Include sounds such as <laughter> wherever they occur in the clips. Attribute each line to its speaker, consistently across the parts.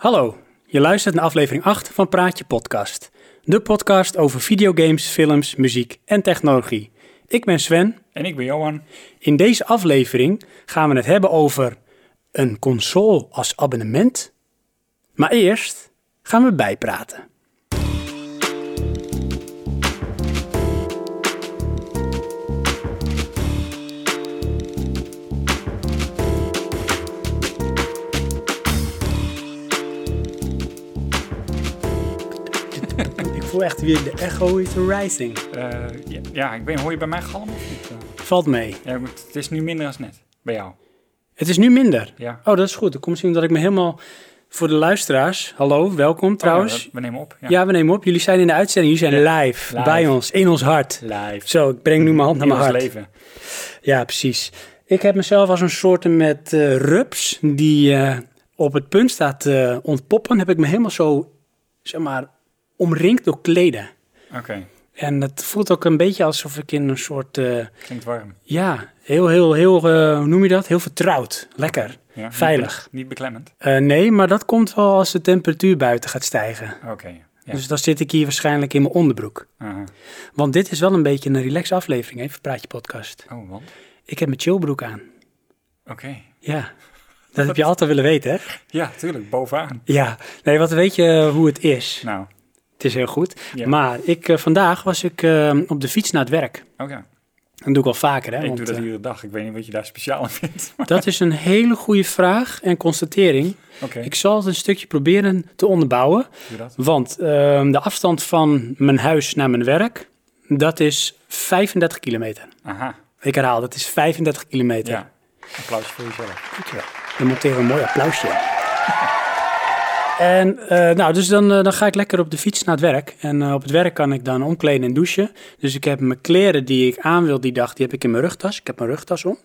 Speaker 1: Hallo, je luistert naar aflevering 8 van Praatje Podcast. De podcast over videogames, films, muziek en technologie. Ik ben Sven.
Speaker 2: En ik ben Johan.
Speaker 1: In deze aflevering gaan we het hebben over een console als abonnement. Maar eerst gaan we bijpraten. Voel echt weer de echo is rising.
Speaker 2: Eh, ja, ja, ik weet hoor je bij mij galm of niet? Eh,
Speaker 1: Valt mee.
Speaker 2: ja, het is nu minder dan net, bij jou.
Speaker 1: Het is nu minder.
Speaker 2: Ja.
Speaker 1: Oh, dat is goed. Dan komt misschien dat ik me helemaal voor de luisteraars. Hallo, welkom trouwens.
Speaker 2: Oh, ja, we nemen op. Ja.
Speaker 1: ja. we nemen op. Jullie zijn in de uitzending. Jullie zijn live,
Speaker 2: live.
Speaker 1: bij ons, in ons hart.
Speaker 2: Live.
Speaker 1: Zo, ik breng nu mijn hand naar mijn hart.
Speaker 2: leven.
Speaker 1: Ja, precies. Ik heb mezelf als een soort met eh, rups die op het punt staat te ontpoppen. Heb ik me helemaal zo, zeg maar, omringd door kleden.
Speaker 2: Oké,
Speaker 1: En het voelt ook een beetje alsof ik in een soort, eh,
Speaker 2: klinkt warm.
Speaker 1: ja, heel, heel, heel, eh, hoe noem je dat? Heel vertrouwd. Lekker.
Speaker 2: Ja,
Speaker 1: Veilig.
Speaker 2: Niet, beklemmend.
Speaker 1: Eh, nee, maar dat komt wel als de temperatuur buiten gaat stijgen.
Speaker 2: Oké. Ja.
Speaker 1: Dus dan zit ik hier waarschijnlijk in mijn onderbroek.
Speaker 2: Aha.
Speaker 1: Want dit is wel een beetje een relax aflevering, even Praatje Podcast.
Speaker 2: Oh, want?
Speaker 1: Ik heb mijn chillbroek aan.
Speaker 2: Oké.
Speaker 1: Ja, dat heb je altijd willen weten, hè?
Speaker 2: Ja, tuurlijk, bovenaan.
Speaker 1: Ja, nee, wat weet je hoe het is?
Speaker 2: Nou,
Speaker 1: Het is heel goed.
Speaker 2: Ja.
Speaker 1: Maar ik, eh, vandaag was ik eh, op de fiets naar het werk.
Speaker 2: oké.
Speaker 1: Dat doe ik al vaker, hè?
Speaker 2: Ik
Speaker 1: want,
Speaker 2: doe dat
Speaker 1: eh,
Speaker 2: iedere dag. Ik weet niet wat je daar speciaal aan vindt. <laughs> maar-
Speaker 1: dat is een hele goede vraag en constatering.
Speaker 2: Oké,
Speaker 1: Ik zal het een stukje proberen te onderbouwen.
Speaker 2: doe dat.
Speaker 1: Want ehm, de afstand van mijn huis naar mijn werk, dat is 35 kilometer.
Speaker 2: Aha,
Speaker 1: Ik herhaal, dat is 35 kilometer.
Speaker 2: ja. Applausje voor jezelf.
Speaker 1: Dankjewel. Dan monteren we een mooi applausje. <laughs> En eh, nou, dus dan, eh, dan ga ik lekker op de fiets naar het werk. En eh, op het werk kan ik dan omkleden en douchen. Dus ik heb mijn kleren die ik aan wil die dag, die heb ik in mijn rugtas. Ik heb mijn rugtas om.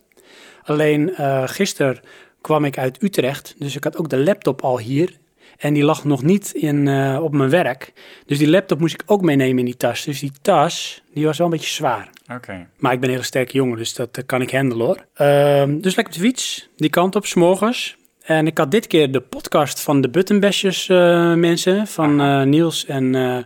Speaker 1: Alleen gisteren kwam ik uit Utrecht, dus ik had ook de laptop al hier. En die lag nog niet in, op mijn werk. Dus die laptop moest ik ook meenemen in die tas. Dus die tas, die was wel een beetje zwaar.
Speaker 2: Oké.
Speaker 1: Maar ik ben een hele sterke jongen, dus dat kan ik handelen hoor. Ehm, dus lekker op de fiets, die kant op, s'morgens. En ik had dit keer de podcast van de Buttonbashers eh, mensen. Van eh, Niels en eh,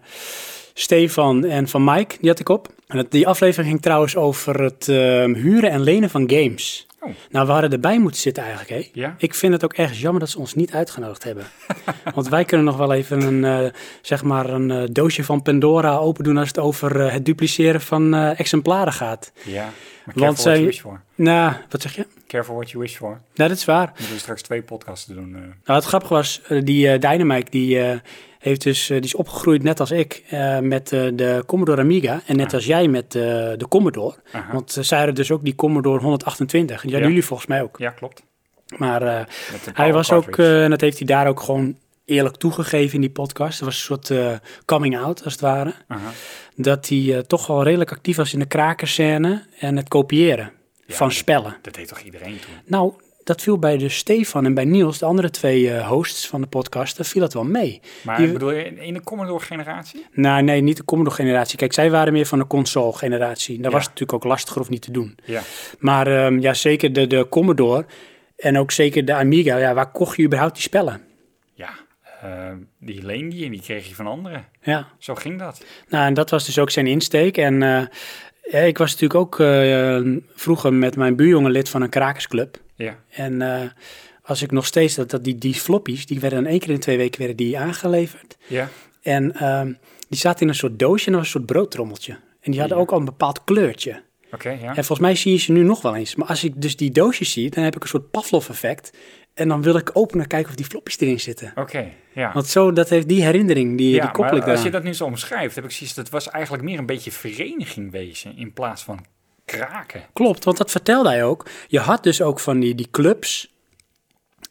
Speaker 1: Stefan en van Mike, die had ik op. En dat- die aflevering ging trouwens over het ehm, huren en lenen van games.
Speaker 2: Oh.
Speaker 1: Nou, we hadden erbij moeten zitten eigenlijk, hè?
Speaker 2: Ja?
Speaker 1: Ik vind het ook ergens jammer dat ze ons niet uitgenodigd hebben. <laughs> Want wij kunnen nog wel even een, zeg maar een doosje van Pandora open doen als het over het dupliceren van exemplaren gaat.
Speaker 2: Ja. Maar
Speaker 1: Want
Speaker 2: careful what
Speaker 1: zij-
Speaker 2: you wish for.
Speaker 1: Nou, wat zeg je?
Speaker 2: Careful what you wish for.
Speaker 1: Nou, dat is waar.
Speaker 2: We moeten straks twee podcasts doen. eh.
Speaker 1: Nou, het grappige was, eh, die eh Dynamite, die, heeft dus, die is opgegroeid net als ik met de Commodore Amiga. En net
Speaker 2: Ah.
Speaker 1: als jij met de Commodore.
Speaker 2: Aha.
Speaker 1: Want zij hadden dus ook die Commodore 128. En die
Speaker 2: Ja.
Speaker 1: jullie volgens mij ook.
Speaker 2: Ja, klopt.
Speaker 1: Maar hij was ook,
Speaker 2: cartridge.
Speaker 1: en dat heeft hij daar ook gewoon eerlijk toegegeven in die podcast. Het was een soort eh, coming out, als het ware.
Speaker 2: Aha.
Speaker 1: Dat hij eh, toch wel redelijk actief was in de krakerscène en het kopiëren
Speaker 2: Ja,
Speaker 1: van
Speaker 2: dat-
Speaker 1: spellen.
Speaker 2: Dat deed toch iedereen toen?
Speaker 1: Nou, dat viel bij de Stefan en bij Niels, de andere twee eh, hosts van de podcast, daar viel dat wel mee.
Speaker 2: Maar
Speaker 1: Die-
Speaker 2: bedoel je in, de Commodore-generatie?
Speaker 1: Nou, nee, niet de Commodore-generatie. Kijk, zij waren meer van de console-generatie.
Speaker 2: Ja.
Speaker 1: was natuurlijk ook lastiger of niet te doen.
Speaker 2: Ja.
Speaker 1: Maar ehm, ja, zeker de, de Commodore en ook zeker de Amiga. Ja, waar kocht je überhaupt die spellen?
Speaker 2: Ja. eh, die leende je en die kreeg je van anderen.
Speaker 1: Ja,
Speaker 2: Zo ging dat.
Speaker 1: nou, en dat was dus ook zijn insteek. En eh, ik was natuurlijk ook eh, vroeger met mijn buurjongen lid van een krakersclub.
Speaker 2: Ja.
Speaker 1: En eh, als ik nog steeds, dat, dat die, die floppies, die werden dan één keer in twee weken werden die aangeleverd.
Speaker 2: Ja.
Speaker 1: En ehm, die zaten in een soort doosje en dat was een soort broodtrommeltje. En die hadden
Speaker 2: Ja.
Speaker 1: ook al een bepaald kleurtje.
Speaker 2: Oké, ja.
Speaker 1: En volgens mij zie je ze nu nog wel eens. Maar als ik dus die doosjes zie, dan heb ik een soort Pavlov-effect. En dan wil ik openen kijken of die floppies erin zitten.
Speaker 2: Oké, ja.
Speaker 1: Want zo, dat heeft die herinnering, die,
Speaker 2: ja,
Speaker 1: die koppel ik
Speaker 2: als je dat nu zo omschrijft, heb ik zoiets, dat was eigenlijk meer een beetje vereniging wezen in plaats van kraken.
Speaker 1: Klopt, want dat vertelde hij ook. Je had dus ook van die, die clubs.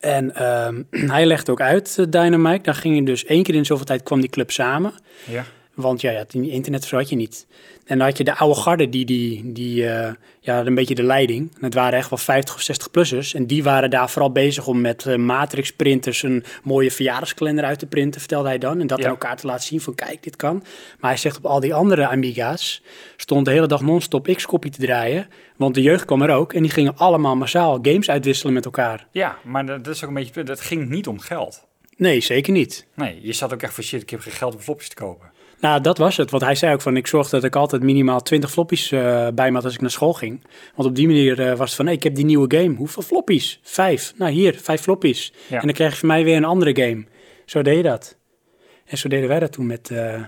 Speaker 1: En ehm, <clears throat> hij legde ook uit, eh, Dynamite. Dan ging je dus één keer in zoveel tijd kwam die club samen.
Speaker 2: Ja.
Speaker 1: Want ja, het internet zo had je niet. En dan had je de oude garde, die, die, die eh, ja, een beetje de leiding. En het waren echt wel 50 of 60-plussers. En die waren daar vooral bezig om met eh, matrix-printers een mooie verjaardagskalender uit te printen, vertelde hij dan. En dat
Speaker 2: Ja.
Speaker 1: aan elkaar te laten zien van, kijk, dit kan. Maar hij zegt op al die andere Amiga's stond de hele dag non-stop X-copy te draaien. Want de jeugd kwam er ook. En die gingen allemaal massaal games uitwisselen met elkaar.
Speaker 2: Ja, maar dat, is ook een beetje, dat ging niet om geld.
Speaker 1: Nee, zeker niet.
Speaker 2: Nee, je zat ook echt van shit, ik heb geen geld om flopjes te kopen.
Speaker 1: Nou, dat was het. Want hij zei ook van, ik zorg dat ik altijd minimaal 20 floppies eh, bij me had als ik naar school ging. Want op die manier eh, was het van, hey, ik heb die nieuwe game. Hoeveel floppies? Vijf. Nou, hier, vijf floppies.
Speaker 2: Ja.
Speaker 1: En dan krijg je van mij weer een andere game. Zo deed je dat. En zo deden wij dat toen met eh,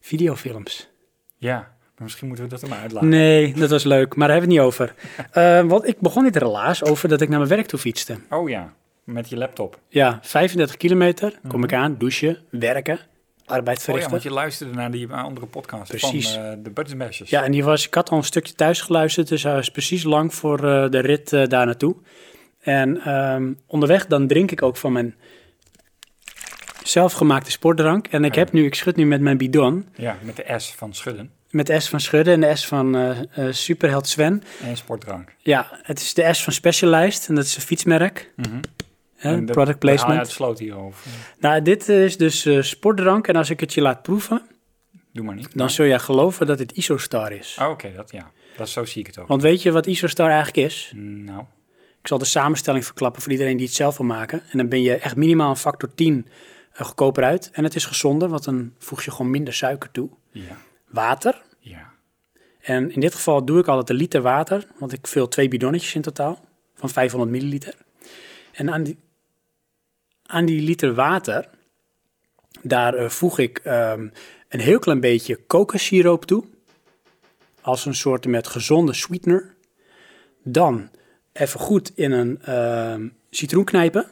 Speaker 1: videofilms.
Speaker 2: Ja, maar misschien moeten we dat er maar uitlaten.
Speaker 1: Nee, dat was leuk, maar daar hebben we het niet over. <laughs> Want ik begon dit relaas over dat ik naar mijn werk toe fietste.
Speaker 2: Oh ja, met je laptop.
Speaker 1: Ja, 35 kilometer, kom ik aan, douchen, werken, arbeid.
Speaker 2: Oh ja, want je luisterde naar die andere podcast
Speaker 1: Precies.
Speaker 2: van eh, de Bashers.
Speaker 1: Ja, en die was, ik had al een stukje thuis geluisterd, dus hij was precies lang voor eh, de rit eh, daar naartoe. En ehm, onderweg dan drink ik ook van mijn zelfgemaakte sportdrank. En ik heb nu, ik schud nu met mijn bidon,
Speaker 2: Ja, met de S van Schudden
Speaker 1: met de S van Schudden en de S van Superheld Sven.
Speaker 2: en sportdrank.
Speaker 1: Ja, het is de S van Specialized en dat is een fietsmerk,
Speaker 2: Mhm.
Speaker 1: Hè, product
Speaker 2: je
Speaker 1: placement.
Speaker 2: uit de sloot hierover.
Speaker 1: Nou, dit is dus eh, sportdrank en als ik het je laat proeven,
Speaker 2: Doe maar niet.
Speaker 1: dan zul jij geloven dat het Isostar is.
Speaker 2: Oh, oké, dat ja. Dat, zo zie ik het ook.
Speaker 1: Want weet je wat Isostar eigenlijk is?
Speaker 2: Nou,
Speaker 1: Ik zal de samenstelling verklappen voor iedereen die het zelf wil maken. En dan ben je echt minimaal een factor 10 eh, goedkoper uit. En het is gezonder, want dan voeg je gewoon minder suiker toe.
Speaker 2: ja,
Speaker 1: Water.
Speaker 2: ja.
Speaker 1: En in dit geval doe ik altijd een liter water, want ik vul twee bidonnetjes in totaal van 500 milliliter. En aan die, aan die liter water, daar eh, voeg ik ehm, een heel klein beetje kokossiroop toe. Als een soort met gezonde sweetener. Dan even goed in een ehm, citroen knijpen.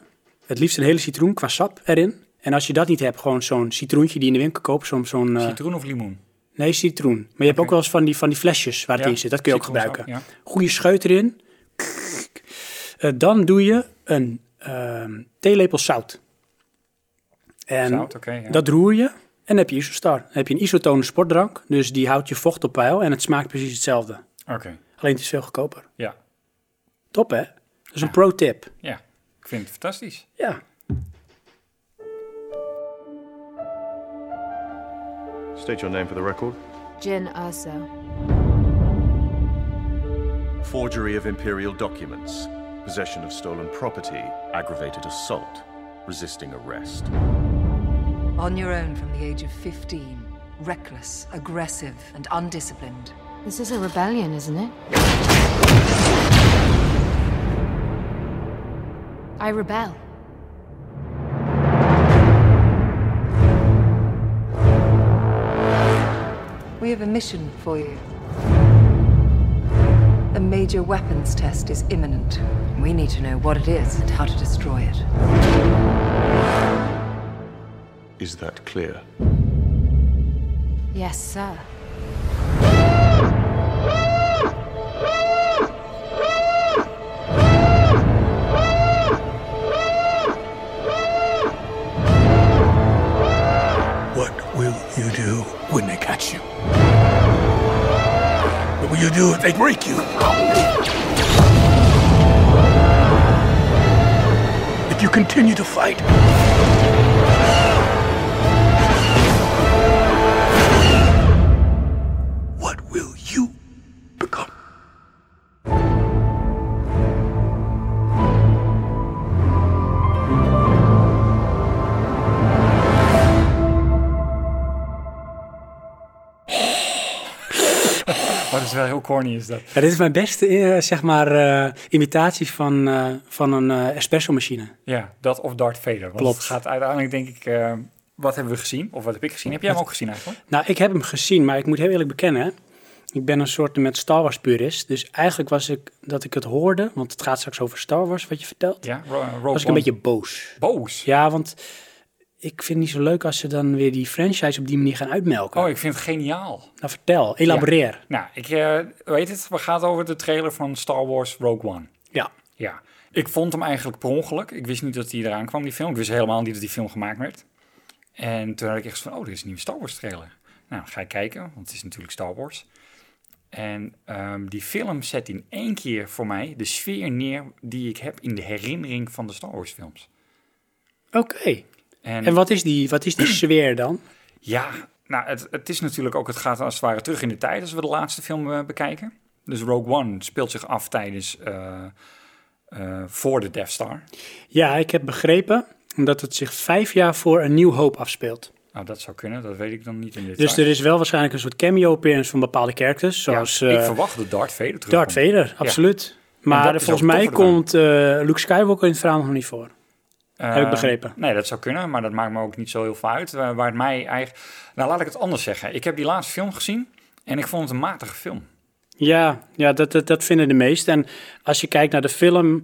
Speaker 1: Het liefst een hele citroen qua sap erin. En als je dat niet hebt, gewoon zo'n citroentje die je in de winkel koopt. Zo'n, zo'n, eh,
Speaker 2: Citroen of limoen?
Speaker 1: nee, citroen. Maar je hebt ook wel eens van die, van die flesjes waar het
Speaker 2: Ja,
Speaker 1: in zit. Dat kun je ook gebruiken.
Speaker 2: Ja.
Speaker 1: Goede scheut erin. Eh, dan doe je een ehm, theelepel zout. En
Speaker 2: Zout, ja.
Speaker 1: dat roer je en dan heb je Isostar. Dan heb je een isotone sportdrank, dus die houdt je vocht op peil en het smaakt precies hetzelfde.
Speaker 2: Oké,
Speaker 1: Alleen het is veel goedkoper.
Speaker 2: ja.
Speaker 1: Top hè? Dat is een pro-tip.
Speaker 2: Ja, ik vind het fantastisch.
Speaker 1: Ja.
Speaker 3: State your name for the record.
Speaker 4: Jin Urso.
Speaker 3: Forgery of imperial documents, possession of stolen property, aggravated assault, resisting arrest.
Speaker 5: On your own from the age of 15. Reckless, aggressive, and undisciplined.
Speaker 4: This is a rebellion, isn't it? I rebel.
Speaker 5: We have a mission for you. A major weapons test is imminent. We need to know what it is and how to destroy it.
Speaker 3: Is that clear?
Speaker 4: Yes, sir.
Speaker 6: What will you do when they catch you? You do if they break you? If you continue to fight?
Speaker 2: Is wel heel corny is dat.
Speaker 1: Ja, dit is mijn beste eh, zeg maar, eh, imitatie van, eh, van een eh, espresso machine.
Speaker 2: Ja, dat of Darth Vader. Want
Speaker 1: Klopt.
Speaker 2: het gaat uiteindelijk denk ik... wat hebben we gezien? Of wat heb ik gezien? Heb jij hem ook gezien eigenlijk?
Speaker 1: Nou, ik heb hem gezien, maar ik moet heel eerlijk bekennen. Ik ben een soort met Star Wars purist. Dus eigenlijk was ik dat ik het hoorde, want het gaat straks over Star Wars, wat je vertelt.
Speaker 2: Ja, Ro-
Speaker 1: was ik een beetje boos.
Speaker 2: boos.
Speaker 1: Ja, want ik vind het niet zo leuk als ze dan weer die franchise op die manier gaan uitmelken.
Speaker 2: Oh, ik vind het geniaal.
Speaker 1: Nou, vertel, elaboreer.
Speaker 2: Nou, ik eh, weet het. We gaan over de trailer van Star Wars Rogue One.
Speaker 1: Ja.
Speaker 2: Ja, ik vond hem eigenlijk per ongeluk. Ik wist niet dat hij eraan kwam, die film. Ik wist helemaal niet dat die film gemaakt werd. En toen had ik echt van, oh, dit is een nieuwe Star Wars trailer. Nou, ga ik kijken, want het is natuurlijk Star Wars. En ehm, die film zet in één keer voor mij de sfeer neer die ik heb in de herinnering van de Star Wars films.
Speaker 1: Oké.
Speaker 2: En,
Speaker 1: En wat is die, wat is die <clears throat> sfeer dan?
Speaker 2: ja, nou, het, het is natuurlijk ook, het gaat als het ware terug in de tijd als we de laatste film eh, bekijken. Dus Rogue One speelt zich af tijdens, eh, eh, voor de Death Star.
Speaker 1: Ja, ik heb begrepen. Omdat het zich vijf jaar voor een nieuw hoop afspeelt.
Speaker 2: Nou, dat zou kunnen. Dat weet ik dan niet in dit
Speaker 1: Dus er is wel waarschijnlijk een soort cameo-appearance van bepaalde characters. Zoals
Speaker 2: ik
Speaker 1: eh,
Speaker 2: verwacht dat Darth Vader terug.
Speaker 1: Darth Vader, absoluut. Maar
Speaker 2: dat
Speaker 1: volgens mij komt Luke Skywalker in het verhaal nog niet voor. Heb ik begrepen.
Speaker 2: Eh, Nee, dat zou kunnen, maar dat maakt me ook niet zo heel veel uit. Waar het mij eigenlijk... Nou, laat ik het anders zeggen. Ik heb die laatste film gezien en ik vond het een matige film.
Speaker 1: Ja, ja dat, dat, dat vinden de meesten. En als je kijkt naar de film,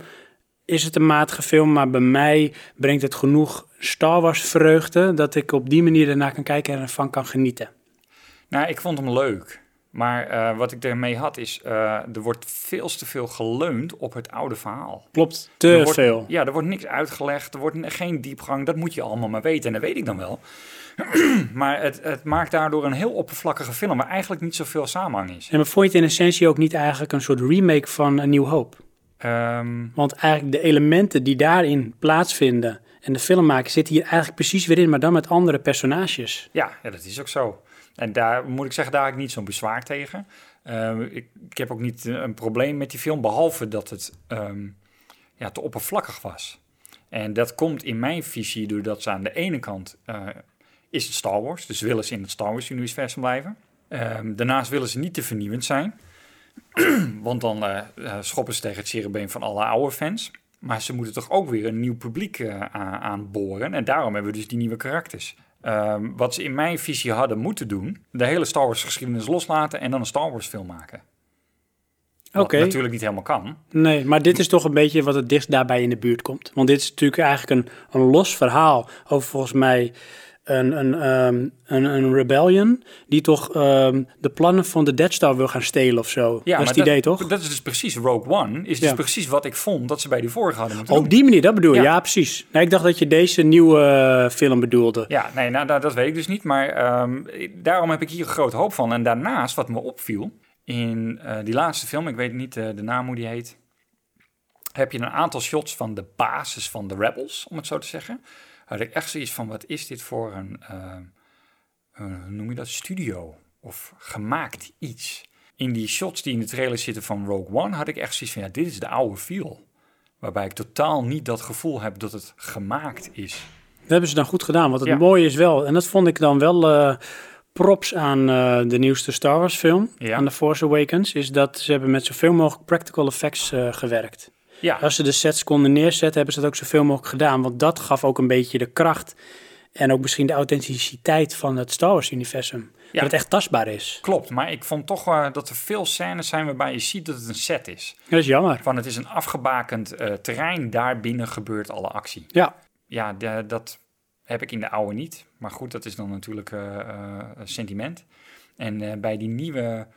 Speaker 1: is het een matige film. Maar bij mij brengt het genoeg Star Wars vreugde... dat ik op die manier ernaar kan kijken en ervan kan genieten.
Speaker 2: Nou, ik vond hem leuk. Maar eh, wat ik ermee had is, eh, er wordt veel te veel geleund op het oude verhaal.
Speaker 1: Klopt, te
Speaker 2: wordt,
Speaker 1: veel.
Speaker 2: Ja, er wordt niks uitgelegd, er wordt geen diepgang. Dat moet je allemaal maar weten en dat weet ik dan wel. <clears throat> maar het, het maakt daardoor een heel oppervlakkige film waar eigenlijk niet zoveel samenhang is.
Speaker 1: En maar vond je het in essentie ook niet eigenlijk een soort remake van Een Nieuw Hoop?
Speaker 2: Ehm,
Speaker 1: Want eigenlijk de elementen die daarin plaatsvinden en de film maken, zitten hier eigenlijk precies weer in, maar dan met andere personages.
Speaker 2: ja, ja, dat is ook zo. En daar moet ik zeggen, daar heb ik niet zo'n bezwaar tegen. Ehm, ik, heb ook niet een probleem met die film, behalve dat het ehm, ja, te oppervlakkig was. En dat komt in mijn visie doordat ze aan de ene kant eh, is het Star Wars, dus willen ze in het Star Wars universum blijven. Ehm, daarnaast willen ze niet te vernieuwend zijn, <clears throat> want dan eh, eh, schoppen ze tegen het cerebeen van alle oude fans. Maar ze moeten toch ook weer een nieuw publiek aanboren. En daarom hebben we dus die nieuwe karakters. Ehm, wat ze in mijn visie hadden moeten doen, de hele Star Wars geschiedenis loslaten en dan een Star Wars film maken. Wat
Speaker 1: Oké.
Speaker 2: natuurlijk niet helemaal kan.
Speaker 1: Nee, maar dit is toch een beetje wat het dichtst daarbij in de buurt komt. Want dit is natuurlijk eigenlijk een, een los verhaal over volgens mij een, een, ehm, een, een rebellion die toch ehm, de plannen van de Death Star wil gaan stelen of zo. dat is het idee toch?
Speaker 2: Dat is dus precies Rogue One. Is dus
Speaker 1: Ja.
Speaker 2: precies wat ik vond dat ze bij die vorige hadden moeten
Speaker 1: Op
Speaker 2: doen.
Speaker 1: die manier, dat bedoel je? Ja,
Speaker 2: Ja.
Speaker 1: precies. Nee, ik dacht dat je deze nieuwe eh, film bedoelde.
Speaker 2: Ja, nee, nou, dat, dat weet ik dus niet. Maar ehm, daarom heb ik hier een grote hoop van. En daarnaast, wat me opviel, in eh, die laatste film, ik weet niet eh, de naam hoe die heet, heb je een aantal shots van de basis van de Rebels, om het zo te zeggen. Had ik echt zoiets van, wat is dit voor een, eh, eh, hoe noem je dat, studio? Of gemaakt iets. In die shots die in de trailer zitten van Rogue One, had ik echt zoiets van, ja, dit is de oude feel. Waarbij ik totaal niet dat gevoel heb dat het gemaakt is.
Speaker 1: Dat hebben ze dan goed gedaan. Want het
Speaker 2: Ja.
Speaker 1: mooie is wel, en dat vond ik dan wel eh, props aan eh, de nieuwste Star Wars film,
Speaker 2: Ja.
Speaker 1: aan The Force Awakens, is dat ze hebben met zoveel mogelijk practical effects eh, gewerkt.
Speaker 2: Ja,
Speaker 1: Als ze de sets konden neerzetten, hebben ze dat ook zoveel mogelijk gedaan. Want dat gaf ook een beetje de kracht en ook misschien de authenticiteit van het Star Wars-universum. Dat het echt tastbaar is.
Speaker 2: Klopt, maar ik vond toch wel dat er veel scènes zijn waarbij je ziet dat het een set is.
Speaker 1: Dat is jammer.
Speaker 2: Van het is een afgebakend eh, terrein, daarbinnen gebeurt alle actie.
Speaker 1: Ja,
Speaker 2: Ja, de- dat heb ik in de oude niet. Maar goed, dat is dan natuurlijk een sentiment. En bij die nieuwe, ja,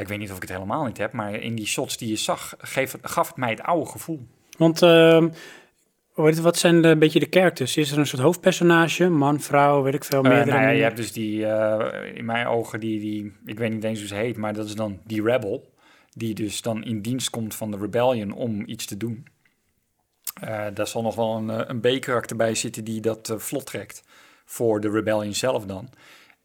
Speaker 2: ik weet niet of ik het helemaal niet heb, maar in die shots die je zag, geef, gaf het mij het oude gevoel.
Speaker 1: want je, wat zijn de, een beetje de characters? Is er een soort hoofdpersonage, man, vrouw, weet ik veel,
Speaker 2: Eh,
Speaker 1: meerdere?
Speaker 2: nou ja, je hebt dus die, eh, in mijn ogen, die, die, ik weet niet eens hoe ze heet, maar dat is dan die rebel. Die dus dan in dienst komt van de rebellion om iets te doen. Eh, daar zal nog wel een, een B-karakter bij zitten die dat vlot trekt. Voor de rebellion zelf dan.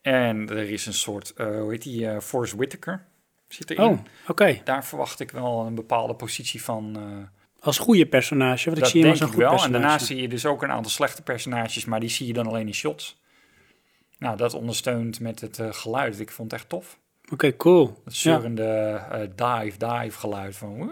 Speaker 2: En er is een soort, hoe heet die, Forrest Whitaker zit erin.
Speaker 1: Oh, oké.
Speaker 2: Daar verwacht ik wel een bepaalde positie van. eh,
Speaker 1: Als goede personage, want ik zie hem als een goed
Speaker 2: wel. En
Speaker 1: personage.
Speaker 2: daarnaast zie je dus ook een aantal slechte personages, maar die zie je dan alleen in shots. Nou, dat ondersteunt met het eh, geluid. Ik vond het echt tof.
Speaker 1: Oké, cool.
Speaker 2: Dat
Speaker 1: Ja.
Speaker 2: zeurende eh, dive, dive geluid van... woe.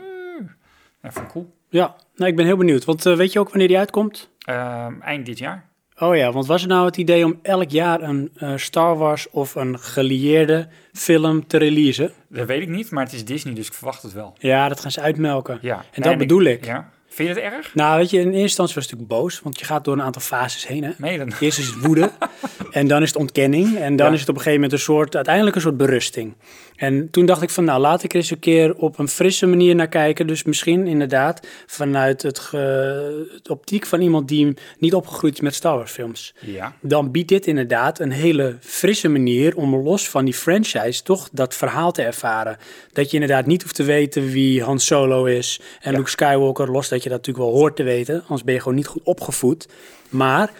Speaker 2: Ja, vond ik cool.
Speaker 1: ja, nou, ik ben heel benieuwd. Want weet je ook wanneer die uitkomt?
Speaker 2: Ehm, eind dit jaar.
Speaker 1: Oh ja, want was het nou het idee om elk jaar een eh, Star Wars of een gelieerde film te releasen?
Speaker 2: Dat weet ik niet, maar het is Disney, dus ik verwacht het wel.
Speaker 1: Ja, dat gaan ze uitmelken.
Speaker 2: Ja.
Speaker 1: En dat bedoel ik.
Speaker 2: Ja. Vind je het erg?
Speaker 1: Nou, weet je, in eerste instantie was het natuurlijk boos, want je gaat door een aantal fases heen. Hè?
Speaker 2: Nee, dan...
Speaker 1: Eerst is het woede, <laughs> en dan is het ontkenning, en dan
Speaker 2: Ja.
Speaker 1: is het op een gegeven moment een soort, uiteindelijk een soort berusting. En toen dacht ik van, nou, laat ik er eens een keer op een frisse manier naar kijken. Dus misschien inderdaad vanuit het, ge- het optiek van iemand die niet opgegroeid is met Star Wars films.
Speaker 2: Ja.
Speaker 1: dan biedt dit inderdaad een hele frisse manier om los van die franchise toch dat verhaal te ervaren. Dat je inderdaad niet hoeft te weten wie Han Solo is en Luke Skywalker, los dat je dat natuurlijk wel hoort te weten, anders ben je gewoon niet goed opgevoed. Maar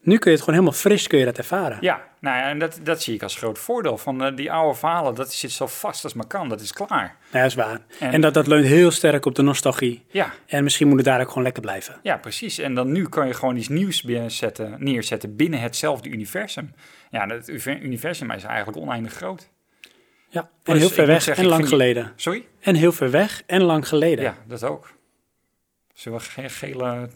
Speaker 1: nu kun je het gewoon helemaal fris kun je dat ervaren.
Speaker 2: Ja, nou ja, en dat, dat zie ik als groot voordeel van eh, die oude verhalen. Dat zit zo vast als maar kan, dat is klaar.
Speaker 1: Ja, dat is waar.
Speaker 2: En-
Speaker 1: En, dat, dat leunt heel sterk op de nostalgie.
Speaker 2: Ja,
Speaker 1: En misschien moet het daar ook gewoon lekker blijven.
Speaker 2: ja, precies. En dan nu kan je gewoon iets nieuws binnenzetten, neerzetten binnen hetzelfde universum. Ja, het uver- universum is eigenlijk oneindig groot.
Speaker 1: Ja, en
Speaker 2: Dus
Speaker 1: heel ver weg
Speaker 2: zeggen,
Speaker 1: en lang geleden.
Speaker 2: Sorry?
Speaker 1: En heel ver weg en lang geleden.
Speaker 2: Ja, dat ook. Zullen we geen gele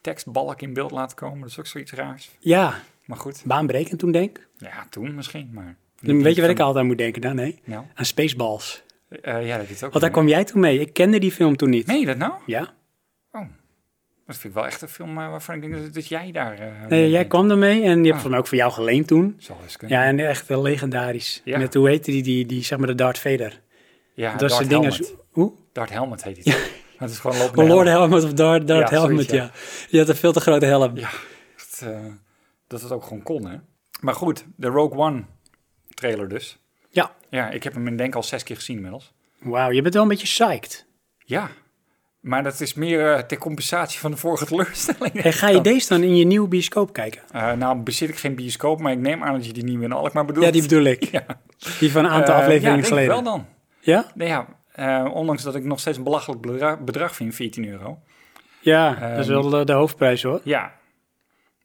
Speaker 2: tekstbalk in beeld laten komen? Dat is ook zoiets raars.
Speaker 1: Ja,
Speaker 2: Maar goed,
Speaker 1: baanbrekend toen denk ik.
Speaker 2: ja, toen misschien, maar...
Speaker 1: Weet je wat ik
Speaker 2: al?
Speaker 1: altijd aan moet denken dan? Nee?
Speaker 2: Nou,
Speaker 1: Aan Spaceballs.
Speaker 2: eh, ja, dat is ook...
Speaker 1: Want daar kwam jij toen mee. Ik kende die film toen niet.
Speaker 2: Meen je dat nou?
Speaker 1: Ja?
Speaker 2: Dat vind ik wel echt een film eh, waarvan ik denk dat, dat jij daar... eh,
Speaker 1: Nee, jij kwam ermee en die heb
Speaker 2: Ah.
Speaker 1: van mij ook voor jou geleend toen.
Speaker 2: Zal eens kunnen.
Speaker 1: Ja, en echt wel legendarisch.
Speaker 2: Ja.
Speaker 1: Met, hoe heette die, die, die, zeg maar de Darth Vader.
Speaker 2: ja
Speaker 1: dat
Speaker 2: Darth
Speaker 1: dingen...
Speaker 2: Helmet.
Speaker 1: Hoe?
Speaker 2: Darth Helmet heet hij. Dat is gewoon.
Speaker 1: Oh, Lord Helmet of Darth, Darth
Speaker 2: Ja,
Speaker 1: Helmet,
Speaker 2: zoiets, ja.
Speaker 1: ja. Je had een veel te grote helm.
Speaker 2: Ja, echt, dat het ook gewoon kon, hè? Maar goed, de Rogue One trailer dus.
Speaker 1: Ja.
Speaker 2: Ja, ik heb hem in denk al zes keer gezien inmiddels.
Speaker 1: Wauw, je bent wel een beetje psyched.
Speaker 2: Ja, maar dat is meer eh, ter compensatie van de vorige <laughs> teleurstelling.
Speaker 1: Hey, ga je deze dan in je nieuwe bioscoop kijken?
Speaker 2: Eh, nou, bezit ik geen bioscoop, maar ik neem aan dat je die nieuwe in Alkmaar bedoelt.
Speaker 1: Ja, die bedoel ik. <laughs>
Speaker 2: Ja.
Speaker 1: Die van een aantal
Speaker 2: Eh,
Speaker 1: afleveringen
Speaker 2: ja,
Speaker 1: geleden.
Speaker 2: wel dan.
Speaker 1: Ja?
Speaker 2: Nee, ja, ondanks dat ik nog steeds een belachelijk bedra- bedrag vind, 14 euro.
Speaker 1: Ja, dat is
Speaker 2: Ehm,
Speaker 1: wel de, de hoofdprijs hoor.
Speaker 2: Ja.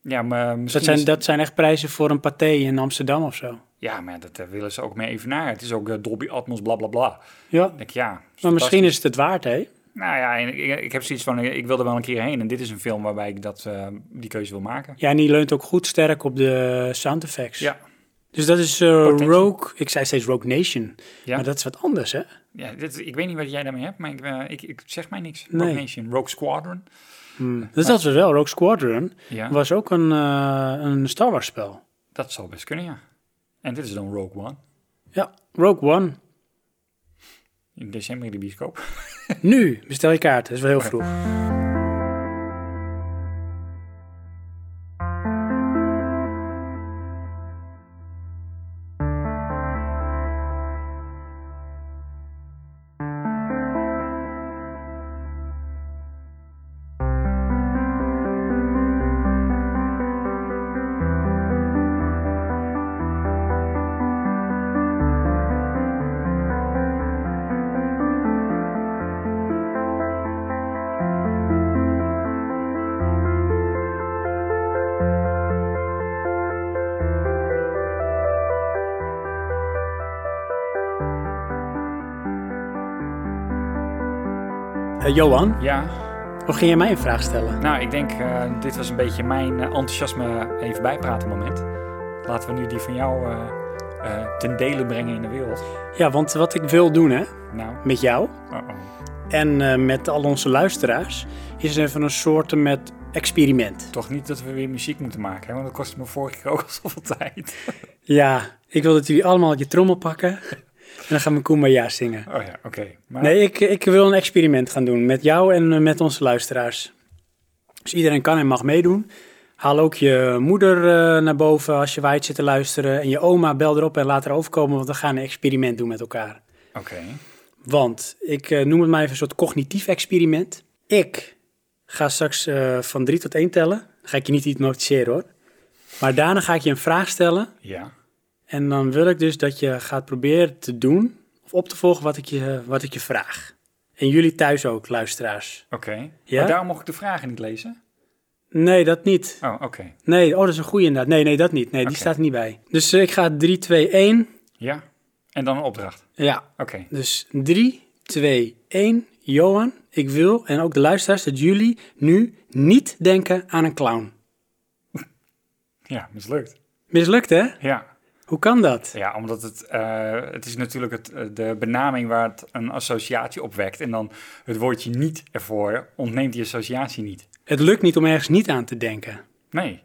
Speaker 2: Ja, maar
Speaker 1: Dat zijn,
Speaker 2: is-
Speaker 1: dat zijn echt prijzen voor een paté in Amsterdam of zo.
Speaker 2: Ja, maar dat eh, willen ze ook mee evenaren. Het is ook eh, Dolby Atmos, bla bla bla.
Speaker 1: Ja,
Speaker 2: Ik denk, ja,
Speaker 1: maar misschien is het het waard, hè?
Speaker 2: Nou ja, ik, ik heb zoiets van, eh, ik wil er wel een keer heen. En dit is een film waarbij ik dat, die keuze wil maken.
Speaker 1: Ja, en die leunt ook goed sterk op de sound effects.
Speaker 2: Ja,
Speaker 1: Dus dat is. Rogue, ik zei steeds Rogue Nation.
Speaker 2: Ja.
Speaker 1: Maar dat is wat anders, hè?
Speaker 2: ja dit, ik weet niet wat jij daarmee hebt, maar ik, ik, ik zeg mij niks.
Speaker 1: Nee.
Speaker 2: Rogue Nation, Rogue Squadron.
Speaker 1: Dus dat was wel, Rogue Squadron
Speaker 2: Ja,
Speaker 1: was ook een, eh, een Star Wars spel.
Speaker 2: dat zou best kunnen, ja. En dit is dan Rogue One.
Speaker 1: Ja, Rogue One.
Speaker 2: In december in de bioscoop.
Speaker 1: Nu, bestel je kaart. Dat is wel heel vroeg. Eh, Johan,
Speaker 2: Ja,
Speaker 1: hoe ging je mij een vraag stellen?
Speaker 2: nou, ik denk, eh, dit was een beetje mijn eh, enthousiasme even bijpraten moment. Laten we nu die van jou ten dele brengen in de wereld.
Speaker 1: Ja, want wat ik wil doen, hè,
Speaker 2: Nou,
Speaker 1: met jou
Speaker 2: uh-oh.
Speaker 1: en met al onze luisteraars, is even een soort met experiment.
Speaker 2: Toch niet dat we weer muziek moeten maken, hè? want dat kostte me vorige keer ook al zoveel <laughs> tijd.
Speaker 1: Ja, ik wil dat jullie allemaal je trommel pakken en dan gaan we Kumbaya zingen.
Speaker 2: Oh ja, oké. Maar
Speaker 1: Nee, ik, ik wil een experiment gaan doen met jou en eh, met onze luisteraars. Dus iedereen kan en mag meedoen. Haal ook je moeder eh, naar boven als je wijd zit te luisteren. En je oma bel erop en laat erover komen, want we gaan een experiment doen met elkaar.
Speaker 2: Oké.
Speaker 1: Want ik eh, noem het maar even een soort cognitief experiment. Ik ga straks van drie tot één tellen. Dan ga ik je niet hypnotiseren hoor. Maar daarna ga ik je een vraag stellen.
Speaker 2: Ja.
Speaker 1: En dan wil ik dus dat je gaat proberen te doen of op te volgen wat ik je, wat ik je vraag. En jullie thuis ook, luisteraars.
Speaker 2: Oké.
Speaker 1: Ja?
Speaker 2: Maar daarom mocht ik de vragen niet lezen?
Speaker 1: Nee, dat niet.
Speaker 2: Oh, oké.
Speaker 1: Nee, oh, dat is een goede inderdaad. Nee, nee, dat niet. Nee, die staat er niet bij. Dus eh, ik ga 3, 2, 1.
Speaker 2: Ja. En dan een opdracht.
Speaker 1: Ja,
Speaker 2: Oké.
Speaker 1: dus 3, 2, 1. Johan, ik wil, en ook de luisteraars, dat jullie nu niet denken aan een clown.
Speaker 2: Ja, mislukt.
Speaker 1: Mislukt, hè?
Speaker 2: Ja.
Speaker 1: Hoe kan dat?
Speaker 2: Ja, omdat het, eh, het is natuurlijk het, eh, de benaming waar het een associatie opwekt. En dan het woordje niet ervoor ontneemt die associatie niet.
Speaker 1: Het lukt niet om ergens niet aan te denken.
Speaker 2: Nee.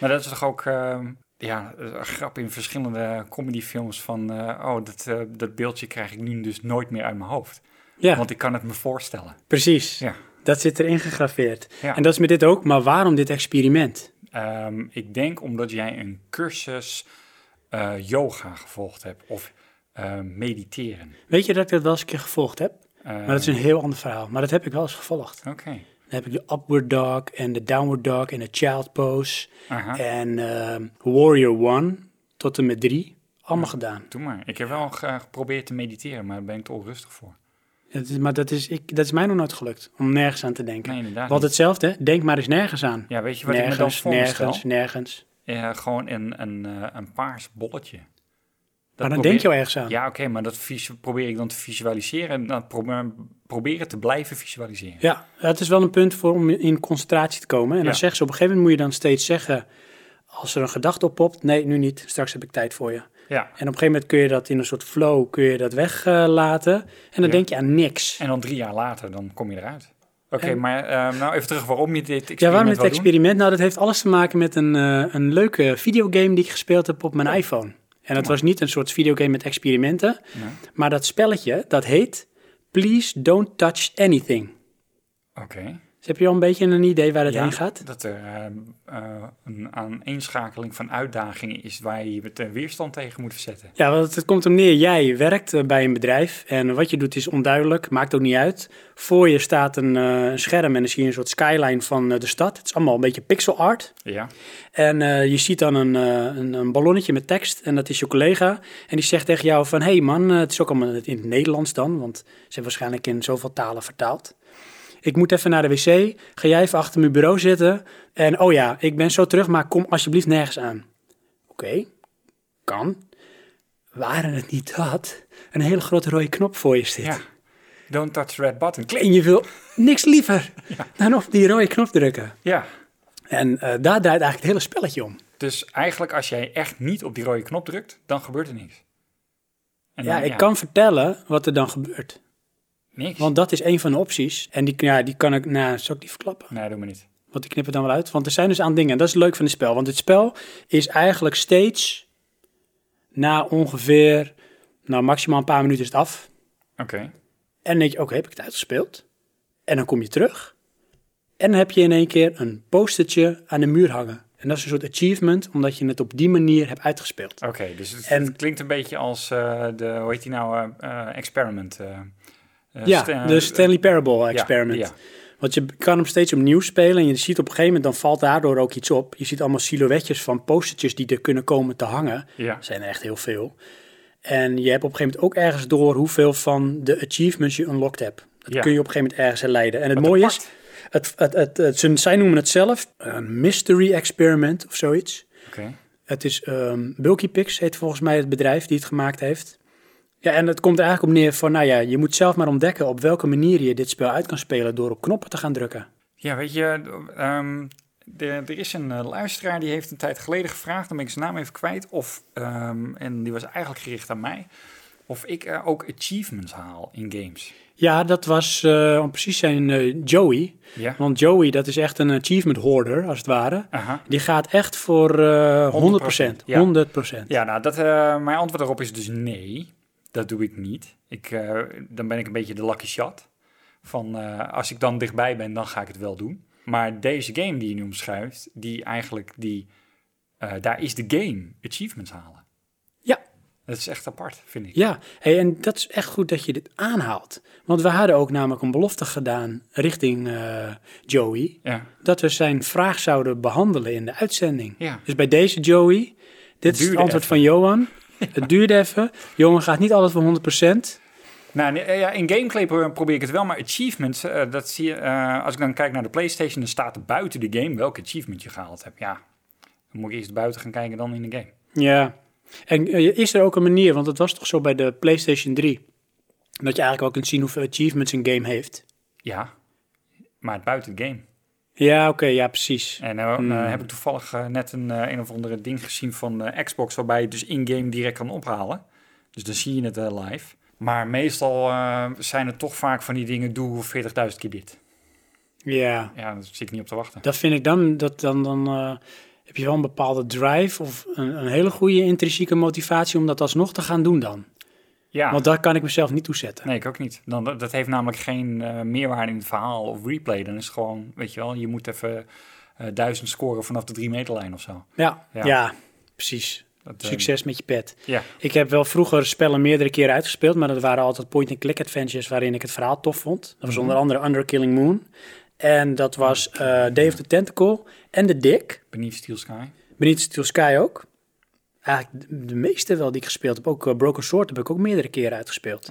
Speaker 2: Maar dat is toch ook eh, ja, een grap in verschillende comedyfilms van... eh, oh, dat, dat beeldje krijg ik nu dus nooit meer uit mijn hoofd.
Speaker 1: Ja,
Speaker 2: Want ik kan het me voorstellen.
Speaker 1: precies.
Speaker 2: Ja.
Speaker 1: Dat zit erin gegraveerd.
Speaker 2: Ja.
Speaker 1: En dat is met dit ook. Maar waarom dit experiment?
Speaker 2: Ehm, ik denk omdat jij een cursus eh, yoga gevolgd hebt of eh, mediteren.
Speaker 1: Weet je dat ik dat wel eens een keer gevolgd heb?
Speaker 2: Eh,
Speaker 1: Maar dat is een heel ander verhaal. Maar dat heb ik wel eens gevolgd.
Speaker 2: Oké.
Speaker 1: Dan heb ik de upward dog en de downward dog en de child pose
Speaker 2: Aha.
Speaker 1: en ehm, warrior one. tot en met 3 allemaal gedaan.
Speaker 2: Doe maar. Ik heb wel ge- geprobeerd te mediteren, maar daar ben ik te onrustig voor.
Speaker 1: Het is, maar dat is, ik, dat is mij nog nooit gelukt, om nergens aan te denken.
Speaker 2: Nee, inderdaad
Speaker 1: Want hetzelfde, denk maar eens nergens aan.
Speaker 2: Ja, weet je wat ik me dan
Speaker 1: nergens,
Speaker 2: voor me stel?
Speaker 1: nergens, nergens.
Speaker 2: Ja, gewoon een, een, eh, een paars bolletje. Dat
Speaker 1: Maar dan
Speaker 2: probeer-
Speaker 1: denk je wel ergens aan.
Speaker 2: Ja, oké, maar dat vis- probeer ik dan te visualiseren en dan probeer, proberen te blijven visualiseren.
Speaker 1: Ja, het is wel een punt voor om in concentratie te komen. En dan
Speaker 2: Ja.
Speaker 1: zeggen ze op een gegeven moment moet je dan steeds zeggen, als er een gedachte oppopt, nee, nu niet, straks heb ik tijd voor je.
Speaker 2: Ja,
Speaker 1: En op een gegeven moment kun je dat in een soort flow, kun je dat weglaten. en dan
Speaker 2: Ja.
Speaker 1: denk je aan niks.
Speaker 2: en dan drie jaar later, dan kom je eruit. Oké, maar eh, nou even terug waarom je dit experiment
Speaker 1: Ja, waarom dit
Speaker 2: doen?
Speaker 1: experiment? Nou, dat heeft alles te maken met een, eh, een leuke videogame die ik gespeeld heb op mijn iPhone. En dat was niet een soort videogame met experimenten,
Speaker 2: Nee.
Speaker 1: maar dat spelletje, dat heet Please Don't Touch Anything.
Speaker 2: Oké.
Speaker 1: Heb je al een beetje een idee waar het
Speaker 2: Ja,
Speaker 1: heen gaat?
Speaker 2: Dat er eh, eh, een aaneenschakeling van uitdagingen is waar je je weerstand tegen moet verzetten.
Speaker 1: Ja, want het komt om neer. Jij werkt eh, bij een bedrijf en wat je doet is onduidelijk, maakt ook niet uit. Voor je staat een scherm en dan zie je een soort skyline van de stad. Het is allemaal een beetje pixel art.
Speaker 2: Ja,
Speaker 1: En je ziet dan een, een, een ballonnetje met tekst en dat is je collega. En die zegt tegen jou van, hé hey man, het is ook allemaal in het Nederlands dan, want ze hebben waarschijnlijk in zoveel talen vertaald. Ik moet even naar de wc, ga jij even achter mijn bureau zitten en oh ja, ik ben zo terug, maar kom alsjeblieft nergens aan. Oké, kan. Waren het niet dat een hele grote rode knop voor je zit?
Speaker 2: ja. Don't touch the red button. Klik.
Speaker 1: En je wil niks liever <laughs> dan op die rode knop drukken.
Speaker 2: Ja,
Speaker 1: En eh, daar draait eigenlijk het hele spelletje om.
Speaker 2: dus eigenlijk als jij echt niet op die rode knop drukt, dan gebeurt er niks. En
Speaker 1: Ja,
Speaker 2: dan-
Speaker 1: ik kan vertellen wat er dan gebeurt.
Speaker 2: Niks.
Speaker 1: Want dat is een van de opties. En die, ja, die kan ik, nou, zal ik die verklappen?
Speaker 2: Nee, doe maar niet.
Speaker 1: Want ik knip het dan wel uit. Want er zijn dus aan dingen. En dat is leuk van het spel. Want het spel is eigenlijk steeds na ongeveer, nou maximaal een paar minuten is het af.
Speaker 2: Oké.
Speaker 1: En dan denk je, oké, heb ik het uitgespeeld? En dan kom je terug. En dan heb je in één keer een postertje aan de muur hangen. En dat is een soort achievement, omdat je het op die manier hebt uitgespeeld.
Speaker 2: Oké, dus het,
Speaker 1: En-
Speaker 2: het klinkt een beetje als eh, de, hoe heet die nou, eh, eh, experiment. Eh,
Speaker 1: Ja,
Speaker 2: Sta-
Speaker 1: de Stanley Parable experiment.
Speaker 2: Ja,
Speaker 1: Want je kan hem steeds opnieuw spelen en je ziet op een gegeven moment, dan valt daardoor ook iets op. Je ziet allemaal silhouetjes van postertjes die er kunnen komen te hangen.
Speaker 2: ja.
Speaker 1: Er zijn er echt heel veel. En je hebt op een gegeven moment ook ergens door hoeveel van de achievements je unlocked hebt. Dat
Speaker 2: Ja.
Speaker 1: kun je op een gegeven moment ergens herleiden. En het
Speaker 2: Wat
Speaker 1: mooie
Speaker 2: apart.
Speaker 1: is, het, het, het, het- ze, zij noemen het zelf een mystery experiment of zoiets.
Speaker 2: Oké.
Speaker 1: Het is ehm Bulky Pix, heet volgens mij het bedrijf die het gemaakt heeft. Ja, en het komt er eigenlijk op neer van, nou ja, je moet zelf maar ontdekken op welke manier je dit spel uit kan spelen door op knoppen te gaan drukken.
Speaker 2: Ja, weet je, ehm, de, er is een eh, luisteraar die heeft een tijd geleden gevraagd, dan ben ik zijn naam even kwijt, of, ehm, en die was eigenlijk gericht aan mij, of ik eh, ook achievements haal in games.
Speaker 1: Ja, dat was eh, om precies zijn Joey.
Speaker 2: Ja?
Speaker 1: Want Joey, dat is echt een achievement hoarder, als het ware.
Speaker 2: Aha.
Speaker 1: Die gaat echt voor eh 100%. 100%.
Speaker 2: ja.
Speaker 1: 100%.
Speaker 2: Ja, nou, dat, mijn antwoord daarop is dus nee. Dat doe ik niet. Ik, eh, dan ben ik een beetje de lucky shot. Van eh, als ik dan dichtbij ben, dan ga ik het wel doen. Maar deze game die je nu omschrijft, die eigenlijk, die, eh, daar is de game achievements halen.
Speaker 1: Ja.
Speaker 2: Dat is echt apart, vind ik.
Speaker 1: Ja, hey, en dat is echt goed dat je dit aanhaalt. Want we hadden ook namelijk een belofte gedaan richting Joey.
Speaker 2: Ja,
Speaker 1: Dat we zijn vraag zouden behandelen in de uitzending.
Speaker 2: ja.
Speaker 1: Dus bij deze Joey, dit is het antwoord
Speaker 2: even.
Speaker 1: van Johan. Het duurde even. Johan gaat niet altijd voor 100%.
Speaker 2: Nou, eh, ja, in gameplay pro- probeer ik het wel, maar achievements, eh, dat zie je, eh, als ik dan kijk naar de PlayStation, dan staat er buiten de game welke achievement je gehaald hebt. Ja, dan moet ik eerst buiten gaan kijken dan in de game.
Speaker 1: Ja. En is er ook een manier, want het was toch zo bij de PlayStation 3, dat je eigenlijk ook kunt zien hoeveel achievements een game heeft.
Speaker 2: Ja, maar buiten de game.
Speaker 1: Ja, oké, ja, precies.
Speaker 2: En uh,
Speaker 1: Hmm.
Speaker 2: heb ik toevallig uh, net een, een of andere ding gezien van Xbox, waarbij je dus in-game direct kan ophalen. Dus dan zie je het live. Maar meestal zijn het toch vaak van die dingen, doe 40.000 keer dit.
Speaker 1: Ja.
Speaker 2: Ja, daar zit ik niet op te wachten.
Speaker 1: Dat vind ik dan, dat dan, dan heb je wel een bepaalde drive of een, een, hele goede intrinsieke motivatie om dat alsnog te gaan doen dan.
Speaker 2: Ja.
Speaker 1: Want daar kan ik mezelf niet toe zetten.
Speaker 2: Nee, ik ook niet. Dan, dat, heeft namelijk geen uh, meerwaarde in het verhaal of replay. Dan is het gewoon, weet je wel, je moet even uh, duizend scoren vanaf de drie meterlijn of zo.
Speaker 1: Ja, ja. Precies.
Speaker 2: Dat,
Speaker 1: Succes met je pet.
Speaker 2: Ja.
Speaker 1: Ik heb wel vroeger spellen meerdere keren uitgespeeld, maar dat waren altijd point-and-click adventures waarin ik het verhaal tof vond. Dat was
Speaker 2: Mhm.
Speaker 1: onder andere Under Killing Moon. En dat was uh, of the Tentacle en The Dick.
Speaker 2: Beneath Steel Sky.
Speaker 1: Beneath Steel Sky ook. Eigenlijk de, meeste wel die ik gespeeld heb. Ook eh, Broken Sword heb ik ook meerdere keren uitgespeeld.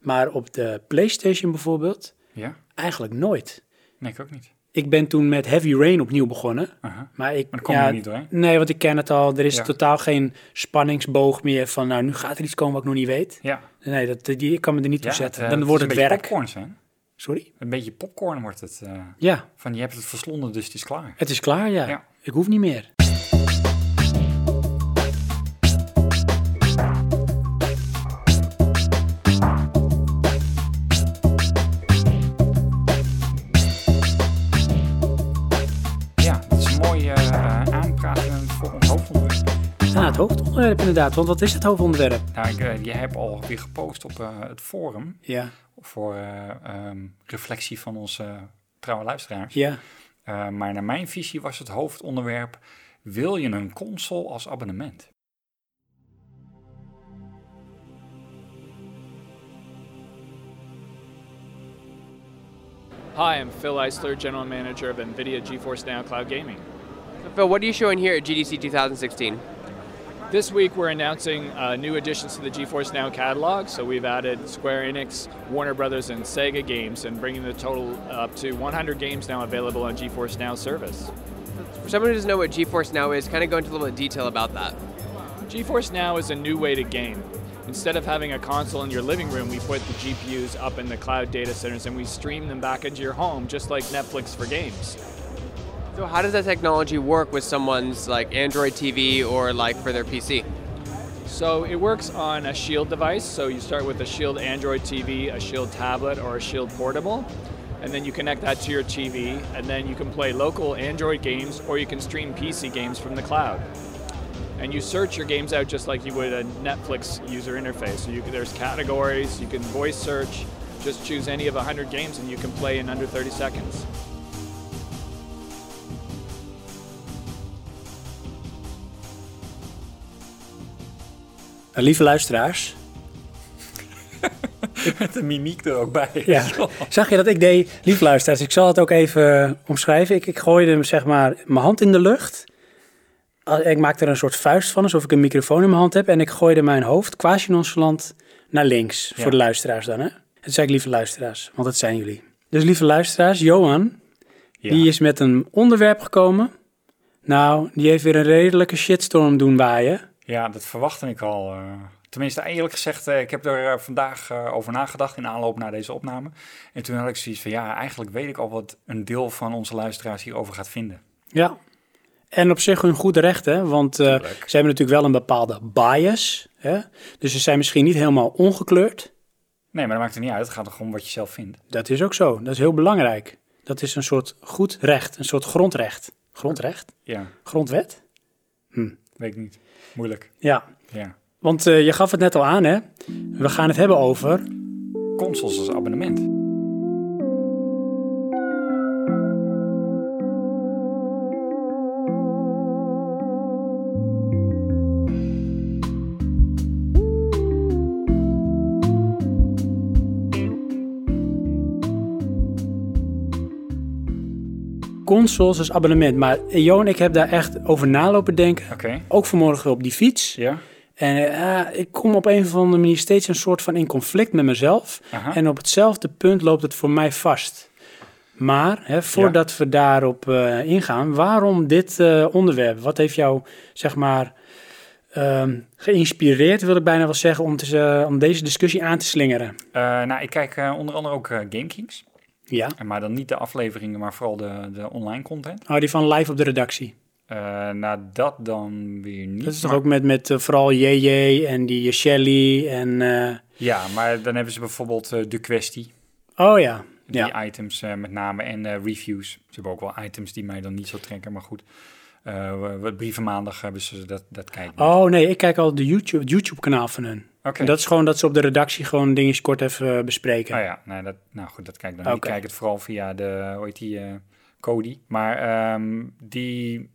Speaker 1: Maar op de PlayStation bijvoorbeeld,
Speaker 2: Ja?
Speaker 1: eigenlijk nooit.
Speaker 2: Nee, ik ook niet.
Speaker 1: Ik ben toen met Heavy Rain opnieuw begonnen. Maar ik
Speaker 2: Maar kom
Speaker 1: ja,
Speaker 2: er niet doorheen.
Speaker 1: Nee, want ik ken het al. Er is
Speaker 2: Ja.
Speaker 1: totaal geen spanningsboog meer van, nou, nu gaat er iets komen wat ik nog niet weet.
Speaker 2: Ja.
Speaker 1: Nee, dat, die, ik kan me er niet toe zetten.
Speaker 2: eh,
Speaker 1: Dan
Speaker 2: is
Speaker 1: wordt het werk.
Speaker 2: popcorn zijn.
Speaker 1: Sorry?
Speaker 2: Een beetje popcorn wordt het. eh,
Speaker 1: Ja,
Speaker 2: van je hebt het verslonden, dus het is klaar.
Speaker 1: het is klaar. Ja. Ik hoef niet meer.
Speaker 2: Hoofdonderwerp
Speaker 1: inderdaad. Want wat is het hoofdonderwerp?
Speaker 2: Nou, ik, je hebt alweer gepost op eh, het forum
Speaker 1: Ja,
Speaker 2: voor eh, ehm, reflectie van onze eh, trouwe luisteraars.
Speaker 1: ja.
Speaker 2: Eh, maar naar mijn visie was het hoofdonderwerp: wil je een console als abonnement?
Speaker 7: Hi, I'm Phil Eisler, General Manager of NVIDIA GeForce Now Cloud Gaming.
Speaker 8: Phil, what are you showing here at GDC 2016?
Speaker 7: This week we're announcing uh, new additions to the GeForce Now catalog. So we've added Square Enix, Warner Brothers, and Sega games, and bringing the total up to 100 games now available on GeForce Now service.
Speaker 8: For someone who doesn't know what GeForce Now is, kind of go into a little bit of detail about that.
Speaker 7: GeForce Now is a new way to game. Instead of having a console in your living room, we put the GPUs up in the cloud data centers and we stream them back into your home, just like Netflix for games.
Speaker 8: So, how does that technology work with someone's like Android TV or like for their PC?
Speaker 7: So it works on a Shield device. So you start with a Shield Android TV, a Shield tablet, or a Shield portable. And then you connect that to your TV, and then you can play local Android games or you can stream PC games from the cloud. And you search your games out just like you would a Netflix user interface. So there's categories, you can voice search, just choose any of 100 games and you can play in under 30 seconds.
Speaker 1: Lieve luisteraars. <laughs>
Speaker 2: Met de mimiek er ook bij.
Speaker 1: Ja. <laughs> Zag je dat ik deed? Lieve luisteraars, ik zal het ook even omschrijven. Ik, ik gooide hem, zeg maar, mijn hand in de lucht. Ik maakte er een soort vuist van, alsof ik een microfoon in mijn hand heb. En ik gooide mijn hoofd quasi nonchalant naar links.
Speaker 2: Ja.
Speaker 1: Voor de luisteraars dan, hè? Het zei ik lieve luisteraars, want dat zijn jullie. Dus lieve luisteraars, Johan,
Speaker 2: Ja.
Speaker 1: die is met een onderwerp gekomen. Nou, die heeft weer een redelijke shitstorm doen waaien.
Speaker 2: Ja, dat verwachtte ik al. eh. tenminste, eerlijk gezegd, eh, ik heb er eh, vandaag over nagedacht in aanloop naar deze opname. En toen had ik zoiets van, ja, eigenlijk weet ik al wat een deel van onze luisteraars hierover gaat vinden.
Speaker 1: Ja. En op zich hun goed recht, hè? Want ze hebben natuurlijk wel een bepaalde bias. Hè? Dus ze zijn misschien niet helemaal ongekleurd.
Speaker 2: Nee, maar dat maakt er niet uit. Het gaat er gewoon wat je zelf vindt.
Speaker 1: Dat is ook zo. Dat is heel belangrijk. Dat is een soort goed recht, een soort grondrecht. Grondrecht?
Speaker 2: Ja,
Speaker 1: Grondwet?
Speaker 2: weet ik niet. Moeilijk.
Speaker 1: Ja.
Speaker 2: Ja.
Speaker 1: Want eh, je gaf het net al aan, hè? We gaan het hebben over.
Speaker 2: Consoles als abonnement.
Speaker 1: Consoles als abonnement. Maar Jo en ik heb daar echt over nalopen denken. Ook vanmorgen op die fiets.
Speaker 2: Ja.
Speaker 1: En eh, ik kom op een of andere manier steeds een soort van in conflict met mezelf.
Speaker 2: Aha.
Speaker 1: En op hetzelfde punt loopt het voor mij vast. Maar hè, voordat we daarop eh, ingaan, waarom dit eh, onderwerp? Wat heeft jou, zeg maar, ehm, geïnspireerd, wil ik bijna wel zeggen, om, te, om deze discussie aan te slingeren?
Speaker 2: Nou, ik kijk onder andere ook GameKings.
Speaker 1: Ja,
Speaker 2: Maar dan niet de afleveringen, maar vooral de, de online content.
Speaker 1: oh, die van live op de redactie.
Speaker 2: Eh nou, dat dan weer niet.
Speaker 1: Dat is toch
Speaker 2: maar-
Speaker 1: ook met, met eh, vooral JJ en die Shelly en... eh,
Speaker 2: Ja, maar dan hebben ze bijvoorbeeld eh, de kwestie.
Speaker 1: oh ja,
Speaker 2: Die
Speaker 1: ja.
Speaker 2: items eh, met name en eh, reviews. Ze hebben ook wel items die mij dan niet zo trekken, maar goed. Eh wat brieven maandag hebben ze dat, dat kijken.
Speaker 1: Oh nee, ik kijk al de YouTube, YouTube kanaal van hun. En Dat is gewoon dat ze op de redactie gewoon dingetjes kort even eh, bespreken.
Speaker 2: Oh ja, nou, dat, nou goed, dat kijk dan.
Speaker 1: Oké.
Speaker 2: Ik kijk het vooral via de, hoe heet die, eh, Cody. Maar ehm, die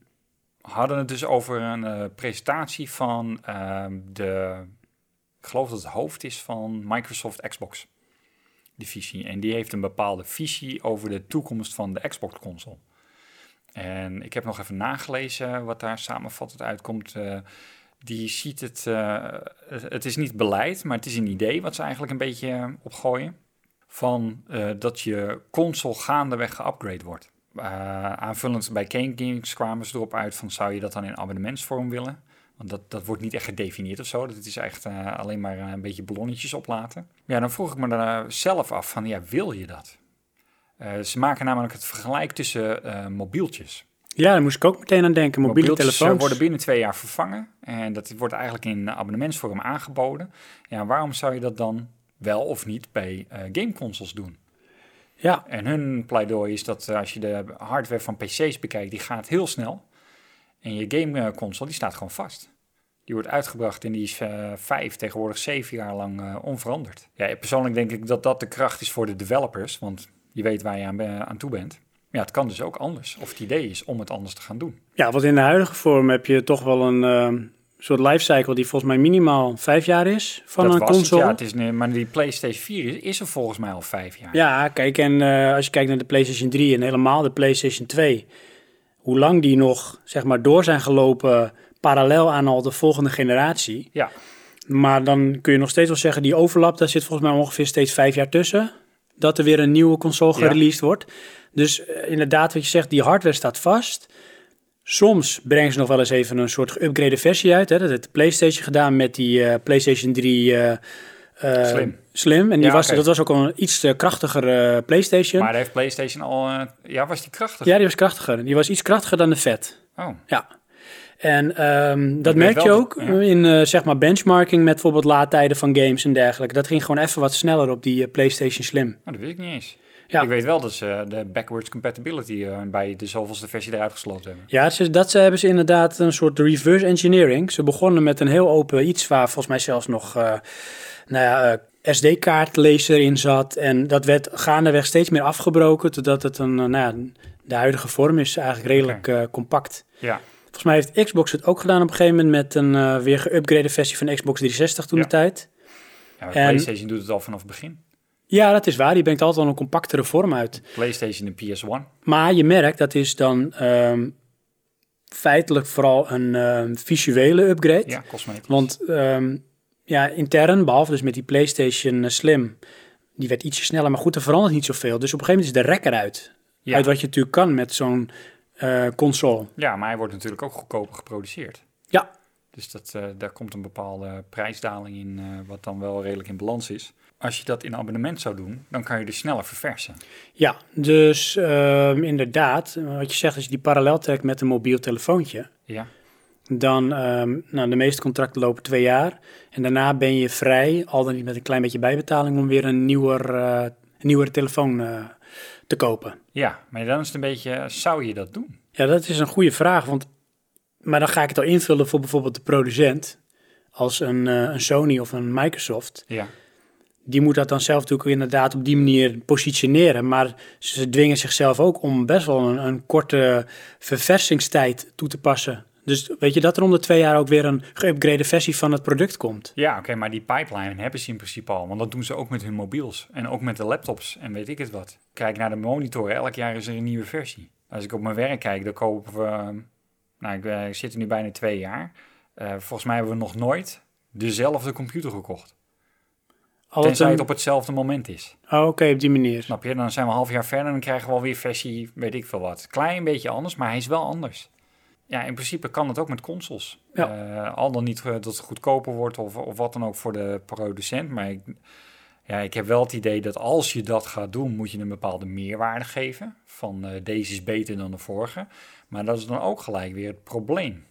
Speaker 2: hadden het dus over een eh, presentatie van ehm, de, ik geloof dat het hoofd is van Microsoft Xbox divisie. En die heeft een bepaalde visie over de toekomst van de Xbox console. En ik heb nog even nagelezen wat daar samenvattend uitkomt. Eh, die ziet het, eh, het is niet beleid, maar het is een idee wat ze eigenlijk een beetje eh, opgooien. Van eh, dat je console gaandeweg geupgrade wordt. Aanvullend bij Kane Games kwamen ze erop uit van zou je dat dan in abonnementsvorm willen? Want dat, dat wordt niet echt gedefinieerd of zo. Dat is echt alleen maar een beetje ballonnetjes oplaten. Ja, dan vroeg ik me daar zelf af van ja, wil je dat? Ze maken namelijk het vergelijk tussen mobieltjes.
Speaker 1: Ja, daar moest ik ook meteen aan denken. Mobiele
Speaker 2: Mobieltjes, eh,
Speaker 1: telefoons.
Speaker 2: worden binnen twee jaar vervangen. En dat wordt eigenlijk in abonnementsvorm aangeboden. Ja, waarom zou je dat dan wel of niet bij eh, gameconsoles doen?
Speaker 1: Ja,
Speaker 2: En hun pleidooi is dat eh, als je de hardware van PC's bekijkt, die gaat heel snel. En je gameconsole, die staat gewoon vast. Die wordt uitgebracht en die is vijf, tegenwoordig zeven jaar lang onveranderd. Ja, persoonlijk denk ik dat dat de kracht is voor de developers, want je weet waar je aan, aan toe bent. Ja, het kan dus ook anders. Of het idee is om het anders te gaan doen.
Speaker 1: ja, want in de huidige vorm heb je toch wel een eh, soort lifecycle die volgens mij minimaal vijf jaar is van
Speaker 2: dat
Speaker 1: een console.
Speaker 2: Het, ja, het is, ne- maar die PlayStation 4 is, is er volgens mij al vijf jaar.
Speaker 1: Ja, kijk, en eh, als je kijkt naar de PlayStation 3 en helemaal de PlayStation 2, hoe lang die nog, zeg maar, door zijn gelopen parallel aan al de volgende generatie.
Speaker 2: Ja.
Speaker 1: Maar dan kun je nog steeds wel zeggen, die overlap, daar zit volgens mij ongeveer steeds vijf jaar tussen. Dat er weer een nieuwe console
Speaker 2: Ja.
Speaker 1: gereleased wordt. Dus eh, inderdaad, wat je zegt, die hardware staat vast. Soms brengen ze nog wel eens even een soort geüpgrade versie uit. Hè. Dat heeft de PlayStation gedaan met die eh, PlayStation 3 eh,
Speaker 2: Slim.
Speaker 1: Slim. En die
Speaker 2: Ja,
Speaker 1: was, dat was ook al een iets krachtiger eh, PlayStation.
Speaker 2: Maar heeft PlayStation al... ja, was die krachtig?
Speaker 1: Ja, die was krachtiger. Die was iets krachtiger dan de Fat.
Speaker 2: Oh,
Speaker 1: Ja. En ehm, dat merk je ook
Speaker 2: ja.
Speaker 1: in zeg maar benchmarking met bijvoorbeeld laadtijden van games en dergelijke. Dat ging gewoon even wat sneller op die PlayStation Slim.
Speaker 2: nou, dat weet ik niet eens.
Speaker 1: Ja.
Speaker 2: Ik weet wel dat ze de backwards compatibility eh, bij de zoveelste versie eruit gesloten hebben.
Speaker 1: Ja, ze- dat ze, hebben ze inderdaad een soort reverse engineering. Ze begonnen met een heel open iets waar volgens mij zelfs nog eh nou ja, eh, SD-kaartlezer in zat. En dat werd gaandeweg steeds meer afgebroken, totdat het een, eh, nou ja, de huidige vorm is eigenlijk redelijk eh, compact.
Speaker 2: Ja,
Speaker 1: Volgens mij heeft Xbox het ook gedaan op een gegeven moment met een eh, weer geüpgrade versie van Xbox 360 toen de tijd.
Speaker 2: ja maar
Speaker 1: En-
Speaker 2: PlayStation doet het al vanaf het begin.
Speaker 1: Ja, dat is waar. Die brengt altijd wel een compactere vorm uit.
Speaker 2: PlayStation en PS1.
Speaker 1: Maar je merkt, dat is dan ehm, feitelijk vooral een ehm, visuele upgrade.
Speaker 2: Ja, cosmetisch.
Speaker 1: Want ehm, ja, intern, behalve dus met die PlayStation eh, Slim, die werd ietsje sneller, maar goed, er verandert niet zoveel. Dus op een gegeven moment is de rek eruit.
Speaker 2: ja.
Speaker 1: Uit wat je natuurlijk kan met zo'n eh, console.
Speaker 2: ja, maar hij wordt natuurlijk ook goedkoper geproduceerd.
Speaker 1: Ja.
Speaker 2: Dus dat, eh, daar komt een bepaalde prijsdaling in, wat dan wel redelijk in balans is. Als je dat in abonnement zou doen, dan kan je dus sneller verversen.
Speaker 1: Ja, dus ehm, inderdaad, wat je zegt, als je die parallel trekt met een mobiel telefoontje,
Speaker 2: Ja,
Speaker 1: dan, ehm, nou, de meeste contracten lopen twee jaar. En daarna ben je vrij, al dan niet met een klein beetje bijbetaling, om weer een nieuwer, eh, een nieuwere telefoon eh, te kopen.
Speaker 2: ja, maar dan is het een beetje, zou je dat doen?
Speaker 1: Ja, dat is een goede vraag, want, maar dan ga ik het al invullen voor bijvoorbeeld de producent, als een, eh, een Sony of een Microsoft.
Speaker 2: Ja,
Speaker 1: Die moet dat dan zelf natuurlijk inderdaad op die manier positioneren, maar ze dwingen zichzelf ook om best wel een, een korte verversingstijd toe te passen. Dus weet je dat er om de twee jaar ook weer een geüpgrade versie van het product komt?
Speaker 2: ja oké, maar die pipeline hebben ze in principe al. Want dat doen ze ook met hun mobiels en ook met de laptops en weet ik het wat. Kijk naar de monitoren, elk jaar is er een nieuwe versie. Als ik op mijn werk kijk, dan kopen we, nou ik, eh, zit er nu bijna twee jaar. Eh, volgens mij hebben we nog nooit dezelfde computer gekocht.
Speaker 1: Altijd
Speaker 2: Tenzij
Speaker 1: een-
Speaker 2: het op hetzelfde moment is.
Speaker 1: Oh, Oké, op die manier.
Speaker 2: Snap je? Dan zijn we een half jaar verder en dan krijgen we alweer versie, weet ik veel wat. Klein beetje anders, maar hij is wel anders. Ja, in principe kan het ook met consoles. Eh, al dan niet eh, dat het goedkoper wordt of, of wat dan ook voor de producent. Maar ik, ja, ik heb wel het idee dat als je dat gaat doen, moet je een bepaalde meerwaarde geven. Van eh, deze is beter dan de vorige. Maar dat is dan ook gelijk weer het probleem.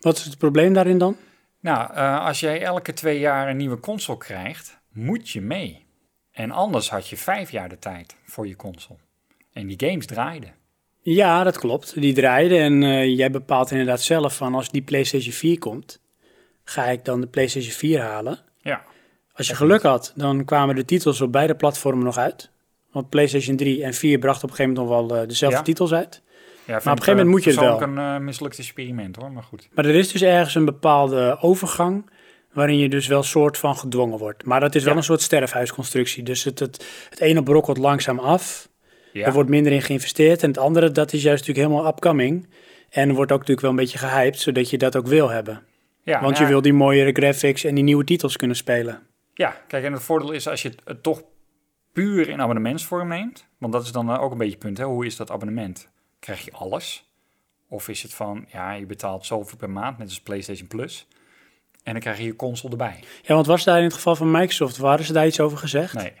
Speaker 1: Wat is het probleem daarin dan?
Speaker 2: Nou, als jij elke twee jaar een nieuwe console krijgt, moet je mee. En anders had je vijf jaar de tijd voor je console. En die games draaiden.
Speaker 1: Ja, dat klopt. Die draaiden en eh, jij bepaalt inderdaad zelf van als die PlayStation 4 komt, ga ik dan de PlayStation 4 halen.
Speaker 2: Ja.
Speaker 1: Als je geluk had, dan kwamen de titels op beide platformen nog uit. Want PlayStation 3 en 4 brachten op een gegeven moment nog wel eh, dezelfde
Speaker 2: Ja.
Speaker 1: titels uit.
Speaker 2: Ja, vind
Speaker 1: een
Speaker 2: ik,
Speaker 1: gegeven moment
Speaker 2: eh,
Speaker 1: moet je het wel.
Speaker 2: persoonlijk een eh, mislukt experiment hoor, maar goed.
Speaker 1: Maar er is dus ergens een bepaalde overgang waarin je dus wel soort van gedwongen wordt. Maar dat is wel
Speaker 2: Ja.
Speaker 1: een soort sterfhuisconstructie. Dus het, het, het ene brokkelt langzaam af.
Speaker 2: Ja,
Speaker 1: Er wordt minder in geïnvesteerd. En het andere, dat is juist natuurlijk helemaal upcoming. En wordt ook natuurlijk wel een beetje gehyped, zodat je dat ook wil hebben.
Speaker 2: Ja,
Speaker 1: Want je wil die mooiere graphics en die nieuwe titels kunnen spelen.
Speaker 2: Ja, kijk, en het voordeel is als je het, het toch puur in abonnementsvorm neemt, want dat is dan eh, ook een beetje het punt, hè? hoe is dat abonnement? Krijg je alles? Of is het van, ja, je betaalt zoveel per maand, net als PlayStation Plus, en dan krijg je je console erbij?
Speaker 1: Ja, want was daar in het geval van Microsoft, waren ze daar iets over gezegd?
Speaker 2: Nee.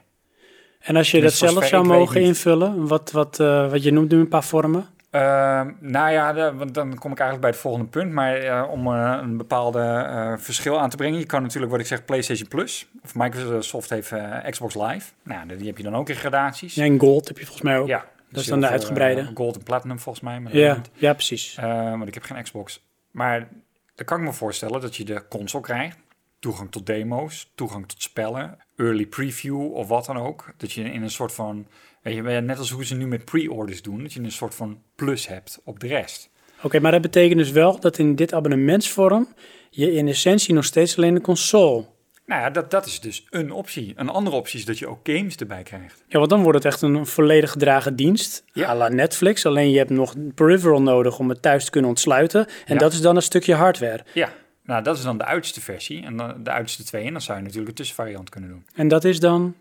Speaker 1: En als je
Speaker 2: Dus
Speaker 1: dat zelf zou mogen invullen, wat, wat, eh, wat je noemt nu een paar vormen.
Speaker 2: Ehm, nou ja, de- want dan kom ik eigenlijk bij het volgende punt. Maar eh, om eh, een bepaalde verschil aan te brengen. Je kan natuurlijk, wat ik zeg, PlayStation Plus. Of Microsoft heeft Xbox Live. Nou, die heb je dan ook in gradaties.
Speaker 1: Ja, en Gold heb je volgens mij ook.
Speaker 2: Ja,
Speaker 1: dat
Speaker 2: dus
Speaker 1: is dan de uitgebreide.
Speaker 2: Gold en Platinum volgens mij. maar
Speaker 1: ja, ja, precies.
Speaker 2: Want ik heb geen Xbox. Maar dan kan ik me voorstellen dat je de console krijgt. Toegang tot demo's, toegang tot spellen, early preview of wat dan ook. Dat je in een soort van, je, net als hoe ze nu met pre-orders doen, dat je een soort van plus hebt op de rest.
Speaker 1: Oké, maar dat betekent dus wel dat in dit abonnementsvorm je in essentie nog steeds alleen de console.
Speaker 2: Nou ja, dat, dat is dus een optie. Een andere optie is dat je ook games erbij krijgt.
Speaker 1: Ja, want dan wordt het echt een volledig gedragen dienst.
Speaker 2: Ja.
Speaker 1: à la Netflix. Alleen je hebt nog een peripheral nodig om het thuis te kunnen ontsluiten. En
Speaker 2: Ja.
Speaker 1: dat is dan een stukje hardware.
Speaker 2: Ja, nou dat is dan de oudste versie en dan de oudste twee. En dan zou je natuurlijk een tussenvariant kunnen doen.
Speaker 1: En dat is dan.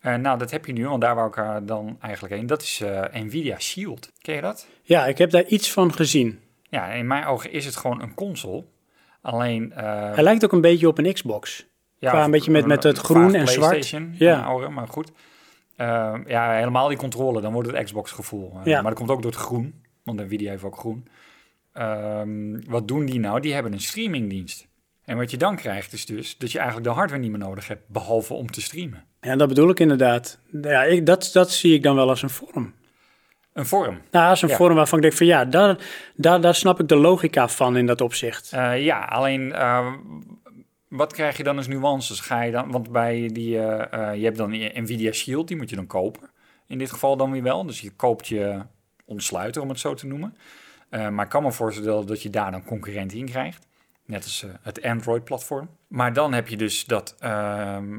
Speaker 2: Eh, nou, dat heb je nu, want daar wou ik eh, dan eigenlijk heen. Dat is eh, Nvidia Shield. Ken je dat?
Speaker 1: Ja, ik heb daar iets van gezien.
Speaker 2: Ja, in mijn ogen is het gewoon een console. Alleen...
Speaker 1: Hij lijkt ook een beetje op een Xbox.
Speaker 2: Ja,
Speaker 1: Qua een beetje met- met het groen en zwart.
Speaker 2: PlayStation,
Speaker 1: Ja.
Speaker 2: Oude, maar goed. Eh, ja, helemaal die controle, dan wordt het Xbox gevoel. Eh,
Speaker 1: Ja.
Speaker 2: Maar dat komt ook door het groen, want Nvidia heeft ook groen. Ehm, wat doen die nou? Die hebben een streamingdienst. En wat je dan krijgt is dus dat je eigenlijk de hardware niet meer nodig hebt, behalve om te streamen.
Speaker 1: Ja, dat bedoel ik inderdaad. Ja, ik, dat, dat zie ik dan wel als een vorm.
Speaker 2: Een vorm.
Speaker 1: Nou, als een
Speaker 2: Ja.
Speaker 1: vorm waarvan ik denk van ja, daar, daar, daar snap ik de logica van in dat opzicht.
Speaker 2: Eh, ja, alleen eh, wat krijg je dan als nuances? Ga je dan, want bij die, eh, eh, je hebt dan Nvidia Shield, die moet je dan kopen. In dit geval dan weer wel. Dus je koopt je ontsluiter, om het zo te noemen. Eh, maar ik kan me voorstellen dat je daar dan concurrenten in krijgt. Net als het Android-platform. Maar dan heb je dus dat ehm,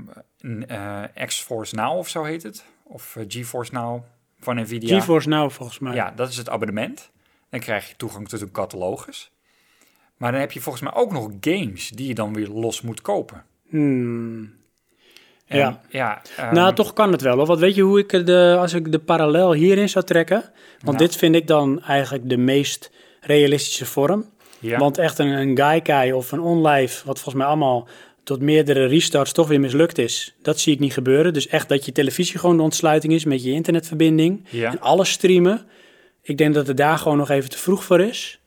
Speaker 2: eh, X-Force Now of zo heet het. Of GeForce Now van Nvidia.
Speaker 1: GeForce Now volgens mij.
Speaker 2: Ja, dat is het abonnement. Dan krijg je toegang tot een catalogus. Maar dan heb je volgens mij ook nog games die je dan weer los moet kopen.
Speaker 1: Hmm.
Speaker 2: En,
Speaker 1: Ja.
Speaker 2: ja ehm,
Speaker 1: nou, toch kan het wel. Hoor. Want weet je hoe ik de, als ik de parallel hierin zou trekken? Want
Speaker 2: Nou.
Speaker 1: dit vind ik dan eigenlijk de meest realistische vorm.
Speaker 2: ja.
Speaker 1: Want echt een, een Gaikai of een OnLive, wat volgens mij allemaal tot meerdere restarts toch weer mislukt is. Dat zie ik niet gebeuren. Dus echt dat je televisie gewoon de ontsluiting is met je internetverbinding.
Speaker 2: Ja.
Speaker 1: En alles streamen. Ik denk dat het daar gewoon nog even te vroeg voor is.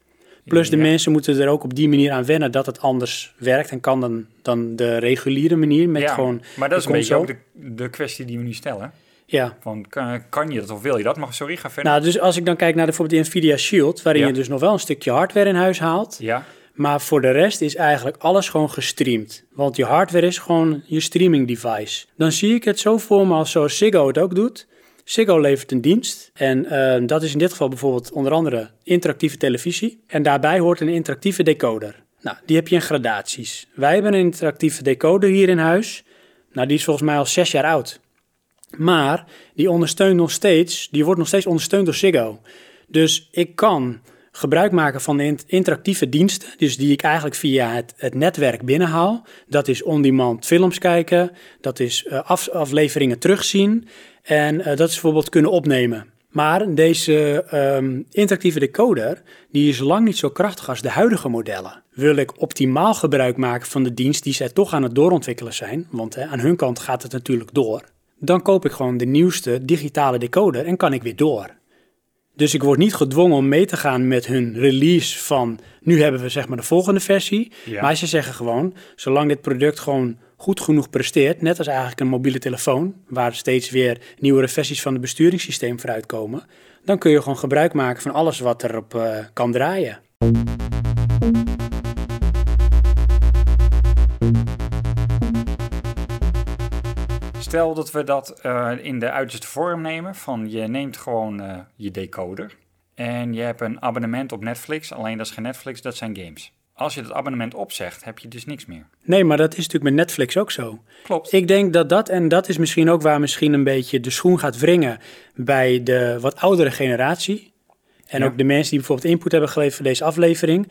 Speaker 1: Plus de
Speaker 2: Ja.
Speaker 1: mensen moeten er ook op die manier aan wennen dat het anders werkt en kan dan, dan de reguliere manier met
Speaker 2: ja,
Speaker 1: gewoon
Speaker 2: maar dat is een beetje ook de, de kwestie die we nu stellen.
Speaker 1: Ja,
Speaker 2: Van, kan, kan je dat of wil je dat? Maar sorry, ga verder.
Speaker 1: nou dus als ik dan kijk naar bijvoorbeeld de Nvidia Shield, waarin
Speaker 2: Ja.
Speaker 1: je dus nog wel een stukje hardware in huis haalt.
Speaker 2: ja,
Speaker 1: Maar voor de rest is eigenlijk alles gewoon gestreamd. Want je hardware is gewoon je streaming device. Dan zie ik het zo voor me als zoals Ziggo het ook doet. Ziggo levert een dienst. En eh, dat is in dit geval bijvoorbeeld onder andere interactieve televisie. En daarbij hoort een interactieve decoder. Nou, die heb je in gradaties. Wij hebben een interactieve decoder hier in huis. Nou, die is volgens mij al zes jaar oud. Maar die ondersteunt nog steeds, die wordt nog steeds ondersteund door Ziggo. Dus ik kan gebruik maken van de int- interactieve diensten, dus die ik eigenlijk via het, netwerk binnenhaal. Dat is on-demand films kijken, dat is eh, af- afleveringen terugzien en eh, dat is bijvoorbeeld kunnen opnemen. Maar deze ehm, interactieve decoder, die is lang niet zo krachtig als de huidige modellen. Wil ik optimaal gebruik maken van de dienst die zij toch aan het doorontwikkelen zijn, want hè, aan hun kant gaat het natuurlijk door, dan koop ik gewoon de nieuwste digitale decoder en kan ik weer door. Dus ik word niet gedwongen om mee te gaan met hun release van nu hebben we zeg maar de volgende versie.
Speaker 2: Ja.
Speaker 1: Maar ze zeggen gewoon, zolang dit product gewoon goed genoeg presteert, net als eigenlijk een mobiele telefoon, waar steeds weer nieuwere versies van het besturingssysteem vooruit komen, dan kun je gewoon gebruik maken van alles wat erop eh kan draaien.
Speaker 2: Stel dat we dat eh, in de uiterste vorm nemen. Van je neemt gewoon eh, je decoder. En je hebt een abonnement op Netflix. Alleen dat is geen Netflix, dat zijn games. Als je dat abonnement opzegt, heb je dus niks meer.
Speaker 1: Nee, maar dat is natuurlijk met Netflix ook zo.
Speaker 2: Klopt.
Speaker 1: Ik denk dat dat, en dat is misschien ook waar misschien een beetje de schoen gaat wringen bij de wat oudere generatie. En
Speaker 2: Ja.
Speaker 1: ook de mensen die bijvoorbeeld input hebben geleverd voor deze aflevering.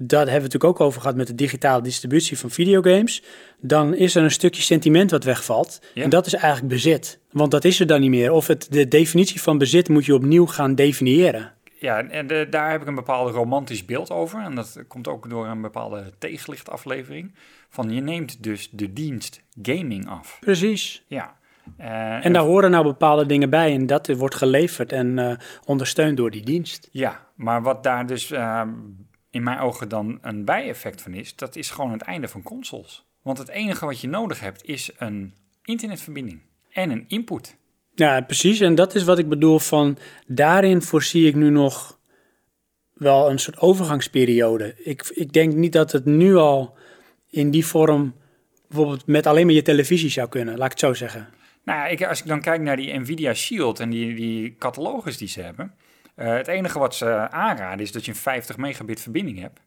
Speaker 1: dat hebben we natuurlijk ook over gehad met de digitale distributie van videogames, dan is er een stukje sentiment wat wegvalt.
Speaker 2: Ja.
Speaker 1: En dat is eigenlijk bezit. Want dat is er dan niet meer. Of het, de definitie van bezit moet je opnieuw gaan definiëren.
Speaker 2: Ja, en de- daar heb ik een bepaald romantisch beeld over. En dat komt ook door een bepaalde tegenlichtaflevering. Van je neemt dus de dienst gaming af.
Speaker 1: Precies.
Speaker 2: Ja. Eh,
Speaker 1: En daar horen nou bepaalde dingen bij en dat wordt geleverd en eh, ondersteund door die dienst.
Speaker 2: Ja, maar wat daar dus eh, in mijn ogen dan een bijeffect van is, dat is gewoon het einde van consoles. Want het enige wat je nodig hebt is een internetverbinding en een input.
Speaker 1: Ja, precies. En dat is wat ik bedoel van, daarin voorzie ik nu nog wel een soort overgangsperiode. Ik, ik denk niet dat het nu al in die vorm, bijvoorbeeld met alleen maar je televisie zou kunnen, laat ik het zo zeggen.
Speaker 2: Nou ik, als ik dan kijk naar die Nvidia Shield en die, die catalogus die ze hebben. eh, het enige wat ze aanraden is dat je een 50 megabit verbinding hebt.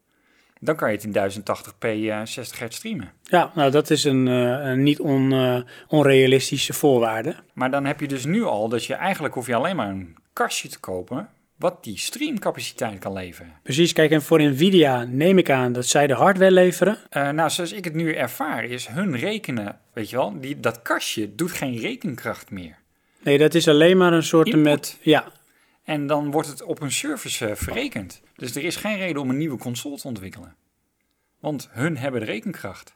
Speaker 2: Dan kan je het in 1080p eh, 60 hertz streamen.
Speaker 1: Ja, nou dat is een, eh, een niet on, eh, onrealistische voorwaarde.
Speaker 2: Maar dan heb je dus nu al dat je eigenlijk hoef je alleen maar een kastje te kopen wat die streamcapaciteit kan leveren.
Speaker 1: Precies, kijk, en voor Nvidia neem ik aan dat zij de hardware leveren.
Speaker 2: Eh, nou, zoals ik het nu ervaar is hun rekenen, weet je wel, die, dat kastje doet geen rekenkracht meer.
Speaker 1: Nee, dat is alleen maar een soort
Speaker 2: Input.
Speaker 1: met, ja,
Speaker 2: En dan wordt het op een service eh, verrekend. Dus er is geen reden om een nieuwe console te ontwikkelen. Want hun hebben de rekenkracht.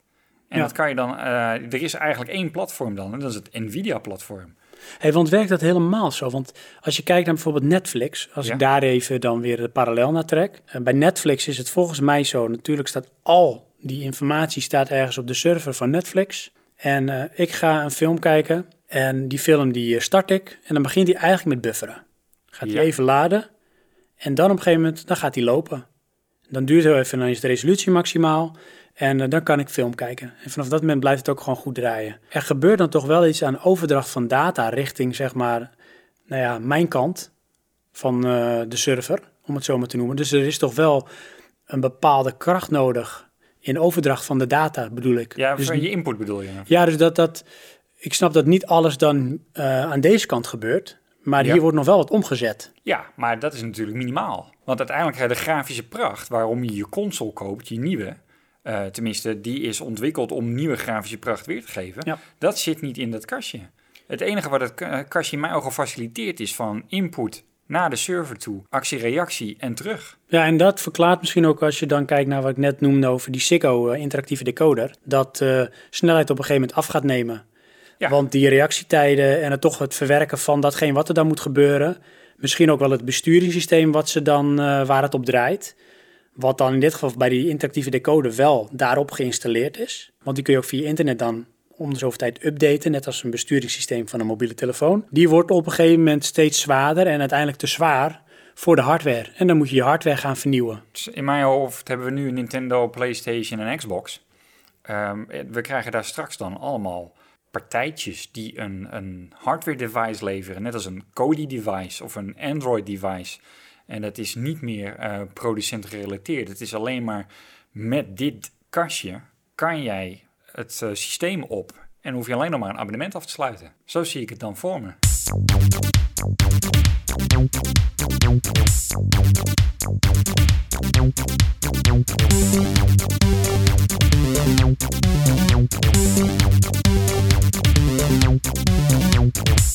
Speaker 2: En
Speaker 1: Ja.
Speaker 2: dat kan je dan, eh, er is eigenlijk één platform dan, en dat is het Nvidia-platform.
Speaker 1: Hey, want werkt dat helemaal zo? Want als je kijkt naar bijvoorbeeld Netflix, als
Speaker 2: Ja.
Speaker 1: ik daar even dan weer de parallel naar trek. eh, bij Netflix is het volgens mij zo, natuurlijk staat al die informatie staat ergens op de server van Netflix. En ik ga een film kijken en die film die start ik en dan begint hij eigenlijk met bufferen. Gaat hij
Speaker 2: Ja.
Speaker 1: even laden en dan op een gegeven moment, dan gaat hij lopen. Dan duurt het heel even, dan is de resolutie maximaal. En eh, dan kan ik film kijken. En vanaf dat moment blijft het ook gewoon goed draaien. Er gebeurt dan toch wel iets aan overdracht van data richting, zeg maar, nou ja, mijn kant van eh, de server, om het zo maar te noemen. Dus er is toch wel een bepaalde kracht nodig in overdracht van de data, bedoel ik.
Speaker 2: Ja,
Speaker 1: dus,
Speaker 2: je input bedoel je?
Speaker 1: ja, dus dat, dat, ik snap dat niet alles dan eh, aan deze kant gebeurt. Maar
Speaker 2: Ja.
Speaker 1: hier wordt nog wel wat omgezet.
Speaker 2: Ja, maar dat is natuurlijk minimaal. Want uiteindelijk ga de grafische pracht waarom je je console koopt, je nieuwe, eh, tenminste, die is ontwikkeld om nieuwe grafische pracht weer te geven.
Speaker 1: Ja.
Speaker 2: Dat zit niet in dat kastje. Het enige wat het ka- kastje in mijn ogen faciliteert is van input naar de server toe, actie-reactie en terug.
Speaker 1: Ja, en dat verklaart misschien ook als je dan kijkt naar wat ik net noemde over die Sicko eh, interactieve decoder. Dat eh, snelheid op een gegeven moment af gaat nemen.
Speaker 2: Ja.
Speaker 1: Want die reactietijden en het toch het verwerken van datgene wat er dan moet gebeuren. Misschien ook wel het besturingssysteem wat ze dan, eh, waar het op draait. Wat dan in dit geval bij die interactieve decoder wel daarop geïnstalleerd is. Want die kun je ook via internet dan om de zoveel tijd updaten, net als een besturingssysteem van een mobiele telefoon. Die wordt op een gegeven moment steeds zwaarder en uiteindelijk te zwaar voor de hardware. En dan moet je je hardware gaan vernieuwen.
Speaker 2: Dus in mijn hoofd hebben we nu Nintendo, PlayStation en Xbox. Ehm, we krijgen daar straks dan allemaal partijtjes die een, een hardware device leveren, net als een Kodi device of een Android device. En dat is niet meer eh producent gerelateerd. Het is alleen maar met dit kastje kan jij het eh, systeem op en hoef je alleen nog maar een abonnement af te sluiten. Zo zie ik het dan voor me.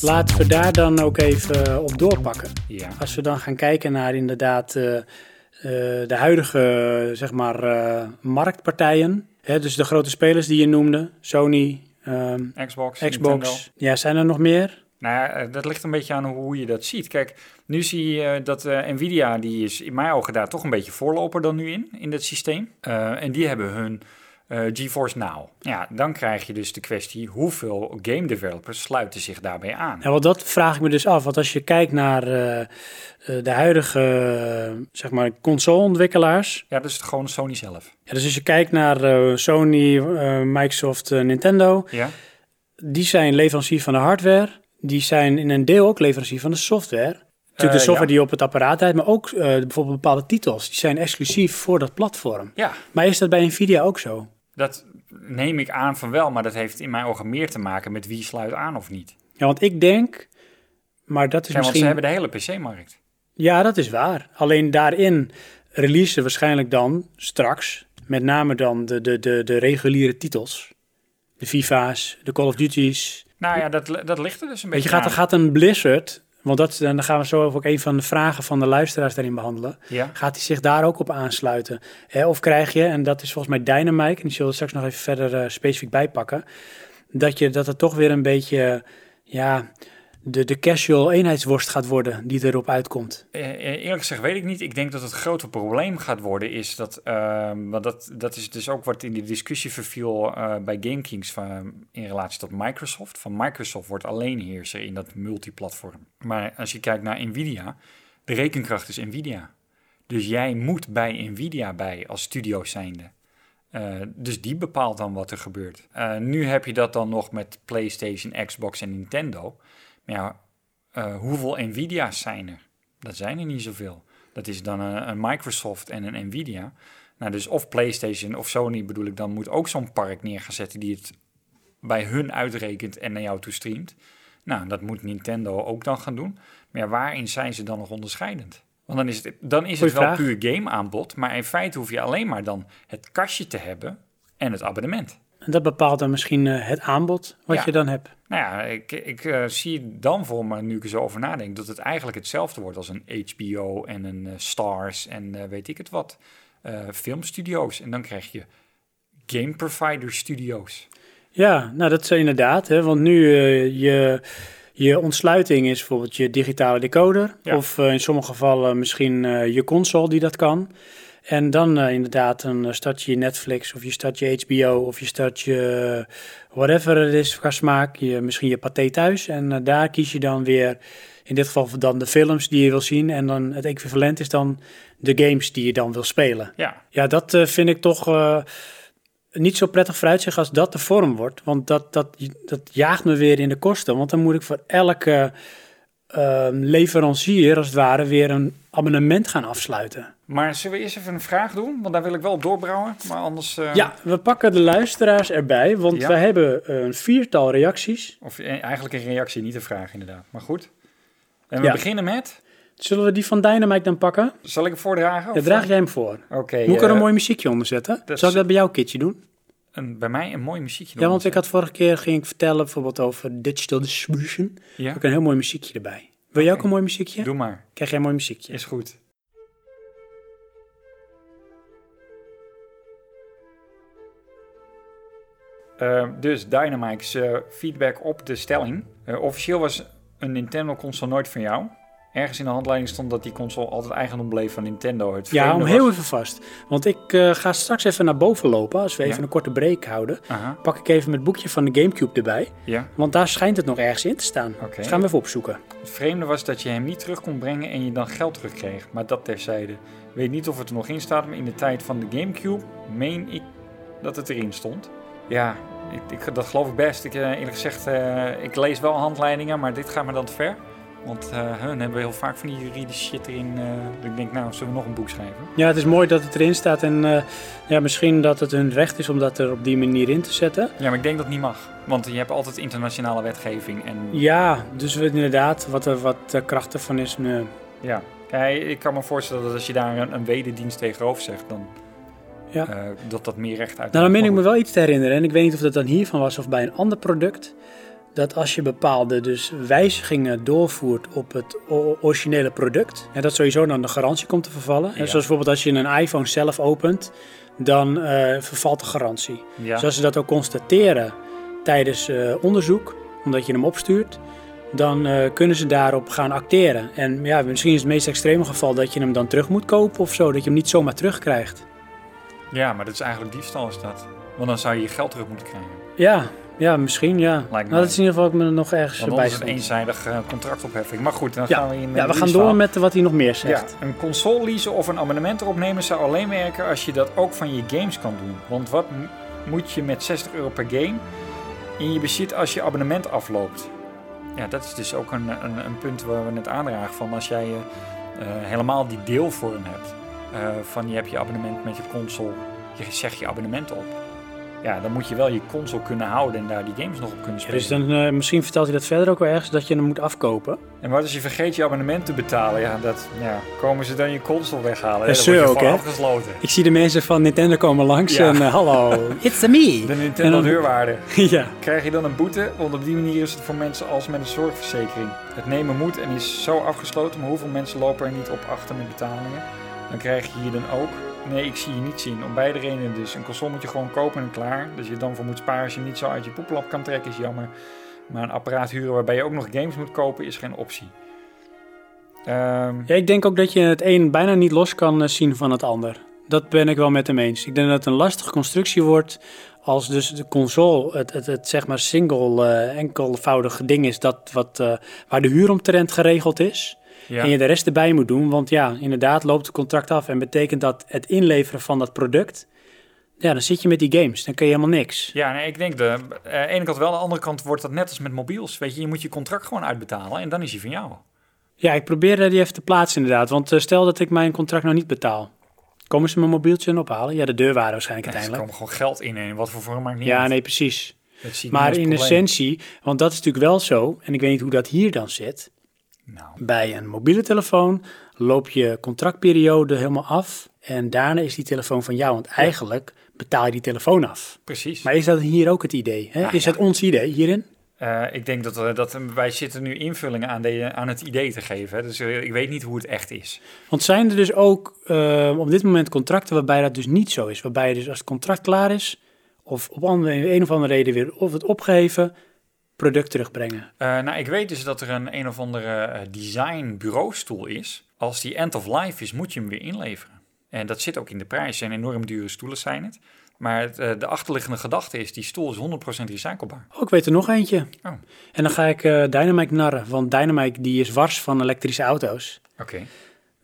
Speaker 1: Laten we daar dan ook even eh, op doorpakken.
Speaker 2: Ja.
Speaker 1: Als we dan gaan kijken naar inderdaad eh, eh, de huidige zeg maar, marktpartijen. Hè, dus de grote spelers die je noemde, Sony, ehm,
Speaker 2: Xbox,
Speaker 1: Xbox.
Speaker 2: Nintendo.
Speaker 1: Ja, zijn er nog meer?
Speaker 2: Nou ja, eh, dat ligt een beetje aan hoe je dat ziet. Kijk, nu zie je eh, dat eh, Nvidia, die is in mijn ogen daar toch een beetje voorloper dan nu in, in dat systeem. En die hebben hun eh, GeForce Now. Ja, dan krijg je dus de kwestie, hoeveel game developers sluiten zich daarbij aan?
Speaker 1: Ja, want dat vraag ik me dus af. Want als je kijkt naar de huidige zeg maar consoleontwikkelaars.
Speaker 2: Ja, dat is gewoon Sony zelf.
Speaker 1: Ja, dus als je kijkt naar Sony, Microsoft, Nintendo.
Speaker 2: Ja?
Speaker 1: Die zijn leverancier van de hardware. Die zijn in een deel ook leverancier van de software. Natuurlijk de
Speaker 2: Eh,
Speaker 1: software
Speaker 2: ja.
Speaker 1: die op het apparaat draait, maar ook eh, bijvoorbeeld bepaalde titels. Die zijn exclusief voor dat platform.
Speaker 2: Ja,
Speaker 1: Maar is dat bij Nvidia ook zo?
Speaker 2: dat neem ik aan van wel, maar dat heeft in mijn ogen meer te maken met wie sluit aan of niet.
Speaker 1: Ja, want ik denk, maar dat is
Speaker 2: Kijk, want
Speaker 1: misschien...
Speaker 2: ze hebben de hele PC-markt.
Speaker 1: Ja, dat is waar. Alleen daarin releasen waarschijnlijk dan straks met name dan de, de, de, de reguliere titels. De FIFA's, de Call of Duty's.
Speaker 2: Nou ja, dat, dat ligt er dus een
Speaker 1: Weet je,
Speaker 2: beetje
Speaker 1: gaat, er gaat een Blizzard, want dat, dan gaan we zo ook een van de vragen van de luisteraars daarin behandelen.
Speaker 2: Ja.
Speaker 1: Gaat hij zich daar ook op aansluiten? Hè, of krijg je, en dat is volgens mij Dynamite, en die zullen we straks nog even verder eh, specifiek bijpakken, dat, je, dat het toch weer een beetje, ja, de, de casual eenheidsworst gaat worden die erop uitkomt.
Speaker 2: Eh, eh, eerlijk gezegd weet ik niet. Ik denk dat het grote probleem gaat worden is dat... ehm, want dat, dat is dus ook wat in de discussie verviel eh, bij GameKings van, in relatie tot Microsoft. Van Microsoft wordt alleenheerser in dat multiplatform. Maar als je kijkt naar Nvidia, de rekenkracht is Nvidia. Dus jij moet bij Nvidia bij als studio zijnde. Dus die bepaalt dan wat er gebeurt. Nu heb je dat dan nog met PlayStation, Xbox en Nintendo. Ja, eh, hoeveel Nvidia's zijn er? Dat zijn er niet zoveel. Dat is dan een, een Microsoft en een Nvidia. Nou, dus of PlayStation of Sony bedoel ik, dan moet ook zo'n park neer gaan zetten die het bij hun uitrekent en naar jou toe streamt. Nou, dat moet Nintendo ook dan gaan doen. Maar ja, waarin zijn ze dan nog onderscheidend? Want dan is het, dan is het wel
Speaker 1: vraag.
Speaker 2: puur game aanbod, maar in feite hoef je alleen maar dan het kastje te hebben en het abonnement.
Speaker 1: En dat bepaalt dan misschien eh, het aanbod wat
Speaker 2: Ja.
Speaker 1: je dan hebt.
Speaker 2: Nou ja, ik, ik eh, zie dan voor me, nu ik er zo over nadenk, dat het eigenlijk hetzelfde wordt als een HBO en een eh, Stars en eh, weet ik het wat. filmstudio's. En dan krijg je game provider studio's.
Speaker 1: Ja, nou dat is inderdaad. Hè, want nu je, je ontsluiting is bijvoorbeeld je digitale decoder.
Speaker 2: Ja.
Speaker 1: Of in sommige gevallen misschien je console die dat kan. En dan eh, inderdaad, dan eh, start je Netflix of je start je HBO of je start je eh, whatever het is qua smaak. Je, misschien je paté thuis. En daar kies je dan weer, in dit geval dan de films die je wil zien. En dan het equivalent is dan de games die je dan wil spelen.
Speaker 2: Ja,
Speaker 1: Ja, dat vind ik toch niet zo prettig vooruitzicht als dat de vorm wordt. Want dat, dat, dat jaagt me weer in de kosten. Want dan moet ik voor elke leverancier, als het ware, weer een abonnement gaan afsluiten.
Speaker 2: Maar zullen we eerst even een vraag doen? Want daar wil ik wel op doorbrouwen. Maar anders... eh,
Speaker 1: Ja, we pakken de luisteraars erbij, want
Speaker 2: Ja.
Speaker 1: we hebben een viertal reacties.
Speaker 2: Of eh, eigenlijk een reactie, niet een vraag inderdaad. Maar goed. En we
Speaker 1: Ja.
Speaker 2: beginnen met...
Speaker 1: Zullen we die van Dynamite dan pakken?
Speaker 2: Zal ik hem voordragen?
Speaker 1: Ja,
Speaker 2: of,
Speaker 1: draag
Speaker 2: eh?
Speaker 1: jij hem voor.
Speaker 2: Oké.
Speaker 1: Moet ik er een mooi muziekje onder zetten?
Speaker 2: dat
Speaker 1: Zal ik dat bij jouw kitje doen?
Speaker 2: een- bij mij een mooi muziekje.
Speaker 1: Ja, want ik had vorige keer ging ik vertellen bijvoorbeeld over digital distribution.
Speaker 2: Ja,
Speaker 1: Heb ik een heel mooi muziekje erbij. Wil jij ook een mooi muziekje?
Speaker 2: doe maar.
Speaker 1: Krijg jij een mooi muziekje?
Speaker 2: Is goed. Eh, dus Dynamite's eh, feedback op de stelling. Eh, officieel was een Nintendo-console nooit van jou. Ergens in de handleiding stond dat die console altijd eigendom bleef van Nintendo. Het
Speaker 1: Ja, om heel
Speaker 2: was-
Speaker 1: even vast. Want ik eh, ga straks even naar boven lopen. Als we even
Speaker 2: Ja.
Speaker 1: een korte break houden. Pak ik even het boekje van de Gamecube erbij.
Speaker 2: ja.
Speaker 1: Want daar schijnt het nog ergens in te staan. Dus gaan we even opzoeken.
Speaker 2: Het vreemde was dat je hem niet terug kon brengen en je dan geld terugkreeg. Maar dat terzijde. Weet niet of het er nog in staat, maar in de tijd van de Gamecube meen ik dat het erin stond. Ja, ik, ik, dat geloof ik best. Ik, eh, eerlijk gezegd, eh, ik lees wel handleidingen, maar dit gaat me dan te ver. Want eh, hun hebben we heel vaak van die juridische shit erin. dat ik denk, nou, zullen we nog een boek schrijven?
Speaker 1: Ja, het is mooi dat het erin staat. En ja, misschien dat het hun recht is om dat er op die manier in te zetten.
Speaker 2: Ja, maar ik denk dat het niet mag. Want je hebt altijd internationale wetgeving. En
Speaker 1: Ja, dus inderdaad, wat er wat de kracht ervan is. nee.
Speaker 2: ja, ik kan me voorstellen dat als je daar een, een wederdienst tegenover zegt, dan
Speaker 1: Ja.
Speaker 2: eh, dat dat meer recht uit.
Speaker 1: Nou, dan meen ik me wel iets te herinneren. En ik weet niet of dat dan hiervan was of bij een ander product. Dat als je bepaalde dus wijzigingen doorvoert op het originele product. En dat sowieso dan de garantie komt te vervallen. En
Speaker 2: Ja.
Speaker 1: Zoals bijvoorbeeld als je een iPhone zelf opent. Dan eh, vervalt de garantie.
Speaker 2: Ja.
Speaker 1: Zoals ze dat ook constateren tijdens eh, onderzoek. Omdat je hem opstuurt. Dan kunnen ze daarop gaan acteren. En ja, misschien is het meest extreme geval dat je hem dan terug moet kopen of zo. Dat je hem niet zomaar terugkrijgt.
Speaker 2: Ja, maar dat is eigenlijk diefstal is dat. Want dan zou je je geld terug moeten krijgen.
Speaker 1: Ja, ja, misschien ja. Nou,
Speaker 2: mij.
Speaker 1: dat is in ieder geval ook me nog ergens
Speaker 2: Want
Speaker 1: bij
Speaker 2: anders is het
Speaker 1: stond.
Speaker 2: eenzijdig eh, contractopheffing. Maar goed, dan
Speaker 1: Ja,
Speaker 2: gaan we in
Speaker 1: ja, we gaan door met wat hij nog meer
Speaker 2: Ja,
Speaker 1: zegt.
Speaker 2: een console leasen of een abonnement erop nemen zou alleen werken als je dat ook van je games kan doen. Want wat moet je met 60 euro per game in je bezit als je abonnement afloopt? Ja, dat is dus ook een, een, een punt waar we net aandragen van als jij eh, eh, helemaal die deelvorm hebt. Eh, van je hebt je abonnement met je console, je zegt je abonnement op. Ja, dan moet je wel je console kunnen houden en daar die games nog op kunnen
Speaker 1: Ja,
Speaker 2: spelen.
Speaker 1: dus dan, eh, misschien vertelt hij dat verder ook wel ergens, dat je hem moet afkopen.
Speaker 2: En wat als je vergeet je abonnement te betalen? Ja, dat, ja komen ze dan je console weghalen? Word je
Speaker 1: ook, hè?
Speaker 2: afgesloten.
Speaker 1: Ik zie de mensen van Nintendo komen langs
Speaker 2: Ja.
Speaker 1: en eh, hallo, <laughs> it's a me.
Speaker 2: De
Speaker 1: En
Speaker 2: Nintendo
Speaker 1: dan-
Speaker 2: deurwaarde. <laughs>
Speaker 1: ja.
Speaker 2: Krijg je dan een boete? Want op die manier is het voor mensen als met een zorgverzekering. Het nemen moet en is zo afgesloten, maar hoeveel mensen lopen er niet op achter met betalingen? Dan krijg je hier dan ook. Nee, ik zie je niet zien. Om beide redenen dus. Een console moet je gewoon kopen en klaar. Dus je dan voor moet sparen als je niet zo uit je poeplap kan trekken, is jammer. Maar een apparaat huren waarbij je ook nog games moet kopen, is geen optie. Ehm,
Speaker 1: ja, ik denk ook dat je het een bijna niet los kan eh, zien van het ander. Dat ben ik wel met hem eens. Ik denk dat het een lastige constructie wordt als dus de console het, het, het zeg maar single, eh, enkelvoudige ding is dat wat, eh, waar de huuromtrend geregeld is.
Speaker 2: Ja.
Speaker 1: En je de rest erbij moet doen, want ja, inderdaad loopt het contract af en betekent dat het inleveren van dat product, ja, dan zit je met die games, dan kun je helemaal niks.
Speaker 2: Ja, nee, ik denk de eh, ene kant wel, aan de andere kant wordt dat net als met mobiels. Weet je, je moet je contract gewoon uitbetalen en dan is hij van jou.
Speaker 1: Ja, ik probeer die even te plaatsen inderdaad, want eh, stel dat ik mijn contract nou niet betaal. Komen ze mijn mobieltje dan ophalen? Ja, de deurwaarde waarschijnlijk
Speaker 2: Nee,
Speaker 1: uiteindelijk.
Speaker 2: komen gewoon geld in en wat voor vorm maakt niet
Speaker 1: Ja,
Speaker 2: uit.
Speaker 1: nee, precies. Maar in
Speaker 2: probleem.
Speaker 1: essentie, want dat is natuurlijk wel zo, en ik weet niet hoe dat hier dan zit.
Speaker 2: Nou,
Speaker 1: Bij een mobiele telefoon loop je contractperiode helemaal af en daarna is die telefoon van jou, want eigenlijk betaal je die telefoon af.
Speaker 2: precies.
Speaker 1: Maar is dat hier ook het idee? Hè?
Speaker 2: Ja,
Speaker 1: is
Speaker 2: ja.
Speaker 1: het ons idee hierin?
Speaker 2: Eh, ik denk dat, we- dat wij zitten nu invullingen aan, de, aan het idee te geven. hè. Dus eh, ik weet niet hoe het echt is.
Speaker 1: Want zijn er dus ook eh, op dit moment contracten waarbij dat dus niet zo is? Waarbij je dus als het contract klaar is, of op andere, een of andere reden weer of het opgeheven, product terugbrengen.
Speaker 2: Eh, nou, ik weet dus dat er een een of andere eh, design bureaustoel is. Als die end of life is, moet je hem weer inleveren. En dat zit ook in de prijs. En enorm dure stoelen zijn het. Maar het, eh, de achterliggende gedachte is, die stoel is 100% recyclebaar.
Speaker 1: Oh, ik weet er nog eentje.
Speaker 2: Oh.
Speaker 1: En dan ga ik Dynamic narren, want Dynamic die is wars van elektrische auto's.
Speaker 2: Oké.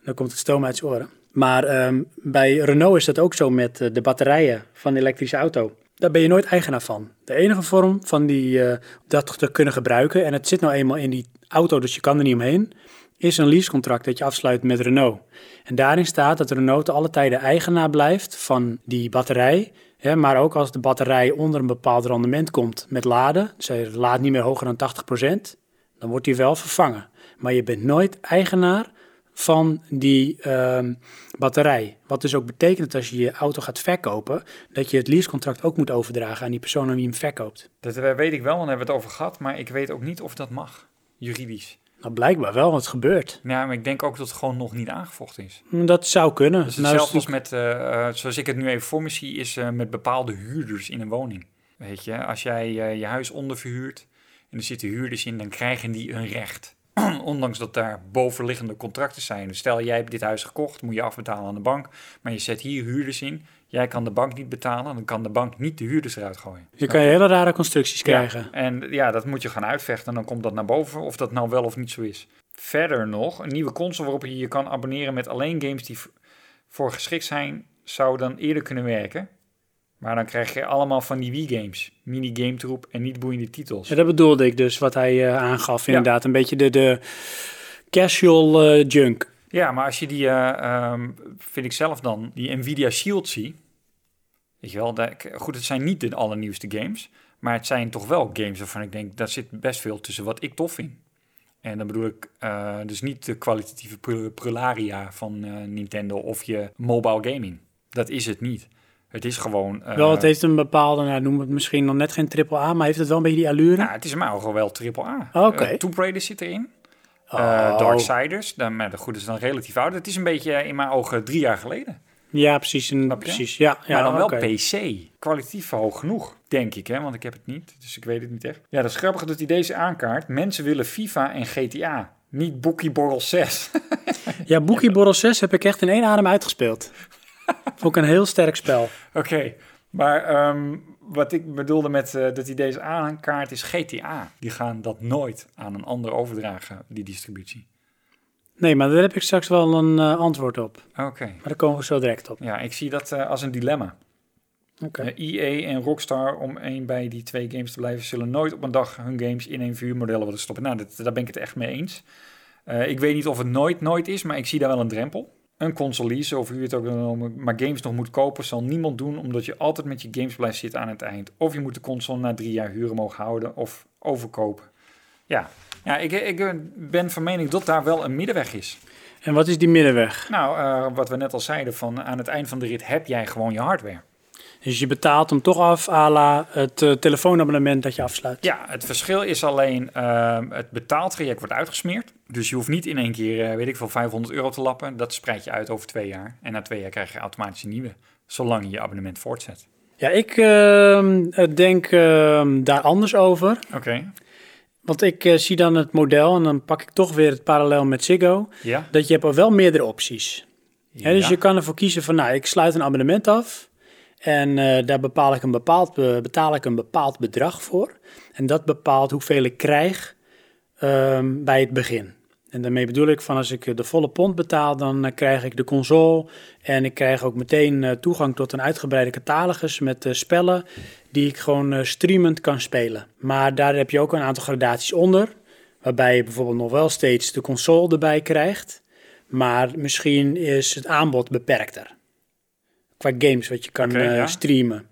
Speaker 1: Dan komt het stoom uit zijn oren. Maar ehm, bij Renault is dat ook zo met de batterijen van de elektrische auto. Daar ben je nooit eigenaar van. De enige vorm van die, eh, dat te kunnen gebruiken, en het zit nou eenmaal in die auto, dus je kan er niet omheen, is een leasecontract dat je afsluit met Renault. En daarin staat dat Renault te alle tijden eigenaar blijft van die batterij. Maar ook als de batterij onder een bepaald rendement komt met laden, dus laadt niet meer hoger dan 80%, dan wordt die wel vervangen. Maar je bent nooit eigenaar van die ehm, batterij. Wat dus ook betekent dat als je je auto gaat verkopen, dat je het leasecontract ook moet overdragen aan die persoon aan wie je hem verkoopt.
Speaker 2: Dat weet ik wel, want hebben we het over gehad. Maar ik weet ook niet of dat mag, juridisch.
Speaker 1: Nou, blijkbaar wel, want het gebeurt.
Speaker 2: Ja, maar ik denk ook dat het gewoon nog niet aangevochten is.
Speaker 1: Hm, Dat zou kunnen.
Speaker 2: Dus
Speaker 1: Nou,
Speaker 2: als met, eh, eh, zoals ik het nu even voor me zie, is eh, met bepaalde huurders in een woning. Weet je, als jij je huis onderverhuurt en er zitten huurders in, dan krijgen die een recht. <clears throat> Ondanks dat daar bovenliggende contracten zijn. Dus stel, jij hebt dit huis gekocht, moet je afbetalen aan de bank. Maar je zet hier huurders in. Jij kan de bank niet betalen, dan kan de bank niet de huurders eruit gooien.
Speaker 1: je kan je hele rare constructies krijgen.
Speaker 2: Ja, en ja, dat moet je gaan uitvechten en dan komt dat naar boven of dat nou wel of niet zo is. Verder nog, een nieuwe console waarop je je kan abonneren met alleen games die voor geschikt zijn, zou dan eerder kunnen werken. Maar dan krijg je allemaal van die Wii-games, mini-game troep en niet boeiende titels.
Speaker 1: Ja, dat bedoelde ik dus, wat hij eh, aangaf. Inderdaad, een beetje de, de casual eh, junk.
Speaker 2: Ja, maar als je die, eh, ehm, vind ik zelf dan, die Nvidia Shield zie, weet je wel, daar- goed, het zijn niet de allernieuwste games, maar het zijn toch wel games waarvan ik denk, daar zit best veel tussen wat ik tof vind. En dan bedoel ik dus niet de kwalitatieve prul- prularia van Nintendo of je mobile gaming. Dat is het niet. Het is gewoon... eh,
Speaker 1: wel, het heeft een bepaalde, nou, noem het misschien nog net geen triple A, maar heeft het wel een beetje die allure?
Speaker 2: Nou, het is in mijn ogen wel triple A.
Speaker 1: Oké.
Speaker 2: Eh, Tomb Raider zit erin.
Speaker 1: Oh.
Speaker 2: Eh, Darksiders, dan, maar de goed is dan relatief oud. Het is een beetje eh, in mijn ogen drie jaar geleden.
Speaker 1: Ja, precies. En, precies ja, ja,
Speaker 2: maar dan wel
Speaker 1: oké.
Speaker 2: PC. Kwalitatief hoog genoeg, denk ik, hè? want ik heb het niet. Dus ik weet het niet echt. Ja, dat is grappig dat hij deze aankaart. Mensen willen FIFA en GTA. Niet Bookie Borrel 6.
Speaker 1: Ja, Bookie Borrel 6 heb ik echt in één adem uitgespeeld. <laughs> <laughs> Vond ik een heel sterk spel.
Speaker 2: Oké, maar ehm, wat ik bedoelde met eh, dat hij deze aankaart is GTA. Die gaan dat nooit aan een ander overdragen, die distributie.
Speaker 1: Nee, maar daar heb ik straks wel een eh, antwoord op.
Speaker 2: Oké.
Speaker 1: Maar daar komen we zo direct op.
Speaker 2: Ja, ik zie dat eh, als een dilemma.
Speaker 1: Oké.
Speaker 2: EA en Rockstar, om één bij die twee games te blijven, zullen nooit op een dag hun games in een vuurmodellen willen stoppen. Nou, dat, daar ben ik het echt mee eens. Ik weet niet of het nooit, nooit is, maar ik zie daar wel een drempel. Een console of hoe je het ook wil noemen, maar games nog moet kopen, zal niemand doen, omdat je altijd met je games blijft zitten aan het eind. Of je moet de console na drie jaar huren mogen houden of overkopen. Ja, ja ik, ik eh, ben van mening dat daar wel een middenweg is.
Speaker 1: En wat is die middenweg?
Speaker 2: Nou, eh, wat we net al zeiden, van aan het eind van de rit heb jij gewoon je hardware.
Speaker 1: Dus je betaalt hem toch af à la het eh, telefoonabonnement dat je afsluit.
Speaker 2: Ja, het verschil is alleen ehm, het betaaltraject wordt uitgesmeerd. Dus je hoeft niet in één keer, eh, weet ik veel, 500 euro te lappen. Dat spreid je uit over twee jaar. En na twee jaar krijg je automatisch een nieuwe, zolang je je abonnement voortzet.
Speaker 1: Ja, ik ehm, denk ehm, daar anders over.
Speaker 2: Oké,
Speaker 1: Want ik eh, zie dan het model en dan pak ik toch weer het parallel met Ziggo.
Speaker 2: ja.
Speaker 1: Dat je hebt al wel meerdere opties. Dus
Speaker 2: Ja.
Speaker 1: je kan ervoor kiezen van, nou, ik sluit een abonnement af. En eh, daar bepaal ik een bepaald, be- betaal ik een bepaald bedrag voor. En dat bepaalt hoeveel ik krijg ehm, bij het begin. En daarmee bedoel ik van als ik de volle pond betaal, dan eh, krijg ik de console. En ik krijg ook meteen eh, toegang tot een uitgebreide catalogus met spellen die ik gewoon streamend kan spelen. Maar daar heb je ook een aantal gradaties onder. Waarbij je bijvoorbeeld nog wel steeds de console erbij krijgt. Maar misschien is het aanbod beperkter. Qua games wat je kan eh,
Speaker 2: ja.
Speaker 1: streamen.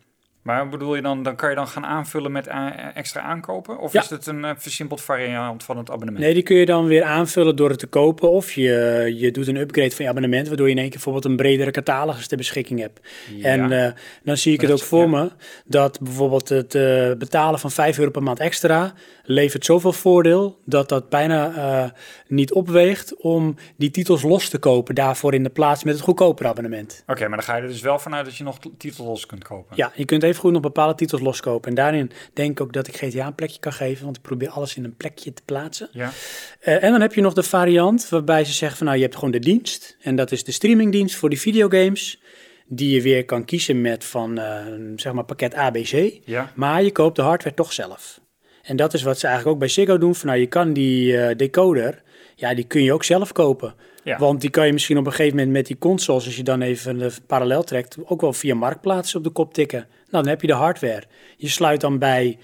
Speaker 2: Maar bedoel je dan, dan kan je dan gaan aanvullen met extra aankopen? Of
Speaker 1: Ja.
Speaker 2: is het een eh, versimpeld variant van het abonnement?
Speaker 1: Nee, die kun je dan weer aanvullen door het te kopen. Of je, je doet een upgrade van je abonnement, waardoor je in één keer bijvoorbeeld een bredere catalogus ter beschikking hebt.
Speaker 2: Ja.
Speaker 1: En eh, dan zie ik het ook voor
Speaker 2: ja.
Speaker 1: me dat bijvoorbeeld het eh, betalen van 5 euro per maand extra levert zoveel voordeel dat dat bijna niet opweegt om die titels los te kopen daarvoor in de plaats met het goedkopere abonnement.
Speaker 2: Oké, maar dan ga je er dus wel vanuit dat je nog titels los kunt kopen.
Speaker 1: Ja, je kunt even goed nog bepaalde titels loskopen. En daarin denk ik ook dat ik GTA een plekje kan geven, want ik probeer alles in een plekje te plaatsen.
Speaker 2: Ja.
Speaker 1: Eh, en dan heb je nog de variant waarbij ze zeggen van nou, je hebt gewoon de dienst. En dat is de streamingdienst voor die videogames. Die je weer kan kiezen met van, eh, zeg maar, pakket ABC.
Speaker 2: Ja.
Speaker 1: Maar je koopt de hardware toch zelf. En dat is wat ze eigenlijk ook bij Ziggo doen. Van nou, je kan die eh, decoder, ja, die kun je ook zelf kopen.
Speaker 2: Ja.
Speaker 1: Want die kan je misschien op een gegeven moment met die consoles, als je dan even de parallel trekt, ook wel via marktplaats op de kop tikken. Nou, dan heb je de hardware. Je sluit dan bij,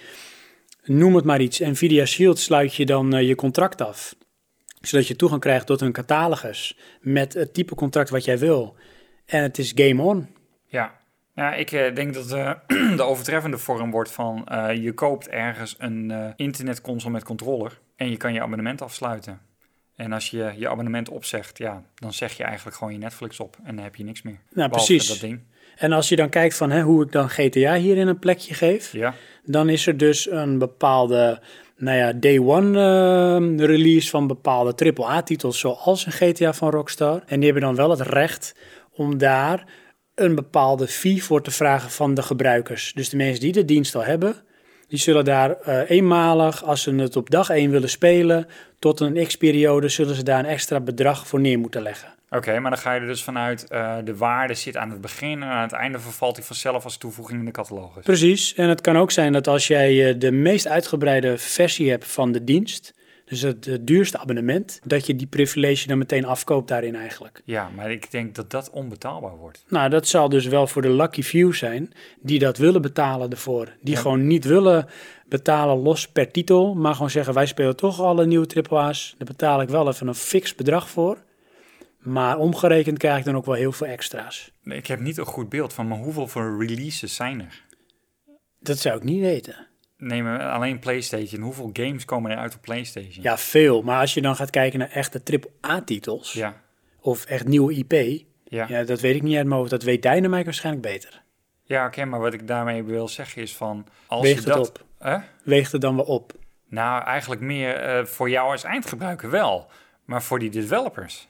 Speaker 1: noem het maar iets, Nvidia Shield sluit je dan eh, je contract af. Zodat je toegang krijgt tot een catalogus met het type contract wat jij wil. En het is game on.
Speaker 2: Ja, ja ik eh, denk dat de <clears throat> overtreffende vorm wordt van eh, je koopt ergens een internetconsole met controller en je kan je abonnement afsluiten. En als je je abonnement opzegt, ja, dan zeg je eigenlijk gewoon je Netflix op en dan heb je niks meer.
Speaker 1: Nou,
Speaker 2: Behalve
Speaker 1: precies.
Speaker 2: dat ding.
Speaker 1: En als je dan kijkt van hè, hoe ik dan GTA hierin een plekje geef,
Speaker 2: Ja,
Speaker 1: dan is er dus een bepaalde, nou ja, day one eh, release van bepaalde AAA-titels, zoals een GTA van Rockstar. En die hebben dan wel het recht om daar een bepaalde fee voor te vragen van de gebruikers. Dus de mensen die de dienst al hebben, die zullen daar eh, eenmalig, als ze het op dag 1 willen spelen, tot een x-periode, zullen ze daar een extra bedrag voor neer moeten leggen.
Speaker 2: Oké, maar dan ga je er dus vanuit eh, de waarde zit aan het begin en aan het einde vervalt die vanzelf als toevoeging in de catalogus.
Speaker 1: Precies. En het kan ook zijn dat als jij eh, de meest uitgebreide versie hebt van de dienst, dus het, duurste abonnement, dat je die privilege dan meteen afkoopt daarin eigenlijk.
Speaker 2: Ja, maar ik denk dat dat onbetaalbaar wordt.
Speaker 1: Nou, dat zal dus wel voor de lucky few zijn die dat willen betalen ervoor. Die gewoon niet willen betalen los per titel, maar gewoon zeggen wij spelen toch alle nieuwe AAA's. Daar betaal ik wel even een fix bedrag voor. Maar omgerekend krijg ik dan ook wel heel veel extra's.
Speaker 2: Nee, Ik heb niet een goed beeld van, maar hoeveel voor releases zijn er?
Speaker 1: Dat zou ik niet weten.
Speaker 2: Neem alleen PlayStation. Hoeveel games komen er uit op PlayStation?
Speaker 1: Ja, veel. Maar als je dan gaat kijken naar echte AAA-titels,
Speaker 2: Ja,
Speaker 1: of echt nieuwe IP,
Speaker 2: ja.
Speaker 1: ja, dat weet ik niet uit mijn hoofd. Dat weet Dynamite waarschijnlijk beter.
Speaker 2: ja oké, maar wat ik daarmee wil zeggen is van... Als
Speaker 1: Weegt
Speaker 2: je
Speaker 1: het
Speaker 2: dat,
Speaker 1: op? Weegt het dan wel op?
Speaker 2: Nou, eigenlijk meer eh, voor jou als eindgebruiker wel. Maar voor die developers.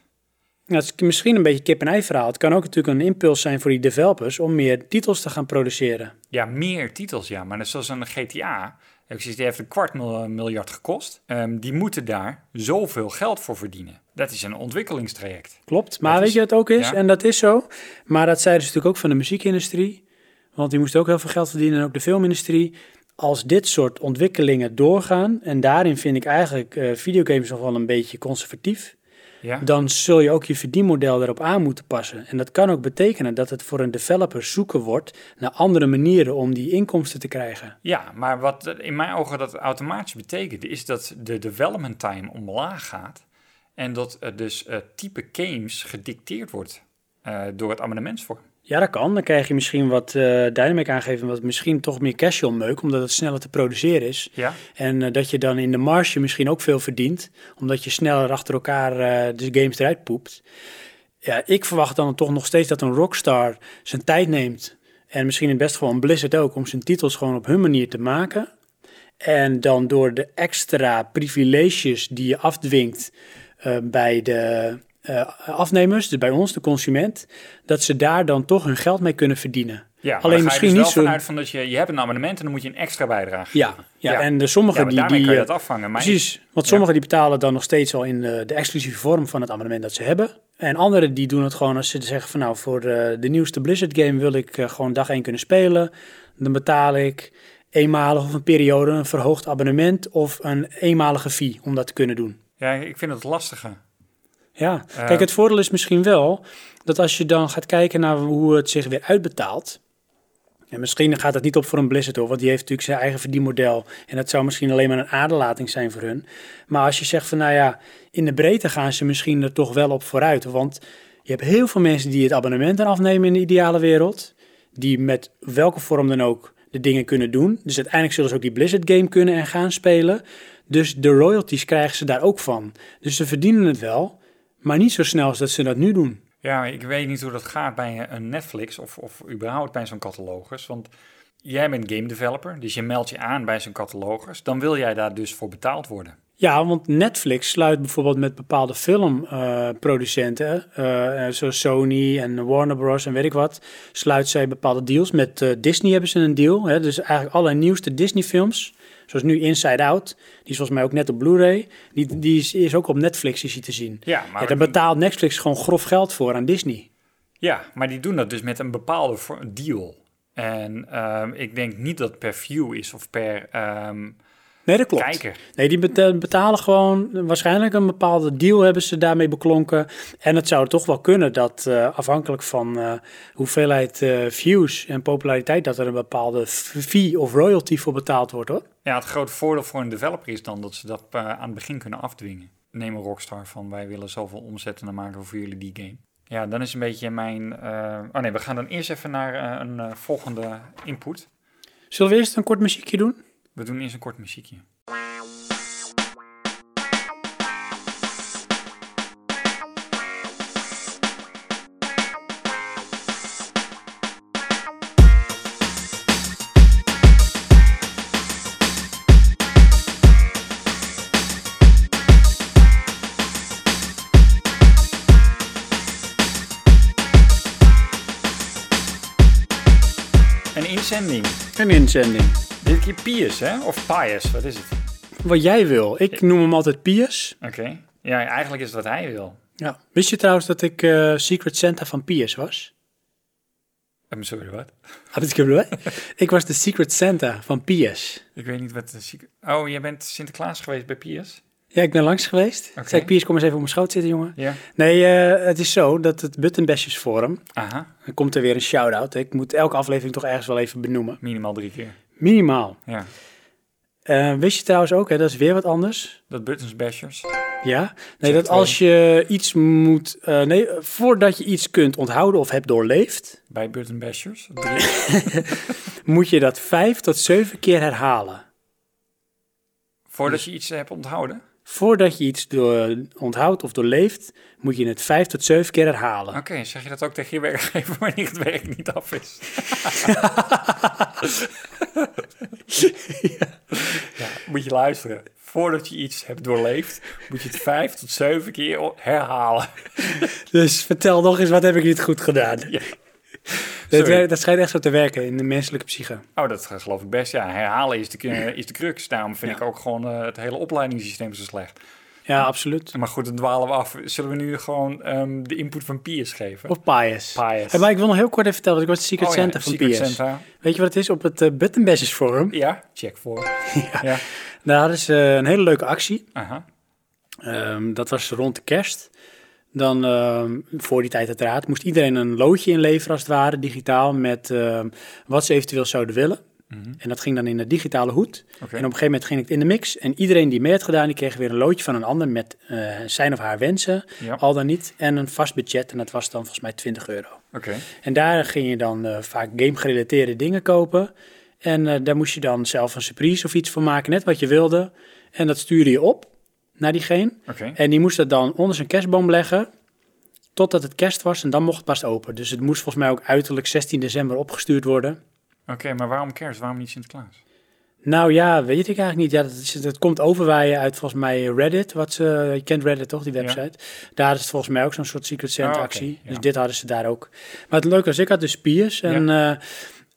Speaker 1: Ja, het is misschien een beetje kip-en-ei verhaal. Het kan ook natuurlijk een impuls zijn voor die developers om meer titels te gaan produceren.
Speaker 2: Ja, meer titels, ja. Maar net zoals een GTA... Die heeft een kwart mil- miljard gekost. Ehm, die moeten daar zoveel geld voor verdienen. Dat is een ontwikkelingstraject.
Speaker 1: Klopt. Maar
Speaker 2: Dat
Speaker 1: weet
Speaker 2: is-
Speaker 1: je wat het ook is?
Speaker 2: ja.
Speaker 1: En dat is zo. Maar dat zeiden ze natuurlijk ook van de muziekindustrie. Want die moesten ook heel veel geld verdienen. En ook de filmindustrie. Als dit soort ontwikkelingen doorgaan. En daarin vind ik eigenlijk eh, videogames nog wel een beetje conservatief.
Speaker 2: Ja?
Speaker 1: dan zul je ook je verdienmodel erop aan moeten passen. En dat kan ook betekenen dat het voor een developer zoeken wordt naar andere manieren om die inkomsten te krijgen.
Speaker 2: Ja, maar wat in mijn ogen dat automatisch betekent, is dat de development time omlaag gaat. En dat er dus eh, type games gedicteerd wordt eh, door het abonnementsvorm.
Speaker 1: Ja, dat kan. Dan krijg je misschien wat eh dynamic aangeven, wat misschien toch meer casual meuk, omdat het sneller te produceren is.
Speaker 2: Ja,
Speaker 1: En eh, dat je dan in de marge misschien ook veel verdient, omdat je sneller achter elkaar eh, de games eruit poept. Ja, ik verwacht dan toch nog steeds dat een Rockstar zijn tijd neemt. En misschien in het best gewoon Blizzard ook, om zijn titels gewoon op hun manier te maken. En dan door de extra privileges die je afdwingt bij de eh, afnemers, dus bij ons, de consument, dat ze daar dan toch hun geld mee kunnen verdienen.
Speaker 2: ja
Speaker 1: Alleen
Speaker 2: je
Speaker 1: misschien
Speaker 2: dus
Speaker 1: niet zo.
Speaker 2: vanuit van dat je, je hebt een abonnement en dan moet je een extra bijdrage
Speaker 1: Ja,
Speaker 2: geven.
Speaker 1: ja, en de sommigen
Speaker 2: Ja,
Speaker 1: die,
Speaker 2: daarmee
Speaker 1: die
Speaker 2: kan je
Speaker 1: eh,
Speaker 2: dat afvangen. Maar
Speaker 1: Precies, want sommigen die betalen dan nog steeds al in de, de exclusieve vorm van het abonnement dat ze hebben. En anderen die doen het gewoon als ze zeggen van nou voor de, de nieuwste Blizzard game wil ik eh, gewoon dag één kunnen spelen. Dan betaal ik eenmalig of een periode een verhoogd abonnement of een eenmalige fee om dat te kunnen doen.
Speaker 2: Ja, ik vind het lastige.
Speaker 1: Ja,
Speaker 2: Eh.
Speaker 1: kijk het voordeel is misschien wel dat als je dan gaat kijken naar hoe het zich weer uitbetaalt. En misschien gaat het niet op voor een Blizzard hoor, want die heeft natuurlijk zijn eigen verdienmodel. En dat zou misschien alleen maar een aderlating zijn voor hun. Maar als je zegt van nou ja, in de breedte gaan ze misschien er toch wel op vooruit. Want je hebt heel veel mensen die het abonnement dan afnemen in de ideale wereld. Die met welke vorm dan ook de dingen kunnen doen. Dus uiteindelijk zullen ze ook die Blizzard game kunnen en gaan spelen. Dus de royalties krijgen ze daar ook van. Dus ze verdienen het wel, maar niet zo snel als dat ze dat nu doen.
Speaker 2: Ja, ik weet niet hoe dat gaat bij een Netflix of, of überhaupt bij zo'n catalogus. Want jij bent game developer, dus je meldt je aan bij zo'n catalogus. Dan wil jij daar dus voor betaald worden.
Speaker 1: Ja, want Netflix sluit bijvoorbeeld met bepaalde filmproducenten, eh, zoals Sony en Warner Bros. en weet ik wat, sluit zij bepaalde deals. Met eh, Disney hebben ze een deal. Hè, dus eigenlijk alle nieuwste Disney-films, zoals nu Inside Out, die is volgens mij ook net op Blu-ray, die, die is, is ook op Netflix is die te zien.
Speaker 2: Ja, maar,
Speaker 1: Ja, daar betaalt Netflix gewoon grof geld voor aan Disney.
Speaker 2: ja, maar die doen dat dus met een bepaalde deal. En ehm, ik denk niet dat per view is of per ehm,
Speaker 1: Nee, dat klopt.
Speaker 2: kijker.
Speaker 1: Nee, die beta- betalen gewoon waarschijnlijk een bepaalde deal hebben ze daarmee beklonken. En het zou toch wel kunnen dat eh, afhankelijk van eh, hoeveelheid eh, views en populariteit, dat er een bepaalde fee of royalty voor betaald wordt hoor.
Speaker 2: Ja, het grote voordeel voor een developer is dan dat ze dat aan het begin kunnen afdwingen. Neem een Rockstar van wij willen zoveel omzet en dan maken we voor jullie die game. Ja, dan is een beetje mijn... Oh nee, we gaan dan eerst even naar een volgende input.
Speaker 1: Zullen we eerst een kort muziekje doen?
Speaker 2: We doen eerst een kort muziekje. Een inzending.
Speaker 1: Een inzending.
Speaker 2: Keer Pius, hè? Of Pius, wat is het?
Speaker 1: Wat jij wil. Ik noem hem altijd Piers.
Speaker 2: Oké. Ja, eigenlijk is het wat hij wil.
Speaker 1: Ja. Wist je trouwens dat ik eh, Secret Santa van Piers was?
Speaker 2: Eh, Sorry, wat?
Speaker 1: Had ik was de Secret Santa van Piers.
Speaker 2: Ik weet niet wat de ziek... Oh, jij bent Sinterklaas geweest bij Pius?
Speaker 1: Ja, ik ben langs geweest. Zei ik, Piers, kom eens even op mijn schoot zitten, jongen.
Speaker 2: Ja.
Speaker 1: Nee, eh, het is zo dat het Buttonbashers Forum,
Speaker 2: Aha,
Speaker 1: dan komt er weer een shout-out. Ik moet elke aflevering toch ergens wel even benoemen.
Speaker 2: minimaal drie keer.
Speaker 1: Minimaal.
Speaker 2: Ja.
Speaker 1: Eh, wist je trouwens ook, hè, dat is weer wat anders.
Speaker 2: Dat Buttons Bashers.
Speaker 1: Ja? Nee, dat als je iets moet... eh, nee, voordat je iets kunt onthouden of hebt doorleefd,
Speaker 2: Bij Button Bashers. <laughs>
Speaker 1: Moet je dat vijf tot zeven keer herhalen.
Speaker 2: Voordat
Speaker 1: Dus-
Speaker 2: je iets hebt onthouden.
Speaker 1: Voordat je iets door, onthoudt of doorleeft, moet je het vijf tot zeven keer herhalen.
Speaker 2: Oké, zeg je dat ook tegen je werkgever wanneer het werk niet af is? <laughs> ja. moet je luisteren. Voordat je iets hebt doorleefd, moet je het vijf tot zeven keer herhalen.
Speaker 1: Dus vertel nog eens, wat heb ik niet goed gedaan?
Speaker 2: Ja. <laughs>
Speaker 1: Dat, dat schijnt echt zo te werken in de menselijke psyche.
Speaker 2: Oh, dat geloof ik best. Ja, herhalen is de, is de crux. Daarom vind
Speaker 1: Ja.
Speaker 2: ik ook gewoon eh, het hele opleidingssysteem zo slecht.
Speaker 1: Ja, absoluut.
Speaker 2: Maar goed, dan dwalen we af. Zullen we nu gewoon ehm, de input van Piers geven?
Speaker 1: Of Pius.
Speaker 2: Pius.
Speaker 1: Hey, maar ik wil nog heel kort even vertellen, want ik was de Secret
Speaker 2: Oh ja,
Speaker 1: van
Speaker 2: Secret. Santa.
Speaker 1: Weet je wat het is? Op het uh, Buttonbashers forum,
Speaker 2: Ja, check voor. <laughs> ja.
Speaker 1: daar hadden ze eh, een hele leuke actie.
Speaker 2: Aha.
Speaker 1: Ehm, dat was rond de kerst. Dan, ehm, voor die tijd uiteraard, moest iedereen een loodje inleveren als het ware, digitaal, met ehm, wat ze eventueel zouden willen. En dat ging dan in een digitale hoed.
Speaker 2: Mhm.
Speaker 1: En op een gegeven moment ging het in de mix. En iedereen die mee had gedaan, die kreeg weer een loodje van een ander met eh, zijn of haar wensen,
Speaker 2: Ja.
Speaker 1: al dan niet. En een vast budget. En dat was dan volgens mij 20 euro.
Speaker 2: Oké.
Speaker 1: En daar ging je dan eh, vaak game-gerelateerde dingen kopen. En eh, daar moest je dan zelf een surprise of iets van maken, net wat je wilde. En dat stuurde je op naar diegene. En die moest dat dan onder zijn kerstboom leggen, totdat het kerst was. En dan mocht het pas open. Dus het moest volgens mij ook uiterlijk 16 december opgestuurd worden.
Speaker 2: Oké, maar waarom kerst? Waarom niet Sinterklaas?
Speaker 1: Nou ja, weet ik eigenlijk niet. Ja, dat, is, dat komt overwaaien uit volgens mij Reddit. Wat ze, je kent Reddit toch, die website? Daar is het volgens mij ook zo'n soort Secret Santa
Speaker 2: oké,
Speaker 1: actie.
Speaker 2: ja.
Speaker 1: Dus dit hadden ze daar ook. Maar het leuke was, ik had dus Piers. En eh,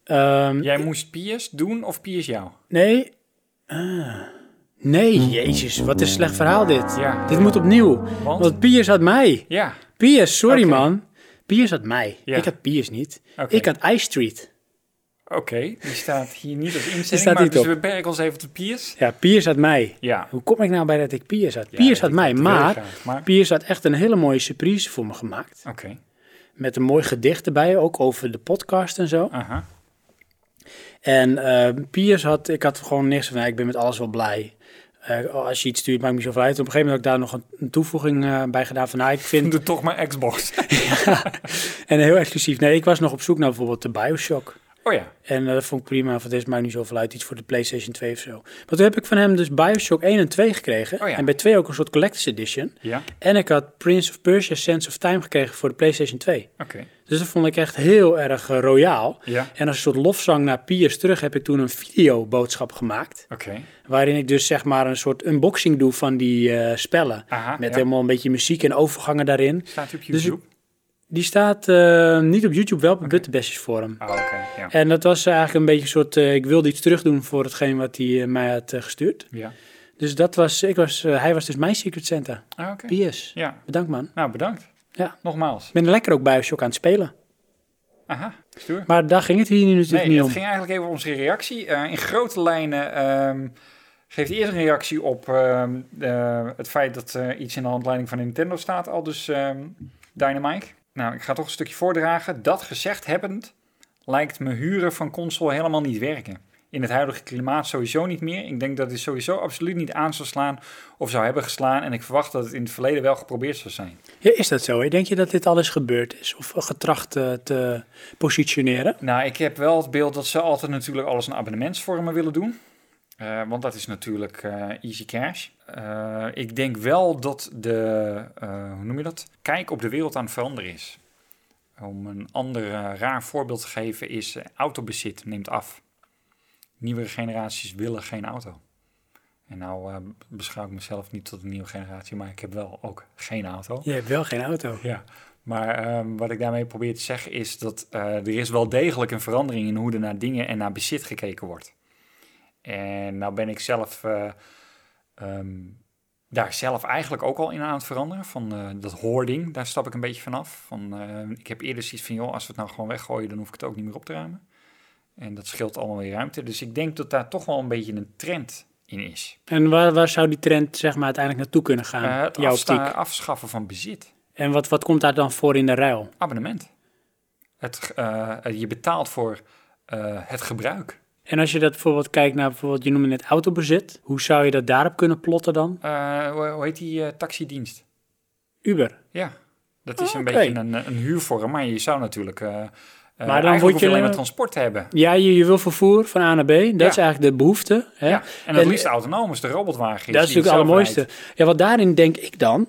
Speaker 1: ehm,
Speaker 2: Jij moest Piers doen of Piers jou?
Speaker 1: nee... Ah. Nee, jezus, wat een slecht verhaal dit.
Speaker 2: Ja.
Speaker 1: Dit moet opnieuw.
Speaker 2: Want?
Speaker 1: Want Piers had mij.
Speaker 2: Ja.
Speaker 1: Piers, sorry man. Piers had mij.
Speaker 2: Ja.
Speaker 1: Ik had Piers niet. Ik had Ice Street.
Speaker 2: Oké, die staat hier niet op instelling,
Speaker 1: staat
Speaker 2: maar
Speaker 1: niet
Speaker 2: dus
Speaker 1: op.
Speaker 2: we beperken ons even tot Piers.
Speaker 1: Ja, Piers had mij.
Speaker 2: Ja.
Speaker 1: Hoe kom ik nou bij dat ik Piers had?
Speaker 2: Ja,
Speaker 1: Piers had mij,
Speaker 2: graag, maar-
Speaker 1: Piers had echt een hele mooie surprise voor me gemaakt.
Speaker 2: Oké.
Speaker 1: Met een mooi gedicht erbij, ook over de podcast en zo.
Speaker 2: Aha.
Speaker 1: En eh Piers had, ik had gewoon niks van, ik ben met alles wel blij. Eh, als je iets stuurt, maakt me niet zoveel uit. Op een gegeven moment had ik daar nog een, toevoeging eh, bij gedaan van, nou, ik vind... <laughs>
Speaker 2: Doe toch maar Xbox. <laughs>
Speaker 1: en heel exclusief. Nee, ik was nog op zoek naar bijvoorbeeld de Bioshock.
Speaker 2: Oh ja.
Speaker 1: En eh, dat vond ik prima, want deze maakt niet zoveel uit. Iets voor de PlayStation 2 of zo. Maar toen heb ik van hem dus Bioshock 1 en 2 gekregen.
Speaker 2: Oh ja.
Speaker 1: En bij 2 ook een soort Collector's Edition.
Speaker 2: Ja.
Speaker 1: En ik had Prince of Persia Sense of Time gekregen voor de PlayStation 2.
Speaker 2: Oké.
Speaker 1: Dus dat vond ik echt heel erg eh, royaal.
Speaker 2: Ja.
Speaker 1: En als een soort lofzang naar Piers terug heb ik toen een videoboodschap gemaakt. Waarin ik dus zeg maar een soort unboxing doe van die eh, spellen.
Speaker 2: Aha,
Speaker 1: met
Speaker 2: ja.
Speaker 1: helemaal een beetje muziek en overgangen daarin.
Speaker 2: Staat die op
Speaker 1: Dus
Speaker 2: YouTube?
Speaker 1: Die staat eh, niet op YouTube, wel op Buttebestjes Forum.
Speaker 2: Oké. Ja.
Speaker 1: En dat was eigenlijk een beetje een soort, ik wilde iets terugdoen voor hetgeen wat hij mij had gestuurd.
Speaker 2: Ja.
Speaker 1: Dus dat was, ik was, hij was dus mijn Secret Santa.
Speaker 2: Ah.
Speaker 1: Piers.
Speaker 2: Ja.
Speaker 1: Bedankt man.
Speaker 2: Nou, bedankt.
Speaker 1: Ja.
Speaker 2: Nogmaals.
Speaker 1: Ik ben lekker ook Bioshock aan het spelen.
Speaker 2: Aha. Stoer.
Speaker 1: Maar daar ging het hier nu natuurlijk
Speaker 2: Nee,
Speaker 1: niet
Speaker 2: het
Speaker 1: om.
Speaker 2: ging eigenlijk even om onze reactie. Eh, in grote lijnen ehm, geeft eerst een reactie op ehm, eh, het feit dat er iets in de handleiding van Nintendo staat, al dus ehm Dynamite. Nou, ik ga toch een stukje voordragen. Dat gezegd hebbend, lijkt me huren van console helemaal niet werken. In het huidige klimaat sowieso niet meer. Ik denk dat het sowieso absoluut niet aan zou slaan of zou hebben geslaan. En ik verwacht dat het in het verleden wel geprobeerd zou zijn.
Speaker 1: Ja, is dat zo? hè? Denk je dat dit alles gebeurd is? Of getracht eh, te positioneren?
Speaker 2: Nou, ik heb wel het beeld dat ze altijd natuurlijk alles in abonnementsvormen willen doen. Eh, want dat is natuurlijk eh, easy cash. Ik denk wel dat de, hoe noem je dat? Kijk op de wereld aan het veranderen is. Om een ander raar voorbeeld te geven is autobezit neemt af. Nieuwe generaties willen geen auto. En nou eh, beschouw ik mezelf niet tot een nieuwe generatie, maar ik heb wel ook geen auto.
Speaker 1: Je hebt wel geen auto.
Speaker 2: Ja, maar ehm, wat ik daarmee probeer te zeggen is dat eh, er is wel degelijk een verandering in hoe er naar dingen en naar bezit gekeken wordt. En nou ben ik zelf eh, ehm, daar zelf eigenlijk ook al in aan het veranderen. Van dat hoarding, daar stap ik een beetje vanaf. Van, ik heb eerder zoiets van, joh, als we het nou gewoon weggooien, dan hoef ik het ook niet meer op te ruimen. En dat scheelt allemaal weer ruimte. Dus ik denk dat daar toch wel een beetje een trend in is.
Speaker 1: En waar, waar zou die trend zeg maar uiteindelijk naartoe kunnen gaan?
Speaker 2: Eh, het
Speaker 1: jouw
Speaker 2: afsta- afschaffen van bezit.
Speaker 1: En wat, wat komt daar dan voor in de ruil?
Speaker 2: abonnement. Het, eh, je betaalt voor eh, het gebruik.
Speaker 1: En als je dat bijvoorbeeld kijkt naar, bijvoorbeeld, je noemde net autobezit. Hoe zou je dat daarop kunnen plotten dan?
Speaker 2: Hoe, hoe heet die taxidienst?
Speaker 1: Uber.
Speaker 2: Ja, dat is
Speaker 1: Ah,
Speaker 2: een
Speaker 1: oké.
Speaker 2: beetje een, een huurvorm, maar je zou natuurlijk. Eh maar dan
Speaker 1: word je-
Speaker 2: alleen maar transport hebben.
Speaker 1: Ja, je, je wil vervoer van A naar B. Dat is eigenlijk de behoefte. Hè?
Speaker 2: Ja, en het
Speaker 1: En-
Speaker 2: liefst autonoom als de robotwagen is.
Speaker 1: Dat is natuurlijk het allermooiste. Ja, wat daarin denk ik dan.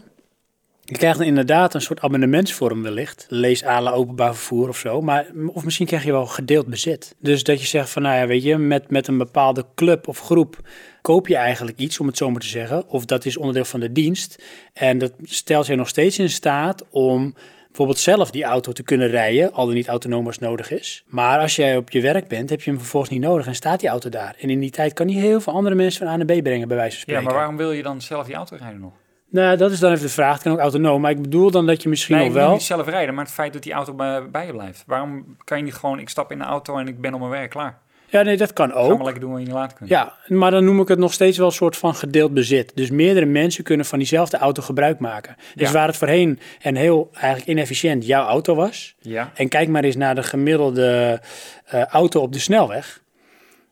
Speaker 1: Je krijgt dan inderdaad een soort abonnementsvorm wellicht. Lees à la openbaar vervoer of zo. Maar, of misschien krijg je wel gedeeld bezit. Dus dat je zegt van, nou ja, weet je, met, met een bepaalde club of groep koop je eigenlijk iets, om het zo maar te zeggen. Of dat is onderdeel van de dienst. En dat stelt je nog steeds in staat om bijvoorbeeld zelf die auto te kunnen rijden, al dan niet autonoom als nodig is. Maar als jij op je werk bent, heb je hem vervolgens niet nodig en staat die auto daar. En in die tijd kan hij heel veel andere mensen van A naar B brengen, bij wijze van
Speaker 2: Ja,
Speaker 1: spreken.
Speaker 2: maar waarom wil je dan zelf die auto rijden nog?
Speaker 1: Nou, dat is dan even de vraag. Het kan ook autonoom. Maar ik bedoel dan dat je misschien
Speaker 2: Nee,
Speaker 1: nog wel...
Speaker 2: niet zelf rijden, maar het feit dat die auto bij, bij je blijft. Waarom kan je niet gewoon, ik stap in de auto en ik ben op mijn werk klaar.
Speaker 1: Ja, nee, dat kan
Speaker 2: Ga maar
Speaker 1: ook.
Speaker 2: lekker doen wat je later kunt.
Speaker 1: Ja, maar dan noem ik het nog steeds wel een soort van gedeeld bezit. Dus meerdere mensen kunnen van diezelfde auto gebruik maken. Dus
Speaker 2: Ja.
Speaker 1: waar het voorheen en heel eigenlijk inefficiënt jouw auto was...
Speaker 2: Ja.
Speaker 1: en kijk maar eens naar de gemiddelde eh, auto op de snelweg...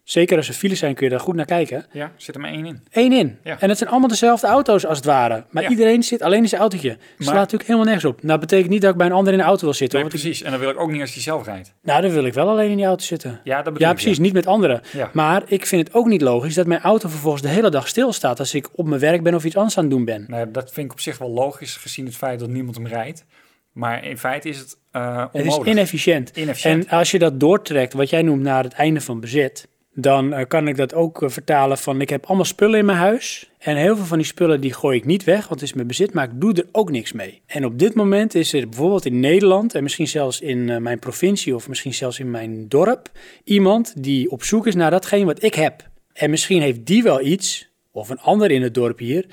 Speaker 1: Zeker als er files zijn, kun je daar goed naar kijken.
Speaker 2: Ja, zit er maar één in.
Speaker 1: Eén in.
Speaker 2: Ja.
Speaker 1: En het zijn allemaal dezelfde auto's als het ware. Maar
Speaker 2: Ja.
Speaker 1: iedereen zit alleen in zijn autootje. Het slaat
Speaker 2: Maar-
Speaker 1: natuurlijk helemaal nergens op. Nou, dat betekent niet dat ik bij een ander in de auto wil zitten.
Speaker 2: Nee,
Speaker 1: ik-
Speaker 2: precies. En dan wil ik ook niet als hij zelf rijdt.
Speaker 1: nou, dan wil ik wel alleen in die auto zitten.
Speaker 2: Ja, dat bedoel
Speaker 1: Ja,
Speaker 2: ik,
Speaker 1: precies. Niet met anderen.
Speaker 2: Ja.
Speaker 1: Maar ik vind het ook niet logisch dat mijn auto vervolgens de hele dag stilstaat als ik op mijn werk ben of iets anders aan het doen ben.
Speaker 2: Nou, dat vind ik op zich wel logisch, gezien het feit dat niemand hem rijdt. Maar in feite is het eh
Speaker 1: Het is inefficiënt.
Speaker 2: Inefficiënt.
Speaker 1: En als je dat doortrekt, wat jij noemt naar het einde van bezit, dan eh, kan ik dat ook eh, vertalen van ik heb allemaal spullen in mijn huis. En heel veel van die spullen die gooi ik niet weg, want het is mijn bezit, maar ik doe er ook niks mee. En op dit moment is er bijvoorbeeld in Nederland en misschien zelfs in eh, mijn provincie of misschien zelfs in mijn dorp iemand die op zoek is naar datgene wat ik heb. En misschien heeft die wel iets, of een ander in het dorp hier,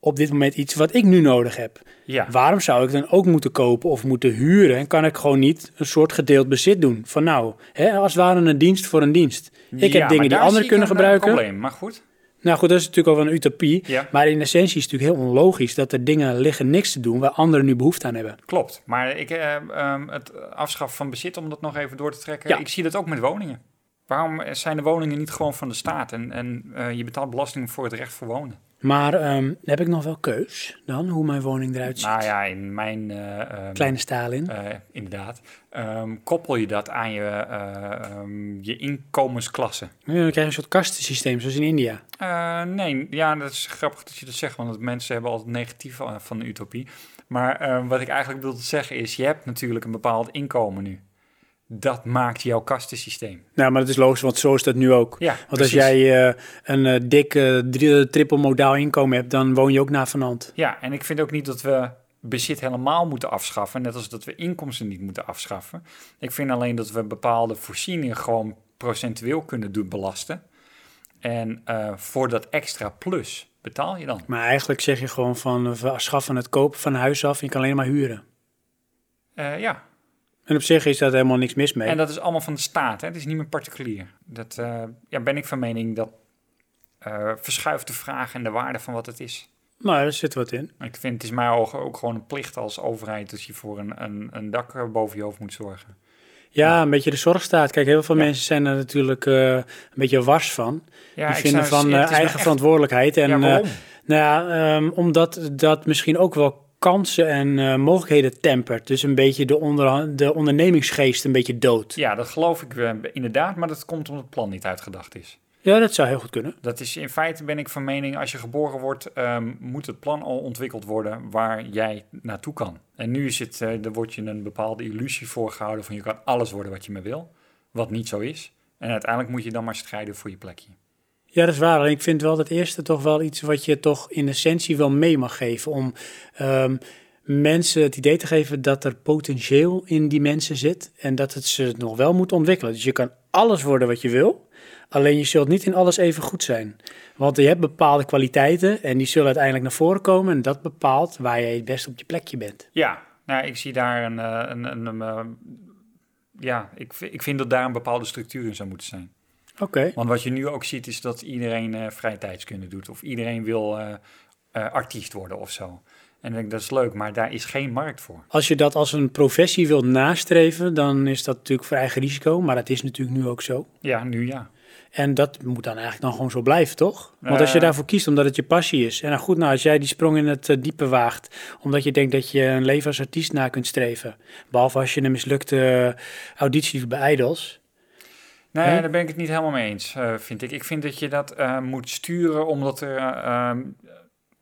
Speaker 1: op dit moment iets wat ik nu nodig heb.
Speaker 2: Ja.
Speaker 1: Waarom zou ik dan ook moeten kopen of moeten huren? En kan ik gewoon niet een soort gedeeld bezit doen? Van nou, hè, als het ware een dienst voor een dienst. Ik
Speaker 2: Ja,
Speaker 1: heb dingen die anderen kunnen
Speaker 2: een,
Speaker 1: gebruiken.
Speaker 2: probleem, maar goed.
Speaker 1: Nou goed, dat is natuurlijk al wel een utopie.
Speaker 2: Ja.
Speaker 1: Maar in essentie is het natuurlijk heel onlogisch dat er dingen liggen niks te doen waar anderen nu behoefte aan hebben.
Speaker 2: Klopt. Maar ik, eh, ehm, het afschaffen van bezit, om dat nog even door te trekken.
Speaker 1: Ja.
Speaker 2: Ik zie dat ook met woningen. Waarom zijn de woningen niet gewoon van de staat? En, en eh, je betaalt belasting voor het recht voor wonen.
Speaker 1: Maar ehm, heb ik nog wel keus dan, hoe mijn woning eruit ziet?
Speaker 2: Nou ja, in mijn... eh, ehm,
Speaker 1: Kleine Stalin.
Speaker 2: eh, inderdaad. Ehm, koppel je dat aan je, ehm, je inkomensklasse.
Speaker 1: Ja, dan krijg je een soort kastensysteem, zoals in India.
Speaker 2: Nee, ja, dat is grappig dat je dat zegt, want mensen hebben altijd negatief van de utopie. Maar wat ik eigenlijk wilde zeggen is, je hebt natuurlijk een bepaald inkomen nu. Dat maakt jouw kastensysteem.
Speaker 1: Nou, maar dat is logisch, want zo is dat nu ook.
Speaker 2: Ja,
Speaker 1: Want als jij eh, een eh, dik eh, triple modaal inkomen hebt, dan woon je ook naar van hand.
Speaker 2: Ja, en ik vind ook niet dat we bezit helemaal moeten afschaffen, net als dat we inkomsten niet moeten afschaffen. Ik vind alleen dat we bepaalde voorzieningen gewoon procentueel kunnen doen belasten. En voor dat extra plus betaal je dan.
Speaker 1: Maar eigenlijk zeg je gewoon van we schaffen het kopen van huis af en je kan alleen maar huren.
Speaker 2: Ja,
Speaker 1: En op zich is daar helemaal niks mis mee.
Speaker 2: En dat is allemaal van de staat, hè? het is niet meer particulier. Dat eh, ja, ben ik van mening dat eh, verschuift de vraag en de waarde van wat het is.
Speaker 1: Nou, daar zit wat in.
Speaker 2: Ik vind het is mijn ogen ook gewoon een plicht als overheid dat je voor een, een, een dak eh, boven je hoofd moet zorgen.
Speaker 1: Ja, een beetje de zorgstaat. Kijk, heel veel
Speaker 2: Ja.
Speaker 1: mensen zijn er natuurlijk een beetje wars van.
Speaker 2: Ja,
Speaker 1: Die vinden van eigen
Speaker 2: echt-
Speaker 1: verantwoordelijkheid. En,
Speaker 2: Ja, waarom?
Speaker 1: nou ja, ehm, omdat dat misschien ook wel kansen en eh, mogelijkheden tempert. Dus een beetje de, onder, de ondernemingsgeest een beetje dood.
Speaker 2: Ja, dat geloof ik eh, inderdaad, maar dat komt omdat het plan niet uitgedacht is.
Speaker 1: Ja, dat zou heel goed kunnen.
Speaker 2: Dat is in feite ben ik van mening, als je geboren wordt, ehm, moet het plan al ontwikkeld worden waar jij naartoe kan. En nu is het, eh er wordt je een bepaalde illusie voorgehouden van je kan alles worden wat je maar wil, wat niet zo is. En uiteindelijk moet je dan maar strijden voor je plekje.
Speaker 1: Ja, dat is waar. Alleen ik vind wel dat eerste toch wel iets wat je toch in essentie wel mee mag geven. Om ehm, mensen het idee te geven dat er potentieel in die mensen zit. En dat het ze nog wel moet ontwikkelen. Dus je kan alles worden wat je wil. Alleen je zult niet in alles even goed zijn. Want je hebt bepaalde kwaliteiten en die zullen uiteindelijk naar voren komen. En dat bepaalt waar jij het best op je plekje bent.
Speaker 2: Ja, nou, ik zie daar een, eh, een, een, een, eh, ja, ik, ik vind dat daar een bepaalde structuur in zou moeten zijn.
Speaker 1: Oké.
Speaker 2: Want wat je nu ook ziet is dat iedereen eh vrije tijdskunde doet. Of iedereen wil eh, eh, artiest worden of zo. En ik denk, dat is leuk, maar daar is geen markt voor.
Speaker 1: Als je dat als een professie wilt nastreven, dan is dat natuurlijk voor eigen risico. Maar dat is natuurlijk nu ook zo.
Speaker 2: Ja, nu ja.
Speaker 1: En dat moet dan eigenlijk dan gewoon zo blijven, toch? Want als je daarvoor kiest omdat het je passie is. En nou goed, nou, als jij die sprong in het diepe waagt, omdat je denkt dat je een leven als artiest na kunt streven. Behalve als je een mislukte auditie bij Idols.
Speaker 2: Nee, daar ben ik het niet helemaal mee eens, eh, vind ik. Ik vind dat je dat eh, moet sturen, omdat er... ehm,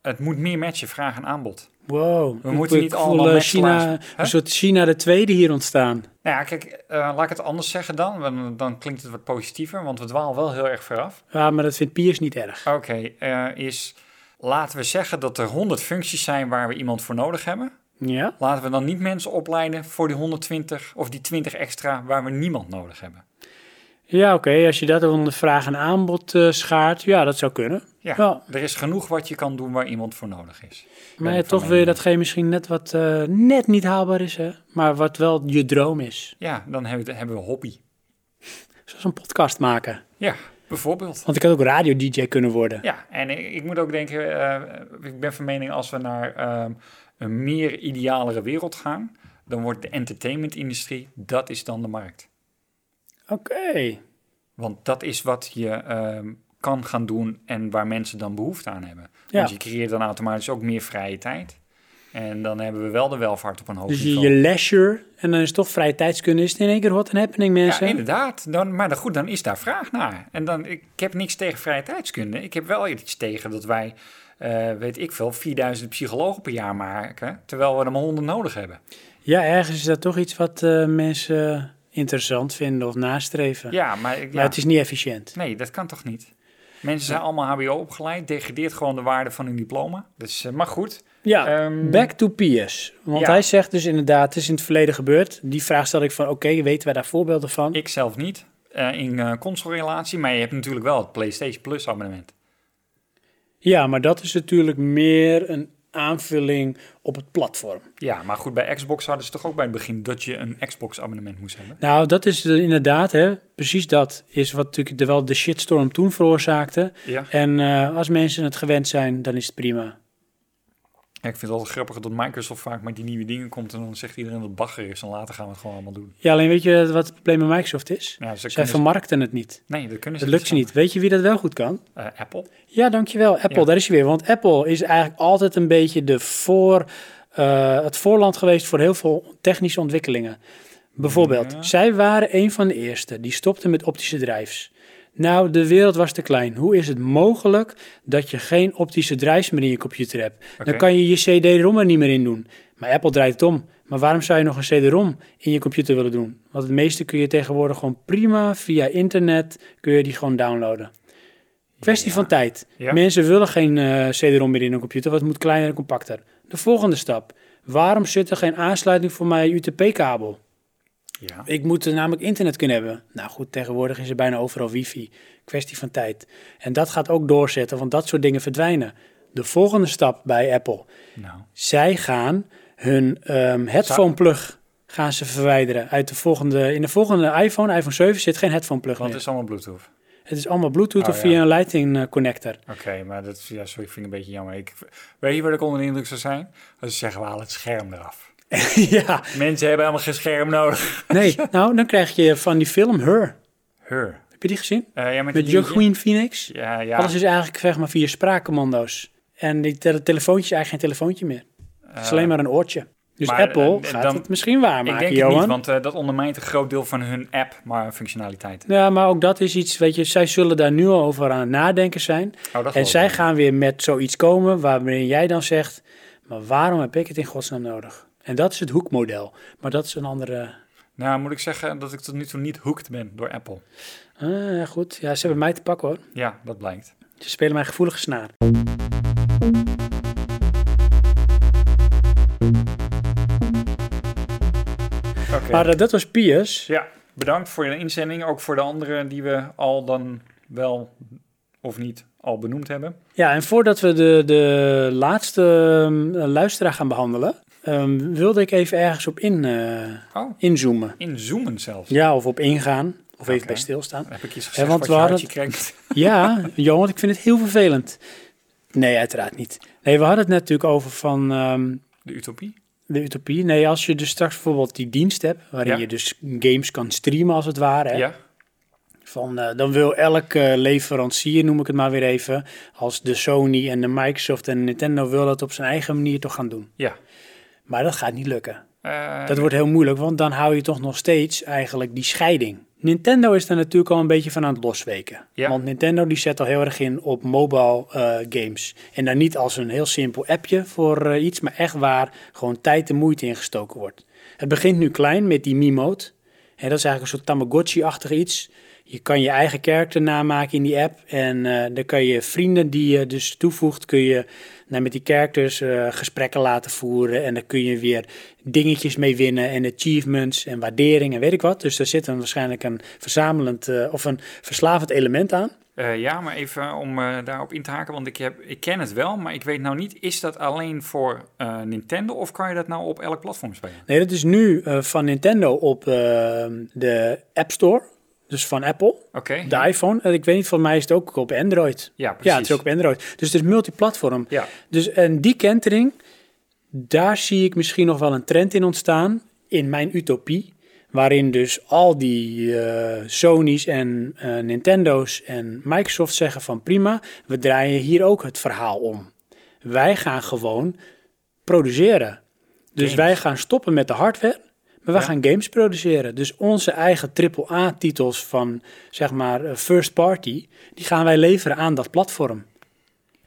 Speaker 2: het moet meer matchen, vraag en aanbod.
Speaker 1: Wow.
Speaker 2: We
Speaker 1: ik-
Speaker 2: moeten niet allemaal
Speaker 1: China, een soort China de tweede hier ontstaan.
Speaker 2: Nou ja, kijk, laat ik het anders zeggen dan. want Dan klinkt het wat positiever, want we dwalen wel heel erg veraf.
Speaker 1: Ja, maar dat vindt Piers niet erg.
Speaker 2: Oké, is... Laten we zeggen dat er 100 functies zijn waar we iemand voor nodig hebben.
Speaker 1: Ja?
Speaker 2: Laten we dan niet mensen opleiden voor die 120 of die 20 extra waar we niemand nodig hebben.
Speaker 1: Ja, oké. Als je dat onder vraag en aanbod eh, schaart, ja, dat zou kunnen.
Speaker 2: Ja,
Speaker 1: Ja.
Speaker 2: er is genoeg wat je kan doen waar iemand voor nodig is.
Speaker 1: Maar ja, toch wil je datgene misschien net wat eh, net niet haalbaar is, hè? Maar wat wel je droom is.
Speaker 2: Ja, dan hebben we, hebben we hobby.
Speaker 1: Zoals een podcast maken.
Speaker 2: Ja, bijvoorbeeld.
Speaker 1: Want ik had ook radio-dj kunnen worden.
Speaker 2: Ja, en ik, ik moet ook denken, eh, ik ben van mening als we naar ehm, een meer idealere wereld gaan, dan wordt de entertainment-industrie, dat is dan de markt.
Speaker 1: Oké.
Speaker 2: Want dat is wat je ehm, kan gaan doen en waar mensen dan behoefte aan hebben.
Speaker 1: Ja.
Speaker 2: Want je creëert dan automatisch ook meer vrije tijd. En dan hebben we wel de welvaart op een hoog
Speaker 1: Dus je,
Speaker 2: niveau.
Speaker 1: je leisure, en dan is het toch vrije tijdskunde, is het in één keer hot and happening, mensen.
Speaker 2: Ja, inderdaad. Dan, maar dan, goed, dan is daar vraag naar. En dan, ik, ik heb niks tegen vrije tijdskunde. Ik heb wel iets tegen dat wij, eh, weet ik veel, 4000 psychologen per jaar maken. Terwijl we er maar 100 nodig hebben.
Speaker 1: Ja, ergens is dat toch iets wat eh, mensen interessant vinden of nastreven.
Speaker 2: Ja, maar, ja.
Speaker 1: het is niet efficiënt.
Speaker 2: nee, dat kan toch niet? Mensen zijn allemaal HBO opgeleid, degradeert gewoon de waarde van hun diploma. Dus, eh, maar goed.
Speaker 1: Ja,
Speaker 2: Ehm,
Speaker 1: back to Piers. Want
Speaker 2: ja.
Speaker 1: hij zegt dus inderdaad, het is in het verleden gebeurd. Die vraag stelde ik van, oké, weten wij daar voorbeelden van?
Speaker 2: Ik zelf niet eh, in eh console-relatie, maar je hebt natuurlijk wel het PlayStation Plus abonnement.
Speaker 1: Ja, maar dat is natuurlijk meer een aanvulling op het platform.
Speaker 2: Ja, maar goed, bij Xbox hadden ze toch ook bij het begin dat je een Xbox-abonnement moest hebben.
Speaker 1: Nou, dat is inderdaad, hè, precies dat is wat natuurlijk de, wel de shitstorm toen veroorzaakte.
Speaker 2: Ja.
Speaker 1: En eh, als mensen het gewend zijn, dan is het prima.
Speaker 2: Ja, ik vind het altijd grappig dat Microsoft vaak met die nieuwe dingen komt en dan zegt iedereen dat het bagger is en later gaan we het gewoon allemaal doen.
Speaker 1: Ja, alleen weet je wat het probleem met Microsoft is?
Speaker 2: Ja, ze
Speaker 1: Zij vermarkten het niet.
Speaker 2: Nee, dat kunnen ze
Speaker 1: Dat lukt ze niet. Weet je wie dat wel goed kan?
Speaker 2: Eh, Apple.
Speaker 1: Ja, dankjewel. Apple,
Speaker 2: Ja.
Speaker 1: daar is hij weer. Want Apple is eigenlijk altijd een beetje de voor, eh, het voorland geweest voor heel veel technische ontwikkelingen. Bijvoorbeeld,
Speaker 2: Ja.
Speaker 1: zij waren een van de eerste die stopten met optische drives. Nou, de wereld was te klein. Hoe is het mogelijk dat je geen optische drives meer in je computer hebt? Dan kan je je CD-ROM er niet meer in doen. Maar Apple draait het om. Maar waarom zou je nog een CD-ROM in je computer willen doen? Want het meeste kun je tegenwoordig gewoon prima via internet, kun je die gewoon downloaden. Kwestie
Speaker 2: Ja.
Speaker 1: van tijd.
Speaker 2: Ja.
Speaker 1: Mensen willen geen eh CD-ROM meer in een computer, want het moet kleiner en compacter. De volgende stap. Waarom zit er geen aansluiting voor mijn UTP-kabel?
Speaker 2: Ja.
Speaker 1: Ik moet er namelijk internet kunnen hebben. Nou goed, tegenwoordig is er bijna overal wifi. Kwestie van tijd. En dat gaat ook doorzetten, want dat soort dingen verdwijnen. De volgende stap bij Apple.
Speaker 2: Nou,
Speaker 1: Zij gaan hun ehm, headphone plug gaan ze verwijderen uit de volgende. In de volgende iPhone, iPhone 7, zit geen headphone plug
Speaker 2: want
Speaker 1: meer.
Speaker 2: het is allemaal Bluetooth.
Speaker 1: Het is allemaal Bluetooth
Speaker 2: Oh,
Speaker 1: of
Speaker 2: ja.
Speaker 1: via een Lightning eh, connector.
Speaker 2: Oké, maar dat ja, sorry, ik vind het een beetje jammer. Ik, weet je waar ik onder de indruk zou zijn? Als ze zeggen, we halen het scherm eraf. <laughs>
Speaker 1: ja,
Speaker 2: Mensen hebben helemaal geen scherm nodig.
Speaker 1: nee. <laughs> nou, dan krijg je van die film Her.
Speaker 2: Her.
Speaker 1: Heb je die gezien?
Speaker 2: Eh, ja, met.
Speaker 1: Joaquin Phoenix.
Speaker 2: Ja, ja.
Speaker 1: Alles is eigenlijk zeg maar via spraakcommando's. En die tele- telefoontje is eigenlijk geen telefoontje meer. Het is alleen maar een oortje. Dus
Speaker 2: maar,
Speaker 1: Apple
Speaker 2: eh,
Speaker 1: gaat
Speaker 2: dan-
Speaker 1: het misschien waarmaken,
Speaker 2: ik denk
Speaker 1: Johan.
Speaker 2: het niet, want eh, dat ondermijnt een groot deel van hun app, maar functionaliteit.
Speaker 1: Ja, maar ook dat is iets, weet je, zij zullen daar nu al over aan het nadenken zijn.
Speaker 2: Oh, dat
Speaker 1: En zij gaan weer met zoiets komen waarin jij dan zegt, maar waarom heb ik het in godsnaam nodig? En dat is het hoekmodel. Maar dat is een andere...
Speaker 2: Nou, moet ik zeggen dat ik tot nu toe niet hooked ben door Apple.
Speaker 1: Ah, goed. Ja, ze hebben mij te pakken hoor.
Speaker 2: Ja, dat blijkt.
Speaker 1: Ze spelen mijn gevoelige snaar.
Speaker 2: Oké.
Speaker 1: Maar eh, dat was Piers.
Speaker 2: Ja, bedankt voor je inzending. Ook voor de anderen die we al dan wel of niet al benoemd hebben.
Speaker 1: Ja, en voordat we de, de laatste um, luisteraar gaan behandelen, um, wilde ik even ergens op in, uh,
Speaker 2: Oh.
Speaker 1: inzoomen.
Speaker 2: Inzoomen zelfs.
Speaker 1: Ja, of op ingaan. Of even bij stilstaan.
Speaker 2: Dan heb ik iets
Speaker 1: Ja,
Speaker 2: gezegd
Speaker 1: want
Speaker 2: wat
Speaker 1: we
Speaker 2: je
Speaker 1: hadden. <laughs> Ja, Johan, want ik vind het heel vervelend. Nee, uiteraard niet. Nee, we hadden het net natuurlijk over van um,
Speaker 2: De utopie?
Speaker 1: de utopie. Nee, als je dus straks bijvoorbeeld die dienst hebt, waarin
Speaker 2: Ja.
Speaker 1: je dus games kan streamen als het ware. Hè?
Speaker 2: Ja.
Speaker 1: Van, uh, dan wil elke leverancier, noem ik het maar weer even, als de Sony en de Microsoft en de Nintendo, wil dat op zijn eigen manier toch gaan doen.
Speaker 2: Ja.
Speaker 1: Maar dat gaat niet lukken.
Speaker 2: Uh,
Speaker 1: Dat wordt heel moeilijk, want dan hou je toch nog steeds eigenlijk die scheiding. Nintendo is daar natuurlijk al een beetje van aan het losweken.
Speaker 2: Ja.
Speaker 1: Want Nintendo die zet al heel erg in op mobile uh, games. En dan niet als een heel simpel appje voor uh, iets, maar echt waar gewoon tijd en moeite ingestoken wordt. Het begint nu klein met die Mii-mode. En dat is eigenlijk een soort Tamagotchi-achtig iets. Je kan je eigen karakter namaken in die app. En dan kan je vrienden die je dus toevoegt, kun je nou, met die characters uh, gesprekken laten voeren. En dan kun je weer dingetjes mee winnen en achievements en waardering en weet ik wat. Dus daar zit een, waarschijnlijk een verzamelend uh, of een verslavend element aan.
Speaker 2: Uh, ja, maar even om daarop in te haken, want ik, heb, ik ken het wel, maar ik weet nou niet, is dat alleen voor Nintendo of kan je dat nou op elk platform spelen?
Speaker 1: Nee, dat is nu van Nintendo op de App Store. Dus van Apple,
Speaker 2: okay.
Speaker 1: de iPhone. En ik weet niet, van mij is het ook op Android.
Speaker 2: Ja, precies.
Speaker 1: Ja, het is ook op Android. Dus het is multiplatform.
Speaker 2: Ja.
Speaker 1: Dus en die kentering, daar zie ik misschien nog wel een trend in ontstaan, in mijn utopie. Waarin dus al die eh, Sony's en eh, Nintendo's en Microsoft zeggen van prima, we draaien hier ook het verhaal om. Wij gaan gewoon produceren. Dus
Speaker 2: Games.
Speaker 1: wij gaan stoppen met de hardware, maar wij
Speaker 2: Ja.
Speaker 1: gaan games produceren. Dus onze eigen AAA-titels van, zeg maar, eh, first party, die gaan wij leveren aan dat platform.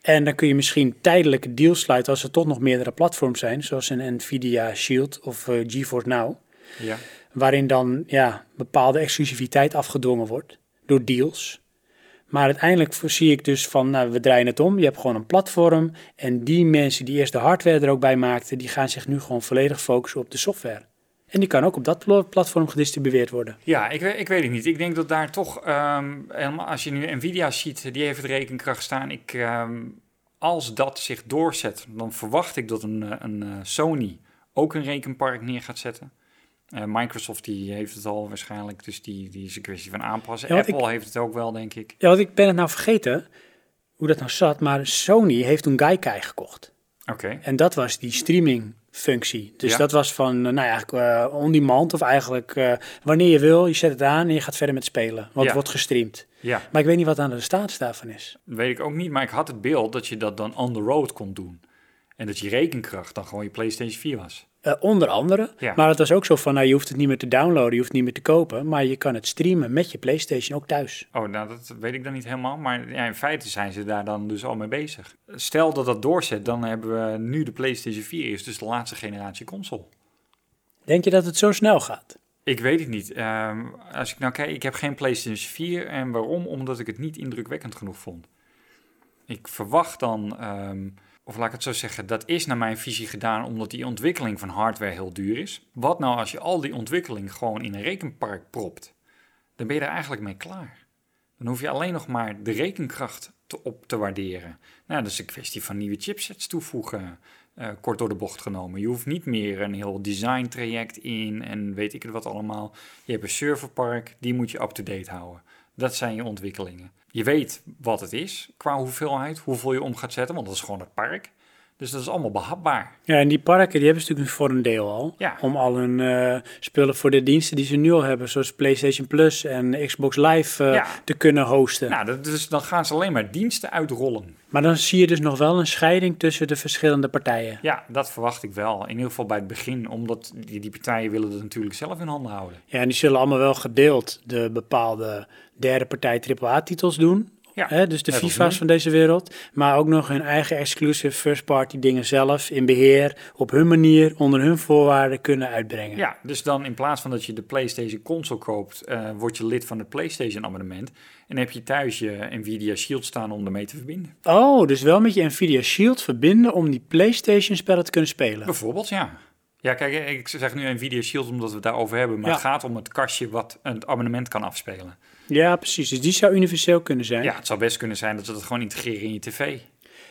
Speaker 1: En dan kun je misschien tijdelijke deals sluiten als er toch nog meerdere platforms zijn, zoals een Nvidia Shield of eh, GeForce Now,
Speaker 2: Ja.
Speaker 1: waarin dan ja, bepaalde exclusiviteit afgedwongen wordt door deals. Maar uiteindelijk zie ik dus van, nou, we draaien het om. Je hebt gewoon een platform en die mensen die eerst de hardware er ook bij maakten, die gaan zich nu gewoon volledig focussen op de software. En die kan ook op dat pl- platform gedistribueerd worden.
Speaker 2: Ja, ik, weet- ik weet het niet. Ik denk dat daar toch, helemaal als je nu Nvidia ziet, die heeft het rekenkracht staan. Ik, ehm, als dat zich doorzet, dan verwacht ik dat een, eh, een eh, Sony ook een rekenpark neer gaat zetten. Eh, Microsoft die heeft het al waarschijnlijk, dus die, die is een kwestie van aanpassen.
Speaker 1: Ja,
Speaker 2: Apple heeft het ook wel, denk ik.
Speaker 1: Ja, want ik ben het nou vergeten hoe dat nou zat, maar Sony heeft toen Gaikai gekocht.
Speaker 2: Oké.
Speaker 1: En dat was die streaming functie. Dus
Speaker 2: Ja.
Speaker 1: dat was van, eh, nou ja, eigenlijk eh, on-demand of eigenlijk eh, wanneer je wil, je zet het aan en je gaat verder met spelen. Want
Speaker 2: Ja.
Speaker 1: het wordt gestreamd.
Speaker 2: Ja,
Speaker 1: Maar ik weet niet wat aan de status daarvan is.
Speaker 2: weet ik ook niet, maar ik had het beeld dat je dat dan on the road kon doen. En dat je rekenkracht dan gewoon je PlayStation 4 was.
Speaker 1: Eh, onder andere.
Speaker 2: Ja.
Speaker 1: Maar het was ook zo van, nou, je hoeft het niet meer te downloaden, je hoeft het niet meer te kopen. Maar je kan het streamen met je PlayStation ook thuis.
Speaker 2: Oh, nou, dat weet ik dan niet helemaal. Maar ja, in feite zijn ze daar dan dus al mee bezig. Stel dat dat doorzet, dan hebben we nu de PlayStation 4 is dus de laatste generatie console.
Speaker 1: Denk je dat het zo snel gaat?
Speaker 2: Ik weet het niet. Ehm, als ik nou kijk, ik heb geen PlayStation 4. En waarom? Omdat ik het niet indrukwekkend genoeg vond. Ik verwacht dan, ehm, of laat ik het zo zeggen, dat is naar mijn visie gedaan omdat die ontwikkeling van hardware heel duur is. Wat nou als je al die ontwikkeling gewoon in een rekenpark propt? Dan ben je er eigenlijk mee klaar. Dan hoef je alleen nog maar de rekenkracht te, op te waarderen. Nou, dat is een kwestie van nieuwe chipsets toevoegen, eh, kort door de bocht genomen. Je hoeft niet meer een heel design traject in en weet ik het wat allemaal. Je hebt een serverpark, die moet je up-to-date houden. Dat zijn je ontwikkelingen. Je weet wat het is qua hoeveelheid, hoeveel je om gaat zetten, want dat is gewoon het park. Dus dat is allemaal behapbaar.
Speaker 1: Ja, en die parken die hebben ze natuurlijk voor een deel al.
Speaker 2: Ja.
Speaker 1: Om al hun eh, spullen voor de diensten die ze nu al hebben, zoals PlayStation Plus en Xbox Live, eh,
Speaker 2: Ja.
Speaker 1: te kunnen hosten.
Speaker 2: Nou, dat, dus dan gaan ze alleen maar diensten uitrollen.
Speaker 1: Maar dan zie je dus nog wel een scheiding tussen de verschillende partijen.
Speaker 2: Ja, dat verwacht ik wel. In ieder geval bij het begin, omdat die, die partijen willen het natuurlijk zelf in handen houden.
Speaker 1: Ja, en die zullen allemaal wel gedeeld de bepaalde derde partij AAA-titels doen.
Speaker 2: Ja,
Speaker 1: Hè, dus de FIFA's van deze wereld. Maar ook nog hun eigen exclusive first-party dingen zelf in beheer, op hun manier, onder hun voorwaarden kunnen uitbrengen.
Speaker 2: Ja, dus dan in plaats van dat je de PlayStation console koopt, eh, word je lid van het PlayStation abonnement. En heb je thuis je Nvidia Shield staan om ermee te verbinden.
Speaker 1: Oh, dus wel met je Nvidia Shield verbinden om die PlayStation-spellen te kunnen spelen.
Speaker 2: Bijvoorbeeld, ja. Ja, kijk, ik zeg nu Nvidia Shield omdat we het daarover hebben, maar
Speaker 1: Ja.
Speaker 2: het gaat om het kastje wat een abonnement kan afspelen.
Speaker 1: Ja, precies. Dus die zou universeel kunnen zijn.
Speaker 2: Ja, het zou best kunnen zijn dat ze dat gewoon integreren in je tv.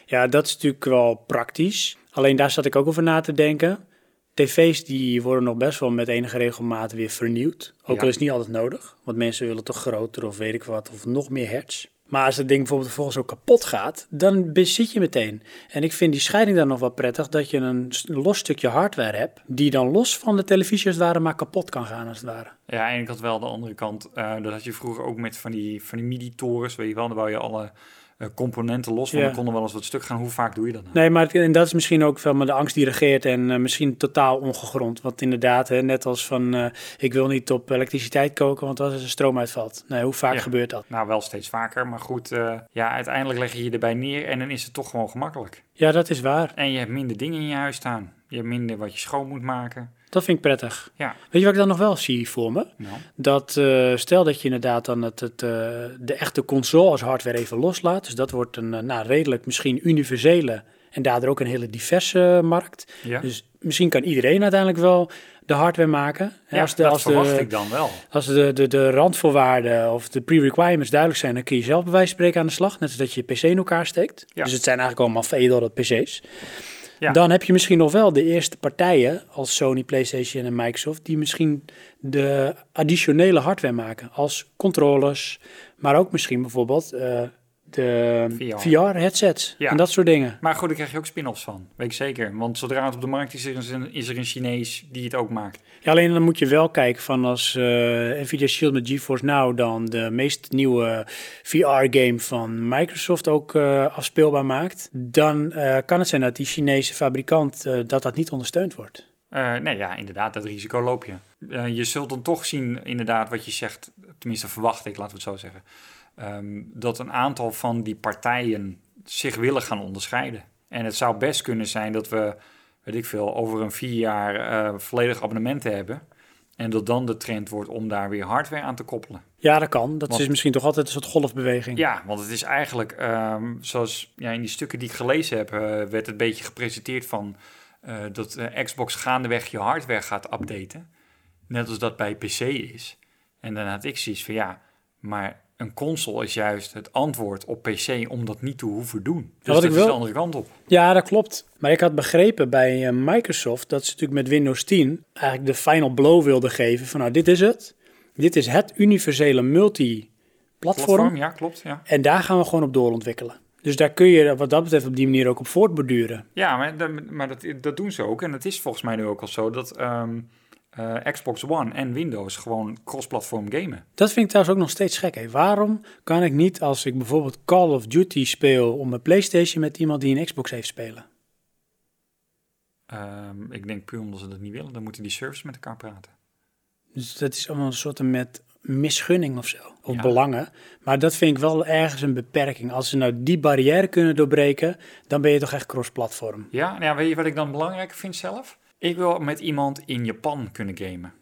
Speaker 1: Ja, dat is natuurlijk wel praktisch. Alleen daar zat ik ook over na te denken. TV's die worden nog best wel met enige regelmaat weer vernieuwd. Ook
Speaker 2: Ja.
Speaker 1: al is het niet altijd nodig. Want mensen willen toch groter of weet ik wat, of nog meer hertz. Maar als het ding bijvoorbeeld vervolgens ook kapot gaat, dan bezit je meteen. En ik vind die scheiding dan nog wel prettig, dat je een los stukje hardware hebt, die dan los van de televisie als het ware maar kapot kan gaan als het ware.
Speaker 2: Ja, en ik had wel de andere kant. eh, dat had je vroeger ook met van die, van die MIDI-torens, weet je wel. Dan wou je alle componenten los, want
Speaker 1: Ja.
Speaker 2: dan kon er wel eens wat stuk gaan. Hoe vaak doe je dat nou?
Speaker 1: Nee, maar het- en dat is misschien ook wel maar de angst die regeert en eh, misschien totaal ongegrond. Want inderdaad, hè, net als van eh, ik wil niet op elektriciteit koken, want als er stroom uitvalt. Nee, hoe vaak
Speaker 2: Ja.
Speaker 1: gebeurt dat?
Speaker 2: Nou, wel steeds vaker, maar goed, eh, ja, uiteindelijk leg je je erbij neer en dan is het toch gewoon gemakkelijk.
Speaker 1: Ja, dat is waar.
Speaker 2: En je hebt minder dingen in je huis staan. Je hebt minder wat je schoon moet maken.
Speaker 1: Dat vind ik prettig.
Speaker 2: Ja,
Speaker 1: Weet je wat ik dan nog wel zie voor me?
Speaker 2: nou,
Speaker 1: Dat eh, stel dat je inderdaad dan het, het, eh, de echte console als hardware even loslaat. Dus dat wordt een eh, nou, redelijk misschien universele en daardoor ook een hele diverse markt.
Speaker 2: ja.
Speaker 1: Dus misschien kan iedereen uiteindelijk wel de hardware maken.
Speaker 2: ja
Speaker 1: als de,
Speaker 2: dat
Speaker 1: als
Speaker 2: verwacht
Speaker 1: de,
Speaker 2: ik dan wel.
Speaker 1: Als de, de, de randvoorwaarden of de pre-requirements duidelijk zijn, dan kun je zelf bij wijze van spreken aan de slag. Net als dat je je PC in elkaar steekt.
Speaker 2: Ja.
Speaker 1: Dus het zijn eigenlijk allemaal veredelde PC's. Dan heb je misschien nog wel de eerste partijen als Sony, PlayStation en Microsoft, die misschien de additionele hardware maken. Als controllers, maar ook misschien bijvoorbeeld eh, de
Speaker 2: VR.
Speaker 1: VR-headsets
Speaker 2: Ja.
Speaker 1: en dat soort dingen.
Speaker 2: Maar goed, daar krijg je ook spin-offs van. Weet ik zeker. Want zodra het op de markt is, is er een, is er een Chinees die het ook maakt.
Speaker 1: Ja, alleen dan moet je wel kijken van als eh, Nvidia Shield met GeForce Now dan de meest nieuwe VR-game van Microsoft ook eh, afspeelbaar maakt, dan eh, kan het zijn dat die Chinese fabrikant dat dat niet ondersteund wordt.
Speaker 2: Nee, ja, inderdaad, dat risico loop je. Je zult dan toch zien, inderdaad, wat je zegt, tenminste verwacht ik, laten we het zo zeggen, ehm, dat een aantal van die partijen zich willen gaan onderscheiden. En het zou best kunnen zijn dat we, weet ik veel, over een vier jaar eh, volledig abonnementen hebben. En dat dan de trend wordt om daar weer hardware aan te koppelen.
Speaker 1: Ja, dat kan. Dat
Speaker 2: Want-
Speaker 1: is misschien toch altijd een soort golfbeweging.
Speaker 2: Ja, want het is eigenlijk, ehm, zoals ja, in die stukken die ik gelezen heb, eh, werd het een beetje gepresenteerd van eh, dat Xbox gaandeweg je hardware gaat updaten. Net als dat bij PC is. En dan had ik zoiets van ja, maar een console is juist het antwoord op PC om dat niet te hoeven doen. Dus dat
Speaker 1: ik
Speaker 2: is
Speaker 1: wil-
Speaker 2: de andere kant op.
Speaker 1: Ja, dat klopt. Maar ik had begrepen bij eh, Microsoft dat ze natuurlijk met Windows 10 eigenlijk de final blow wilden geven van nou, dit is het. Dit is het universele multi-platform.
Speaker 2: Platform, ja, klopt. Ja,
Speaker 1: En daar gaan we gewoon op doorontwikkelen. Dus daar kun je wat dat betreft op die manier ook op voortborduren.
Speaker 2: ja maar, dat- maar dat, dat doen ze ook. En het is volgens mij nu ook al zo dat ehm, eh, Xbox One en Windows gewoon cross-platform gamen.
Speaker 1: Dat vind ik trouwens ook nog steeds gek. Hè. Waarom kan ik niet, als ik bijvoorbeeld Call of Duty speel op mijn PlayStation met iemand die een Xbox heeft spelen?
Speaker 2: Ehm, ik denk puur omdat ze dat niet willen, dan moeten die servers met elkaar praten.
Speaker 1: Dus dat is allemaal een soort met misgunning of zo, of
Speaker 2: Ja.
Speaker 1: belangen. Maar dat vind ik wel ergens een beperking. Als ze nou die barrière kunnen doorbreken, dan ben je toch echt cross-platform.
Speaker 2: Ja, nou ja, weet je wat ik dan belangrijk vind zelf? Ik wil met iemand in Japan kunnen gamen.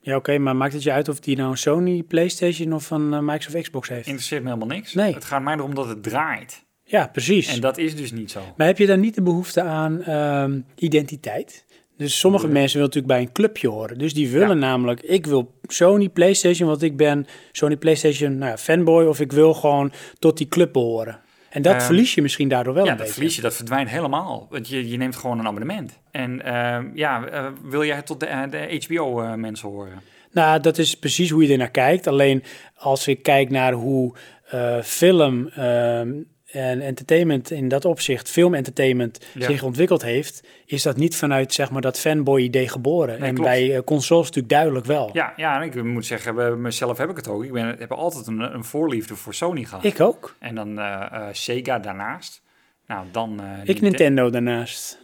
Speaker 1: Ja, oké, maar maakt het je uit of die nou een Sony, PlayStation of een eh, Microsoft Xbox heeft?
Speaker 2: Interesseert me helemaal niks.
Speaker 1: Nee.
Speaker 2: Het gaat mij erom dat het draait.
Speaker 1: Ja, precies.
Speaker 2: En dat is dus niet zo.
Speaker 1: Maar heb je dan niet de behoefte aan ehm, identiteit? Dus sommige mensen willen natuurlijk bij een clubje horen. Dus die willen
Speaker 2: Ja.
Speaker 1: namelijk, ik wil Sony PlayStation, want ik ben Sony PlayStation nou ja, fanboy, of ik wil gewoon tot die club behoren. En dat
Speaker 2: Ehm,
Speaker 1: verlies je misschien daardoor wel
Speaker 2: ja,
Speaker 1: een
Speaker 2: dat
Speaker 1: beetje.
Speaker 2: verlies je, dat verdwijnt helemaal. Want je, je neemt gewoon een abonnement. En ehm, ja, eh, wil jij tot de, eh, de HBO-mensen horen?
Speaker 1: Nou, dat is precies hoe je er naar kijkt. Alleen als ik kijk naar hoe eh, film ehm, en entertainment in dat opzicht, film-entertainment,
Speaker 2: Ja.
Speaker 1: zich ontwikkeld heeft, is dat niet vanuit zeg maar dat fanboy-idee geboren.
Speaker 2: Nee,
Speaker 1: en
Speaker 2: klopt.
Speaker 1: bij eh, consoles natuurlijk duidelijk wel.
Speaker 2: Ja, ja, en ik moet zeggen, bij mezelf heb ik het ook. Ik ben, heb altijd een, een voorliefde voor Sony gehad.
Speaker 1: Ik ook.
Speaker 2: En dan eh, eh, Sega daarnaast. Nou, dan...
Speaker 1: Ik Nintendo daarnaast.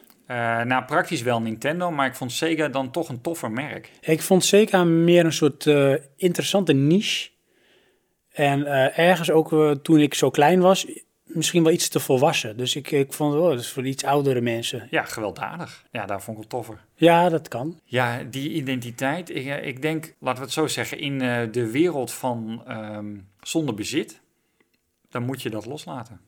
Speaker 2: Nou, praktisch wel Nintendo, maar ik vond Sega dan toch een toffer merk.
Speaker 1: Ik vond Sega meer een soort interessante niche. En ergens ook toen ik zo klein was, misschien wel iets te volwassen. Dus ik, ik vond, oh, dat is voor iets oudere mensen.
Speaker 2: Ja, gewelddadig. Ja, daar vond ik het toffer.
Speaker 1: Ja, dat kan.
Speaker 2: Ja, die identiteit. Ik, eh, ik denk, laten we het zo zeggen, in eh, de wereld van ehm, zonder bezit, dan moet je dat loslaten.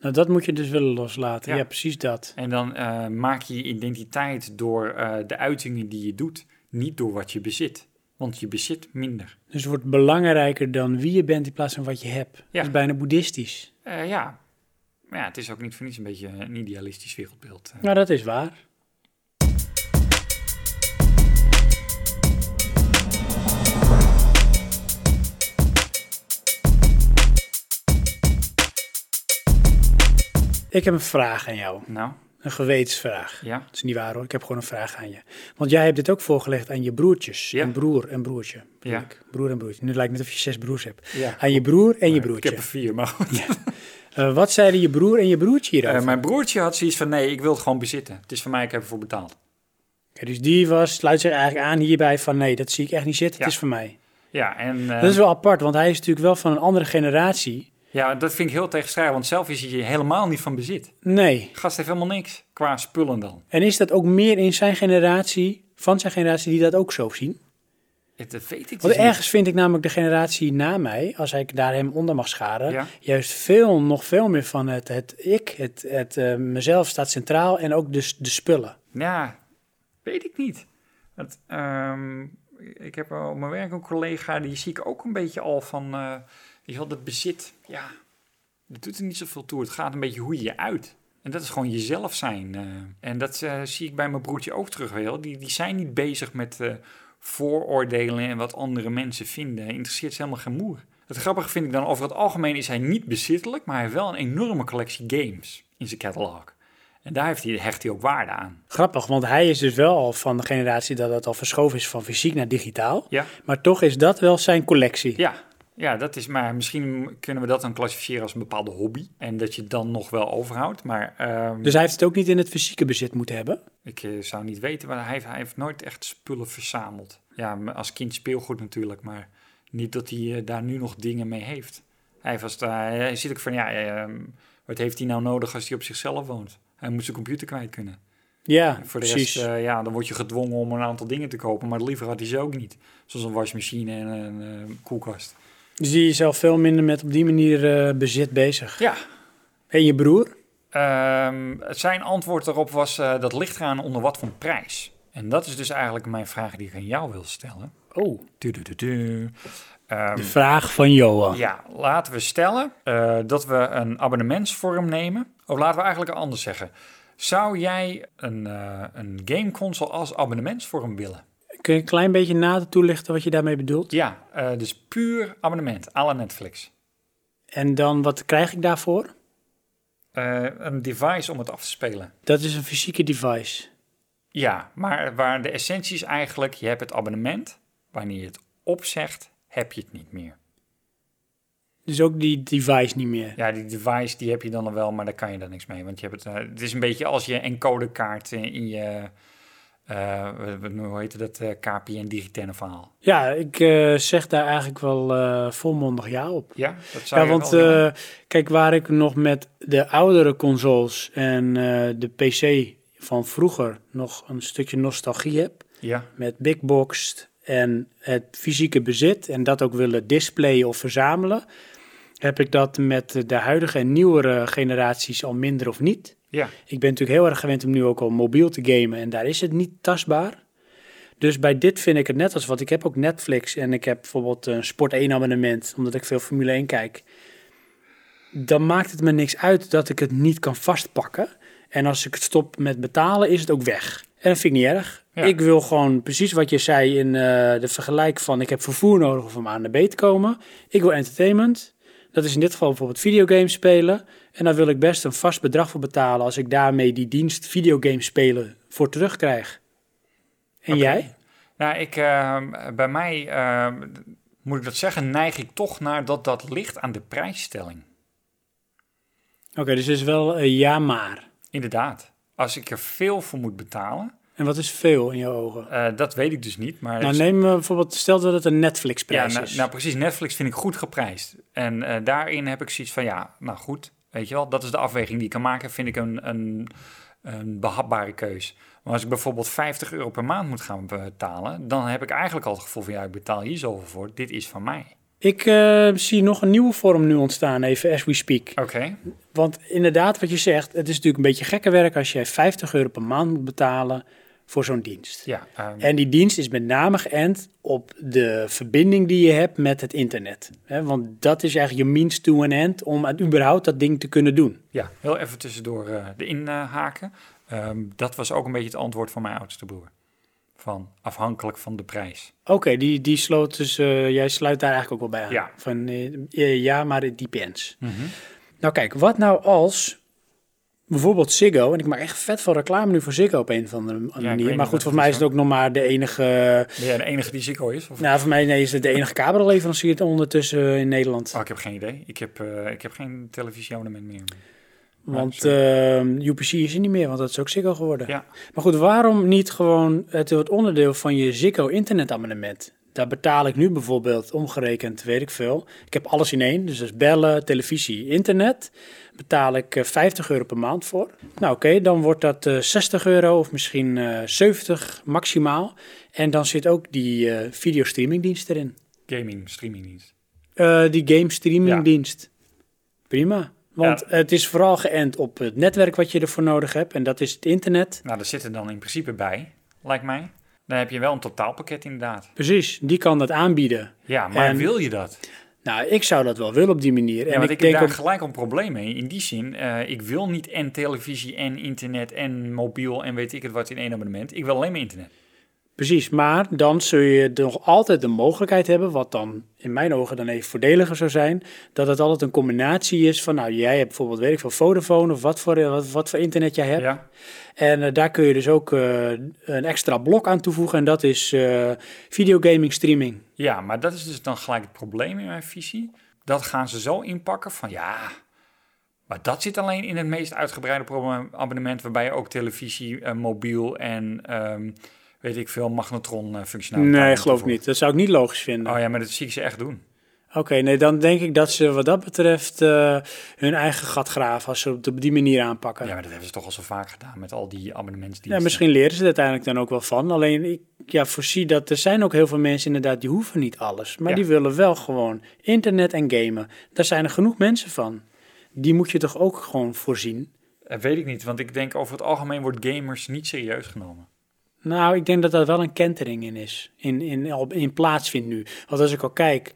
Speaker 1: Nou, dat moet je dus willen loslaten.
Speaker 2: Ja.
Speaker 1: Ja, precies dat.
Speaker 2: En dan eh, maak je je identiteit door de uitingen die je doet, niet door wat je bezit. Want je bezit minder.
Speaker 1: Dus het wordt belangrijker dan wie je bent in plaats van wat je hebt. Dat is bijna boeddhistisch.
Speaker 2: Eh, ja. Maar ja, het is ook niet voor niets een beetje een idealistisch wereldbeeld. eh.
Speaker 1: Nou, dat is waar. Ik heb een vraag aan jou.
Speaker 2: Nou,
Speaker 1: Een gewetensvraag.
Speaker 2: ja.
Speaker 1: Dat is niet waar hoor, ik heb gewoon een vraag aan je. Want jij hebt dit ook voorgelegd aan je broertjes.
Speaker 2: Ja.
Speaker 1: Een broer en broertje.
Speaker 2: Ja.
Speaker 1: ik. Broer en broertje. Nu lijkt het net of je zes broers hebt.
Speaker 2: ja.
Speaker 1: Aan je broer en je
Speaker 2: Ik
Speaker 1: broertje.
Speaker 2: heb er vier, maar goed.
Speaker 1: Eh, wat zeiden je broer en je broertje hierover?
Speaker 2: Eh, mijn broertje had zoiets van, nee, ik wil het gewoon bezitten. Het is van mij, ik heb ervoor betaald.
Speaker 1: Dus die was, sluit zich eigenlijk aan hierbij van nee, dat zie ik echt niet zitten, het is voor mij.
Speaker 2: Ja, en eh,
Speaker 1: Dat is wel apart, want hij is natuurlijk wel van een andere generatie.
Speaker 2: Ja, dat vind ik heel tegenstrijdig, want zelf is hij helemaal niet van bezit.
Speaker 1: Nee.
Speaker 2: Gast heeft helemaal niks, qua spullen dan.
Speaker 1: En is dat ook meer in zijn generatie, van zijn generatie, die dat ook zo zien?
Speaker 2: Dat weet ik
Speaker 1: Want
Speaker 2: dus
Speaker 1: ergens vind ik namelijk de generatie na mij, als ik daar hem onder mag scharen,
Speaker 2: Ja.
Speaker 1: juist veel, nog veel meer van het, het ik, het, het eh, mezelf staat centraal en ook de, de spullen.
Speaker 2: niet. Ja, weet ik niet. Want, ehm, ik heb op mijn werk een collega, die zie ik ook een beetje al van, eh, die had het bezit. Ja, dat doet er niet zoveel toe. Het gaat een beetje hoe je je uit. En dat is gewoon jezelf zijn. eh. en dat eh, zie ik bij mijn broertje ook terug wel. Die, die zijn niet bezig met eh, vooroordelen en wat andere mensen vinden. Interesseert ze helemaal geen moer. Het grappige vind ik dan, over het algemeen is hij niet bezittelijk, maar hij heeft wel een enorme collectie games in zijn catalog. En daar heeft hij, hecht hij ook waarde aan.
Speaker 1: Grappig, want hij is dus wel al van de generatie dat het al verschoven is van fysiek naar digitaal.
Speaker 2: Ja.
Speaker 1: Maar toch is dat wel zijn collectie.
Speaker 2: Ja, ja dat is maar misschien kunnen we dat dan klassificeren als een bepaalde hobby. En dat je het dan nog wel overhoudt. Maar ehm,
Speaker 1: Dus hij heeft het ook niet in het fysieke bezit moeten hebben.
Speaker 2: ik eh, zou niet weten, maar hij heeft, hij heeft nooit echt spullen verzameld. Ja, als kind speelgoed natuurlijk, maar niet dat hij eh, daar nu nog dingen mee heeft. Hij, was daar, hij ziet ook van, ja, ehm, wat heeft hij nou nodig als hij op zichzelf woont? Hij moet zijn computer kwijt kunnen.
Speaker 1: Ja,
Speaker 2: Voor de
Speaker 1: precies.
Speaker 2: rest, eh, ja, dan word je gedwongen om een aantal dingen te kopen. Maar liever had hij ze ook niet. Zoals een wasmachine en een eh, koelkast.
Speaker 1: Dus die is zelf veel minder met op die manier eh, bezit bezig.
Speaker 2: Ja,
Speaker 1: En je broer?
Speaker 2: Ehm, zijn antwoord daarop was eh, dat ligt eraan onder wat voor prijs. En dat is dus eigenlijk mijn vraag die ik aan jou wil stellen.
Speaker 1: Oh,
Speaker 2: Du-du-du-du. Ehm,
Speaker 1: de vraag van Johan.
Speaker 2: ja, laten we stellen eh, dat we een abonnementsvorm nemen. Of laten we eigenlijk anders zeggen. Zou jij een, eh, een gameconsole als abonnementsvorm willen?
Speaker 1: Kun je een klein beetje nader toelichten wat je daarmee bedoelt?
Speaker 2: Ja, eh, dus puur abonnement, la Netflix.
Speaker 1: En dan, wat krijg ik daarvoor?
Speaker 2: Eh, een device om het af te spelen.
Speaker 1: Dat is een fysieke device.
Speaker 2: Ja, maar waar de essentie is eigenlijk, je hebt het abonnement. Wanneer je het opzegt, heb je het niet meer.
Speaker 1: Dus ook die device niet meer.
Speaker 2: Ja, die device die heb je dan nog wel, maar daar kan je dan niks mee. Want je hebt het, eh, het is een beetje als je encodekaart in je, eh, hoe heet dat, eh, KPN digitale verhaal.
Speaker 1: Ja, ik eh, zeg daar eigenlijk wel volmondig ja op.
Speaker 2: Ja, dat zou
Speaker 1: Ja, want
Speaker 2: wel
Speaker 1: kijk, waar ik nog met de oudere consoles en de PC van vroeger nog een stukje nostalgie heb,
Speaker 2: ja,
Speaker 1: met Big Box en het fysieke bezit en dat ook willen displayen of verzamelen, heb ik dat met de huidige en nieuwere generaties al minder of niet.
Speaker 2: Ja,
Speaker 1: Ik ben natuurlijk heel erg gewend om nu ook al mobiel te gamen en daar is het niet tastbaar. Dus bij dit vind ik het net als wat. Ik heb ook Netflix en ik heb bijvoorbeeld een Sport 1 abonnement, omdat ik veel Formule 1 kijk. Dan maakt het me niks uit dat ik het niet kan vastpakken. En als ik het stop met betalen, is het ook weg. En dat vind ik niet erg.
Speaker 2: Ja.
Speaker 1: Ik wil gewoon precies wat je zei in eh, de vergelijk van ik heb vervoer nodig om van A naar B te komen. Ik wil entertainment. Dat is in dit geval bijvoorbeeld videogames spelen. En daar wil ik best een vast bedrag voor betalen als ik daarmee die dienst videogames spelen voor terugkrijg. En jij?
Speaker 2: Nou, ik, eh, bij mij, eh, moet ik dat zeggen, neig ik toch naar dat dat ligt aan de prijsstelling.
Speaker 1: Oké, dus het is wel ja maar.
Speaker 2: Inderdaad. Als ik er veel voor moet betalen,
Speaker 1: En wat is veel in je ogen?
Speaker 2: eh, dat weet ik dus niet. Maar
Speaker 1: Nou, neem eh, bijvoorbeeld, stel dat het een
Speaker 2: ja,
Speaker 1: Netflix-prijs
Speaker 2: nou,
Speaker 1: is.
Speaker 2: nou, precies. Netflix vind ik goed geprijsd. En eh, daarin heb ik zoiets van, ja, nou goed. Weet je wel, dat is de afweging die ik kan maken. Vind ik een, een, een behapbare keus. Maar als ik bijvoorbeeld 50 euro per maand moet gaan betalen, dan heb ik eigenlijk al het gevoel van, ja, ik betaal hier zoveel voor. Dit is van mij.
Speaker 1: Ik zie nog een nieuwe vorm nu ontstaan, even as we speak.
Speaker 2: Oké.
Speaker 1: Want inderdaad, wat je zegt, het is natuurlijk een beetje gekke werk als jij 50 euro per maand moet betalen voor zo'n dienst.
Speaker 2: Ja, ehm,
Speaker 1: En die dienst is met name geënt op de verbinding die je hebt met het internet. Hè, want dat is eigenlijk je means to an end om het überhaupt dat ding te kunnen doen.
Speaker 2: Ja, heel even tussendoor eh erin eh. Ehm, dat was ook een beetje het antwoord van mijn oudste broer. Van afhankelijk van de prijs.
Speaker 1: Oké, die, die sloot dus, eh, jij sluit daar eigenlijk ook wel bij aan.
Speaker 2: Ja.
Speaker 1: Van, ja, maar het depends. Nou kijk, wat nou als bijvoorbeeld Ziggo, en ik maak echt vet veel reclame nu voor Ziggo op een of andere manier. Maar goed,
Speaker 2: het
Speaker 1: volgens mij
Speaker 2: is,
Speaker 1: het ook nog maar de enige,
Speaker 2: jij de enige die Zico is? Of?
Speaker 1: nou voor mij nee, is het de enige kabelleverancier ondertussen in Nederland.
Speaker 2: Oh, ik heb geen idee. Ik heb, eh, ik heb geen televisieabonnement meer.
Speaker 1: Want
Speaker 2: sorry.
Speaker 1: eh, UPC is er niet meer, want dat is ook Ziggo geworden.
Speaker 2: Ja.
Speaker 1: Maar goed, waarom niet gewoon het wordt onderdeel van je Ziggo internetabonnement? Daar betaal ik nu bijvoorbeeld omgerekend, weet ik veel. Ik heb alles in één, dus dat is bellen, televisie, internet. Betaal ik eh, 50 euro per maand voor. Nou oké, dan wordt dat eh 60 euro of misschien eh 70 maximaal. En dan zit ook die eh videostreamingdienst erin.
Speaker 2: Gaming, streamingdienst.
Speaker 1: Eh, die game streamingdienst. Prima. Want
Speaker 2: Ja.
Speaker 1: het is vooral geënt op het netwerk wat je ervoor nodig hebt. En dat is het internet.
Speaker 2: Nou, daar zit er dan in principe bij, lijkt mij. Dan heb je wel een totaalpakket inderdaad.
Speaker 1: Precies, die kan dat aanbieden.
Speaker 2: Ja, maar
Speaker 1: En-
Speaker 2: wil je dat?
Speaker 1: Nou, ik zou dat wel willen op die manier.
Speaker 2: Ja,
Speaker 1: en
Speaker 2: want
Speaker 1: ik,
Speaker 2: ik,
Speaker 1: denk
Speaker 2: heb daar
Speaker 1: ook,
Speaker 2: gelijk een probleem mee. In die zin, eh, ik wil niet en televisie en internet en mobiel en weet ik het wat in één abonnement. Ik wil alleen maar internet.
Speaker 1: Precies, maar dan zul je nog altijd de mogelijkheid hebben, wat dan in mijn ogen dan even voordeliger zou zijn, dat het altijd een combinatie is van, nou, jij hebt bijvoorbeeld, weet ik veel, Vodafone of wat voor, wat, wat voor internet jij hebt.
Speaker 2: Ja,
Speaker 1: En eh, daar kun je dus ook eh, een extra blok aan toevoegen en dat is eh videogaming streaming.
Speaker 2: ja, maar dat is dus dan gelijk het probleem in mijn visie. Dat gaan ze zo inpakken van ja, maar dat zit alleen in het meest uitgebreide abonnement, waarbij je ook televisie, eh, mobiel en ehm, weet ik veel, magnetron eh, functionaliteit.
Speaker 1: Nee, geloof ik niet. Dat zou ik niet logisch vinden.
Speaker 2: Oh ja, maar dat zie ik ze echt doen.
Speaker 1: Oké, nee, dan denk ik dat ze wat dat betreft eh, hun eigen gat graven als ze het op die manier aanpakken.
Speaker 2: Ja, maar dat hebben ze toch al zo vaak gedaan met al die abonnementsdiensten.
Speaker 1: Ja, misschien leren ze er uiteindelijk dan ook wel van. Alleen ik ja, voorzie dat er zijn ook heel veel mensen inderdaad die hoeven niet alles. Maar
Speaker 2: Ja.
Speaker 1: die willen wel gewoon internet en gamen. Daar zijn er genoeg mensen van. Die moet je toch ook gewoon voorzien.
Speaker 2: Eh, weet ik niet, want ik denk over het algemeen wordt gamers niet serieus genomen.
Speaker 1: Nou, ik denk dat daar wel een kentering in is. In, in, in plaatsvindt nu. Want als ik al kijk,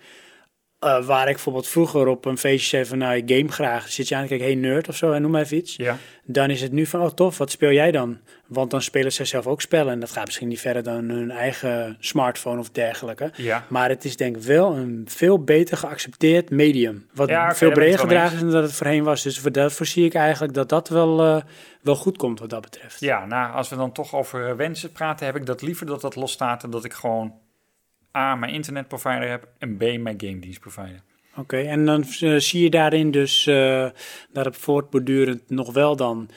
Speaker 1: eh, waar ik bijvoorbeeld vroeger op een feestje zei van... nou, ik game graag. Zit je aan te kijken, hey nerd of zo, en noem maar even iets.
Speaker 2: Ja,
Speaker 1: Dan is het nu van, oh tof, wat speel jij dan? Want dan spelen ze zelf ook spellen. En dat gaat misschien niet verder dan hun eigen smartphone of dergelijke.
Speaker 2: ja.
Speaker 1: Maar het is denk ik wel een veel beter geaccepteerd medium. Wat
Speaker 2: Ja,
Speaker 1: veel breder gedragen is dan dat het voorheen was. Dus voor dat voorzie ik eigenlijk dat dat wel, eh, wel goed komt wat dat betreft.
Speaker 2: Ja, nou, als we dan toch over eh, wensen praten, heb ik dat liever dat dat losstaat en dat ik gewoon A, mijn internetprovider heb en B, mijn game dienstprovider.
Speaker 1: Oké, en dan eh, zie je daarin dus eh daarop voortbordurend nog wel dan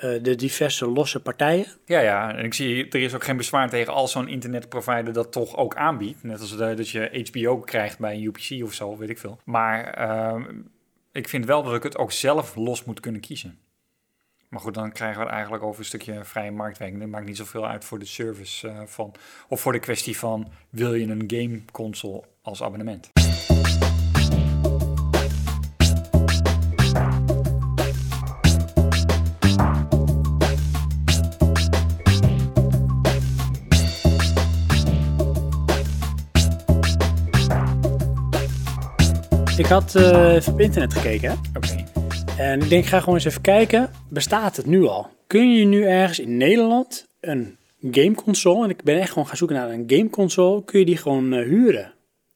Speaker 1: eh, de diverse losse partijen.
Speaker 2: Ja, ja, en ik zie, er is ook geen bezwaar tegen als zo'n internetprovider dat toch ook aanbiedt. Net als dat je HBO krijgt bij een UPC of zo, weet ik veel. Maar ehm, ik vind wel dat ik het ook zelf los moet kunnen kiezen. Maar goed, dan krijgen we het eigenlijk over een stukje vrije marktwerking. Dat maakt niet zoveel uit voor de service eh, van... Of voor de kwestie van, wil je een gameconsole als abonnement?
Speaker 1: Ik had eh, even op internet gekeken hè?
Speaker 2: Oké.
Speaker 1: En ik denk, ik ga gewoon eens even kijken. Bestaat het nu al? Kun je nu ergens in Nederland een gameconsole, en ik ben echt gewoon gaan zoeken naar een gameconsole, kun je die gewoon eh, huren?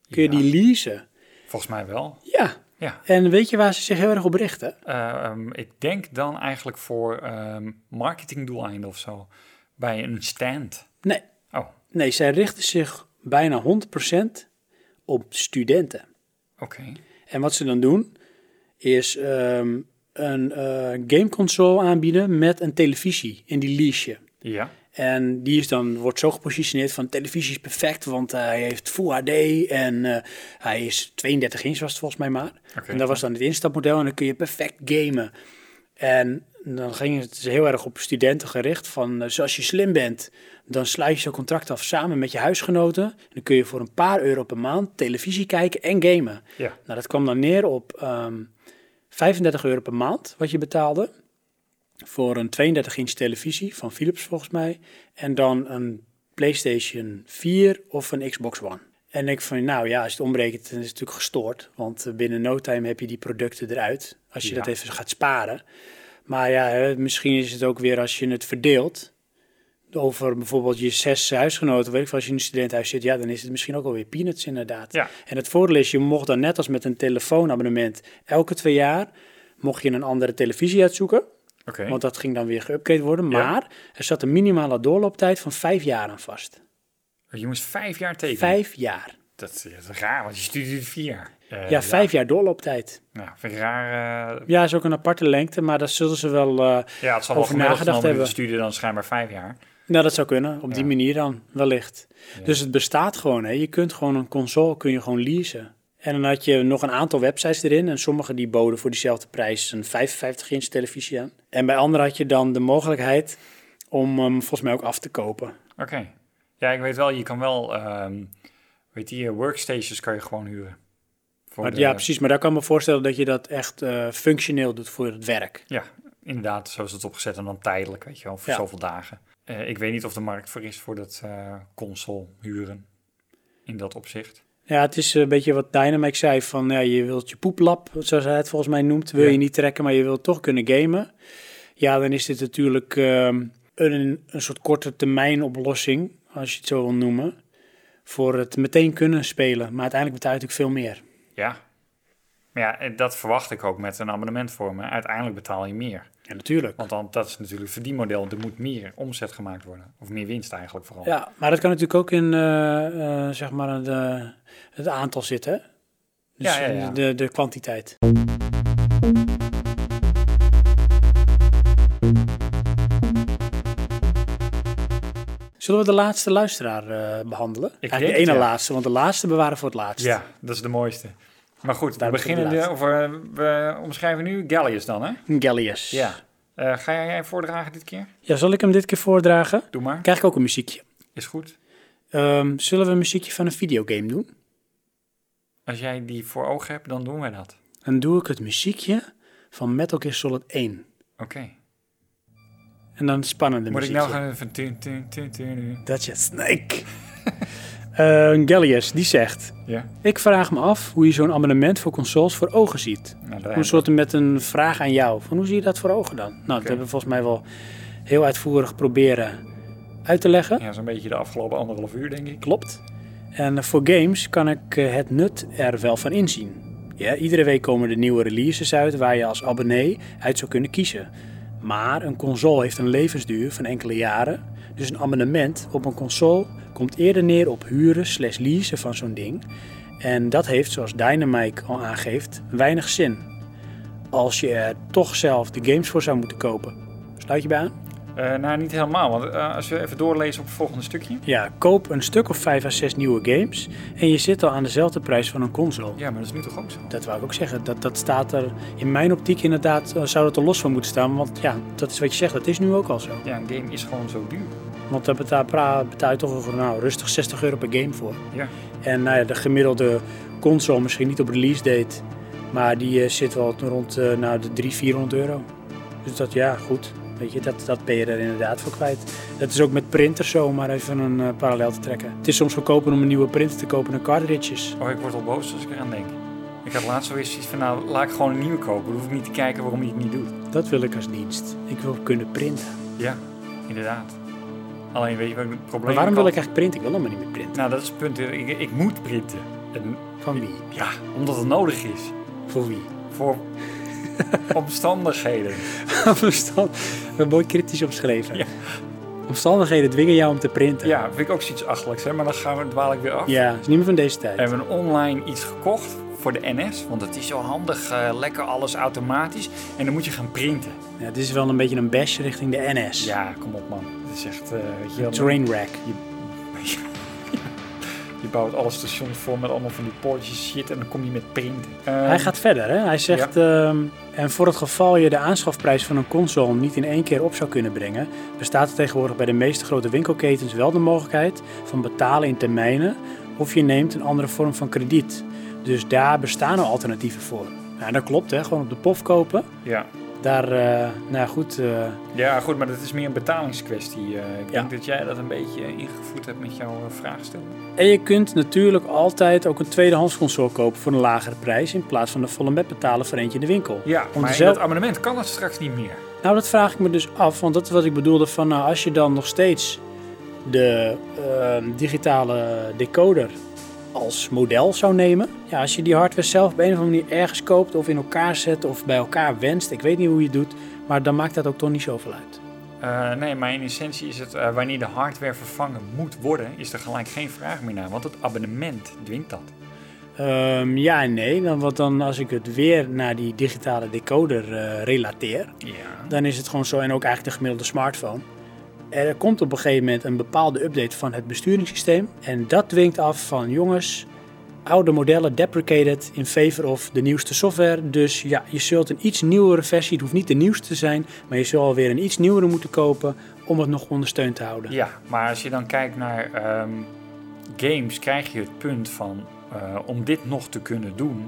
Speaker 1: Kun je
Speaker 2: Ja.
Speaker 1: die leasen?
Speaker 2: Volgens mij wel.
Speaker 1: Ja.
Speaker 2: Ja.
Speaker 1: En weet je waar ze zich heel erg op richten?
Speaker 2: Ehm, ik denk dan eigenlijk voor ehm marketingdoeleinden of zo. Bij een stand.
Speaker 1: Nee.
Speaker 2: Oh,
Speaker 1: Nee, zij richten zich bijna 100% op studenten.
Speaker 2: oké.
Speaker 1: En wat ze dan doen, is ehm, een eh, gameconsole aanbieden met een televisie in die lease je.
Speaker 2: Ja.
Speaker 1: En die is dan, wordt zo gepositioneerd van televisie is perfect, want hij heeft Full HD en eh, hij is 32 inch was het volgens mij maar. En dat was dan het instapmodel en dan kun je perfect gamen. En dan ging het heel erg op studenten gericht van, eh, zoals je slim bent, dan sluit je zo'n contract af samen met je huisgenoten. En dan kun je voor een paar euro per maand televisie kijken en gamen.
Speaker 2: Ja.
Speaker 1: Nou, dat kwam dan neer op ehm 35 euro per maand wat je betaalde. Voor een 32 inch televisie van Philips volgens mij. En dan een PlayStation 4 of een Xbox One. En ik van, nou ja, als je het omrekent, dan is het natuurlijk gestoord. Want eh, binnen no time heb je die producten eruit. Als je
Speaker 2: Ja.
Speaker 1: dat even gaat sparen. Maar ja, misschien is het ook weer als je het verdeelt. Over bijvoorbeeld je zes huisgenoten. Weet ik veel, als je in een studentenhuis zit. Ja, dan is het misschien ook alweer peanuts inderdaad.
Speaker 2: Ja.
Speaker 1: En het voordeel is, je mocht dan net als met een telefoonabonnement. Elke twee jaar mocht je een andere televisie uitzoeken.
Speaker 2: Oké.
Speaker 1: Want dat ging dan weer geüpgrade worden.
Speaker 2: Ja.
Speaker 1: Maar er zat een minimale doorlooptijd van vijf jaar aan vast.
Speaker 2: Je moest vijf jaar tekenen.
Speaker 1: Vijf jaar.
Speaker 2: Dat is, dat is raar, want je studeert vier jaar. Eh,
Speaker 1: ja, vijf jaar doorlooptijd.
Speaker 2: Nou, vind ik raar. eh,
Speaker 1: Ja, is ook een aparte lengte, maar daar zullen ze wel... eh,
Speaker 2: ja, het zal
Speaker 1: over nagedacht hebben.
Speaker 2: studie dan schijnbaar vijf jaar.
Speaker 1: Nou, dat zou kunnen. Op die manier dan, wellicht. Dus het bestaat gewoon. Hè. Je kunt gewoon een console kun je gewoon leasen. En dan had je nog een aantal websites erin. En sommige die boden voor diezelfde prijs een 55 inch televisie aan. En bij andere had je dan de mogelijkheid om hem volgens mij ook af te kopen.
Speaker 2: Oké. Ja, ik weet wel, je kan wel, ehm weet je, workstations kan je gewoon huren. Voor
Speaker 1: Maar,
Speaker 2: de-
Speaker 1: ja, precies. Maar daar kan ik me voorstellen dat je dat echt eh, functioneel doet voor het werk.
Speaker 2: Ja, inderdaad, zo is het opgezet en dan tijdelijk, weet je wel, voor
Speaker 1: Ja.
Speaker 2: zoveel dagen. Eh, ik weet niet of de markt voor is voor dat eh, console huren in dat opzicht.
Speaker 1: Ja, het is een beetje wat Dynamic zei van ja, je wilt je poeplap, zoals hij het volgens mij noemt, wil
Speaker 2: Ja.
Speaker 1: je niet trekken, maar je wilt toch kunnen gamen. Ja, dan is dit natuurlijk ehm, een, een soort korte termijn oplossing. als je het zo wil noemen, voor het meteen kunnen spelen. Maar uiteindelijk betaal je natuurlijk veel meer.
Speaker 2: Ja. Maar ja, dat verwacht ik ook met een abonnement voor me. Uiteindelijk betaal je meer.
Speaker 1: Ja, natuurlijk.
Speaker 2: Want dan, dat is natuurlijk het verdienmodel. Er moet meer omzet gemaakt worden. Of meer winst eigenlijk vooral.
Speaker 1: Ja, maar dat kan natuurlijk ook in eh, eh, zeg maar de, het aantal zitten. hè? Dus
Speaker 2: Ja, ja, ja.
Speaker 1: De, de kwantiteit. Zullen we de laatste luisteraar eh, behandelen? Eigenlijk de ene laatste, want de laatste bewaren voor het laatst.
Speaker 2: Ja, dat is de mooiste. Maar goed, we beginnen
Speaker 1: de
Speaker 2: of, eh, we omschrijven nu Gallius dan, hè?
Speaker 1: Gallius.
Speaker 2: Ja. Eh, ga jij voordragen dit keer?
Speaker 1: ja, zal ik hem dit keer voordragen?
Speaker 2: Doe maar.
Speaker 1: Krijg ik ook een muziekje.
Speaker 2: Is goed.
Speaker 1: Ehm, zullen we een muziekje van een videogame doen?
Speaker 2: Als jij die voor ogen hebt, dan doen wij dat.
Speaker 1: Dan doe ik het muziekje van Metal Gear Solid 1.
Speaker 2: Oké.
Speaker 1: En dan spannende
Speaker 2: Moet ik nou gaan even...
Speaker 1: Dat je Snake. <laughs> Eh Gallius, die zegt...
Speaker 2: Ja.
Speaker 1: Ik vraag me af hoe je zo'n abonnement voor consoles voor ogen ziet.
Speaker 2: Nou,
Speaker 1: Een soort met een vraag aan jou. Van hoe zie je dat voor ogen dan? Nou, dat hebben we volgens mij wel heel uitvoerig proberen uit te leggen.
Speaker 2: Ja, zo'n beetje de afgelopen anderhalf uur, denk ik.
Speaker 1: Klopt. En voor games kan ik eh, het nut er wel van inzien. Ja, iedere week komen er nieuwe releases uit waar je als abonnee uit zou kunnen kiezen. Maar een console heeft een levensduur van enkele jaren. Dus een abonnement op een console komt eerder neer op huren slash leasen van zo'n ding. En dat heeft, zoals Dynamite al aangeeft, weinig zin. Als je er toch zelf de games voor zou moeten kopen. Sluit je bij aan?
Speaker 2: Eh, nou, niet helemaal. Want eh, als we even doorlezen op het volgende stukje.
Speaker 1: Ja, koop een stuk of 5 à 6 nieuwe games en je zit al aan dezelfde prijs van een console.
Speaker 2: Ja, maar dat is nu toch ook zo?
Speaker 1: Dat wou ik ook zeggen. Dat, dat staat er in mijn optiek inderdaad, eh, zou dat er los van moeten staan. Want ja, dat is wat je zegt, dat is nu ook al zo.
Speaker 2: Ja, een game is gewoon zo duur.
Speaker 1: Want daar betaal, betaal je toch voor, nou, rustig 60 euro per game voor.
Speaker 2: Ja.
Speaker 1: En nou ja, de gemiddelde console, misschien niet op release date, maar die zit wel rond nou, de 300, 400 euro. Dus dat, ja, goed. Weet je, dat, dat ben je er inderdaad voor kwijt. Dat is ook met printers zo, om maar even een eh, parallel te trekken. Het is soms goedkoper om een nieuwe printer te kopen dan cartridges.
Speaker 2: Oh, ik word al boos als ik eraan denk. Ik had laatst zoiets zoiets van, nou, laat ik gewoon een nieuwe kopen. Dan hoef ik niet te kijken waarom je het niet doet.
Speaker 1: Dat wil ik als dienst. Ik wil kunnen printen.
Speaker 2: Ja, inderdaad. Alleen, weet je wat het probleem
Speaker 1: Maar waarom wil ik eigenlijk printen? Ik wil helemaal niet meer printen.
Speaker 2: Nou, dat is het punt. Ik, ik moet printen. En,
Speaker 1: Van wie?
Speaker 2: ja, omdat het nodig is.
Speaker 1: Voor wie?
Speaker 2: Voor <laughs> omstandigheden. <laughs>
Speaker 1: Hebben mooi kritisch opgeschreven.
Speaker 2: Ja.
Speaker 1: Omstandigheden dwingen jou om te printen.
Speaker 2: Ja, vind ik ook zoiets achterlijks, hè? maar dan gaan we, dwaal ik weer af.
Speaker 1: Ja, is niet meer van deze tijd.
Speaker 2: We hebben online iets gekocht voor de NS, want het is zo handig, eh, lekker alles automatisch. En dan moet je gaan printen.
Speaker 1: Ja, dit is wel een beetje een bash richting de NS.
Speaker 2: Ja, kom op man. Het is echt, eh, weet je wel,
Speaker 1: Trainwreck. <laughs>
Speaker 2: Je bouwt alle stations vol met allemaal van die poortjes shit en dan kom je met printen.
Speaker 1: Hij
Speaker 2: Ehm,
Speaker 1: gaat verder, hè? Hij zegt... ehm, en voor het geval je de aanschafprijs van een console niet in één keer op zou kunnen brengen... bestaat er tegenwoordig bij de meeste grote winkelketens wel de mogelijkheid van betalen in termijnen... of je neemt een andere vorm van krediet. Dus daar bestaan al alternatieven voor. Nou, dat klopt, hè? Gewoon op de pof kopen.
Speaker 2: Ja.
Speaker 1: Daar, eh, nou goed... eh,
Speaker 2: ja, goed, maar dat is meer een betalingskwestie. Eh, ik
Speaker 1: Ja.
Speaker 2: denk dat jij dat een beetje ingevoerd hebt met jouw vraagstelling.
Speaker 1: En je kunt natuurlijk altijd ook een tweedehands console kopen voor een lagere prijs... in plaats van de volle met betalen voor eentje in de winkel.
Speaker 2: Ja,
Speaker 1: Om
Speaker 2: maar
Speaker 1: zelf-
Speaker 2: dat abonnement kan dat straks niet meer.
Speaker 1: Nou, dat vraag ik me dus af, want dat is wat ik bedoelde van... Nou, als je dan nog steeds de digitale decoder als model zou nemen... Ja, als je die hardware zelf op een of andere manier ergens koopt... of in elkaar zet of bij elkaar wenst, ik weet niet hoe je het doet... maar dan maakt dat ook toch niet zoveel uit.
Speaker 2: Eh, nee, maar in essentie is het eh, wanneer de hardware vervangen moet worden, is er gelijk geen vraag meer naar, want het abonnement dwingt dat.
Speaker 1: Ehm, ja en nee, dan, want dan als ik het weer naar die digitale decoder eh, relateer...
Speaker 2: Ja.
Speaker 1: dan is het gewoon zo, en ook eigenlijk de gemiddelde smartphone. Er komt op een gegeven moment een bepaalde update van het besturingssysteem. En dat dwingt af van jongens, oude modellen deprecated in favor of de nieuwste software. Dus ja, je zult een iets nieuwere versie, het hoeft niet de nieuwste te zijn, maar je zult alweer een iets nieuwere moeten kopen om het nog ondersteund te houden.
Speaker 2: Ja, maar als je dan kijkt naar ehm, games, krijg je het punt van eh, om dit nog te kunnen doen,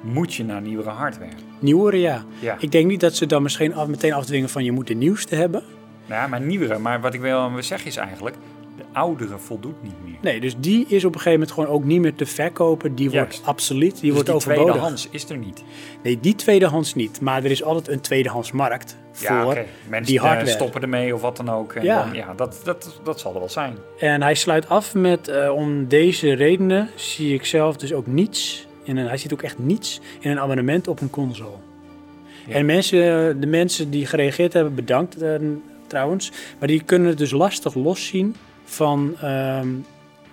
Speaker 2: moet je naar nieuwere hardware.
Speaker 1: Nieuwere ja.
Speaker 2: Ja.
Speaker 1: Ik denk niet dat ze dan misschien af, meteen afdwingen van je moet de nieuwste hebben.
Speaker 2: Nou Ja, maar nieuwere. Maar wat ik wil zeggen is eigenlijk, De oudere voldoet niet meer.
Speaker 1: Nee, dus die is op een gegeven moment gewoon ook niet meer te verkopen. Die
Speaker 2: Juist.
Speaker 1: wordt obsolet, die
Speaker 2: Dus
Speaker 1: wordt
Speaker 2: die
Speaker 1: overbodig.
Speaker 2: tweedehands is er niet.
Speaker 1: Nee, die tweedehands niet. Maar er is altijd een tweedehands markt voor
Speaker 2: Ja. Mensen
Speaker 1: die
Speaker 2: eh,
Speaker 1: hardware.
Speaker 2: stoppen ermee of wat dan ook. En
Speaker 1: Ja.
Speaker 2: Dan, ja dat, dat, dat zal er wel zijn.
Speaker 1: En hij sluit af met, eh, om deze redenen zie ik zelf dus ook niets, in een, hij ziet ook echt niets in een abonnement op een console.
Speaker 2: Ja.
Speaker 1: En mensen, eh, de mensen die gereageerd hebben, bedankt trouwens, maar die kunnen het dus lastig loszien van ehm,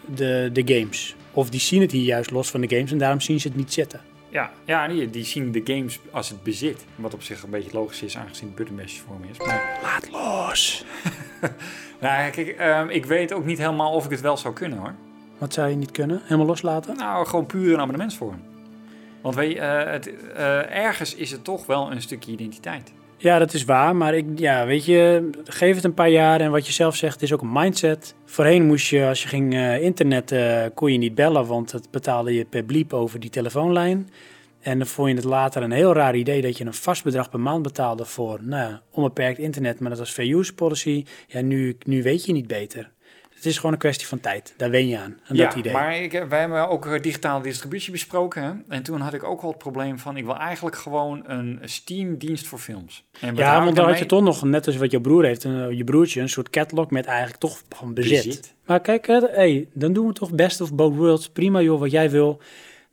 Speaker 1: de, de games. Of die zien het hier juist los van de games en daarom zien ze het niet zitten.
Speaker 2: Ja, ja die, die zien de games als het bezit. Wat op zich een beetje logisch is, aangezien het buttonbashje vorm is. Maar,
Speaker 1: Laat los! <laughs>
Speaker 2: nou, kijk, ehm, ik weet ook niet helemaal of ik het wel zou kunnen hoor.
Speaker 1: Wat zou je niet kunnen? Helemaal loslaten?
Speaker 2: Nou, gewoon puur een abonnementsvorm. Want weet je, eh, het, eh, ergens is het toch wel een stukje identiteit.
Speaker 1: Ja, dat is waar. Maar ik, ja, weet je, geef het een paar jaar. En wat je zelf zegt, is ook een mindset. Voorheen moest je, als je ging eh, internet, eh, kon je niet bellen, want het betaalde je per bliep over die telefoonlijn. En dan vond je het later een heel raar idee dat je een vast bedrag per maand betaalde voor nou, onbeperkt internet. Maar dat was fair use policy. Ja, nu, nu weet je niet beter. Het is gewoon een kwestie van tijd. Daar wen je aan, aan
Speaker 2: ja,
Speaker 1: dat idee.
Speaker 2: maar ik, wij hebben ook eh, digitale distributie besproken. Hè? En toen had ik ook al het probleem van, ik wil eigenlijk gewoon een Steam-dienst voor films. En
Speaker 1: ja, want dan had je toch nog, net als wat je broer heeft, een, je broertje, een soort catalog met eigenlijk toch gewoon bezit.
Speaker 2: Bezit.
Speaker 1: Maar kijk, hey, dan doen we toch best of both worlds. Prima joh, wat jij wil.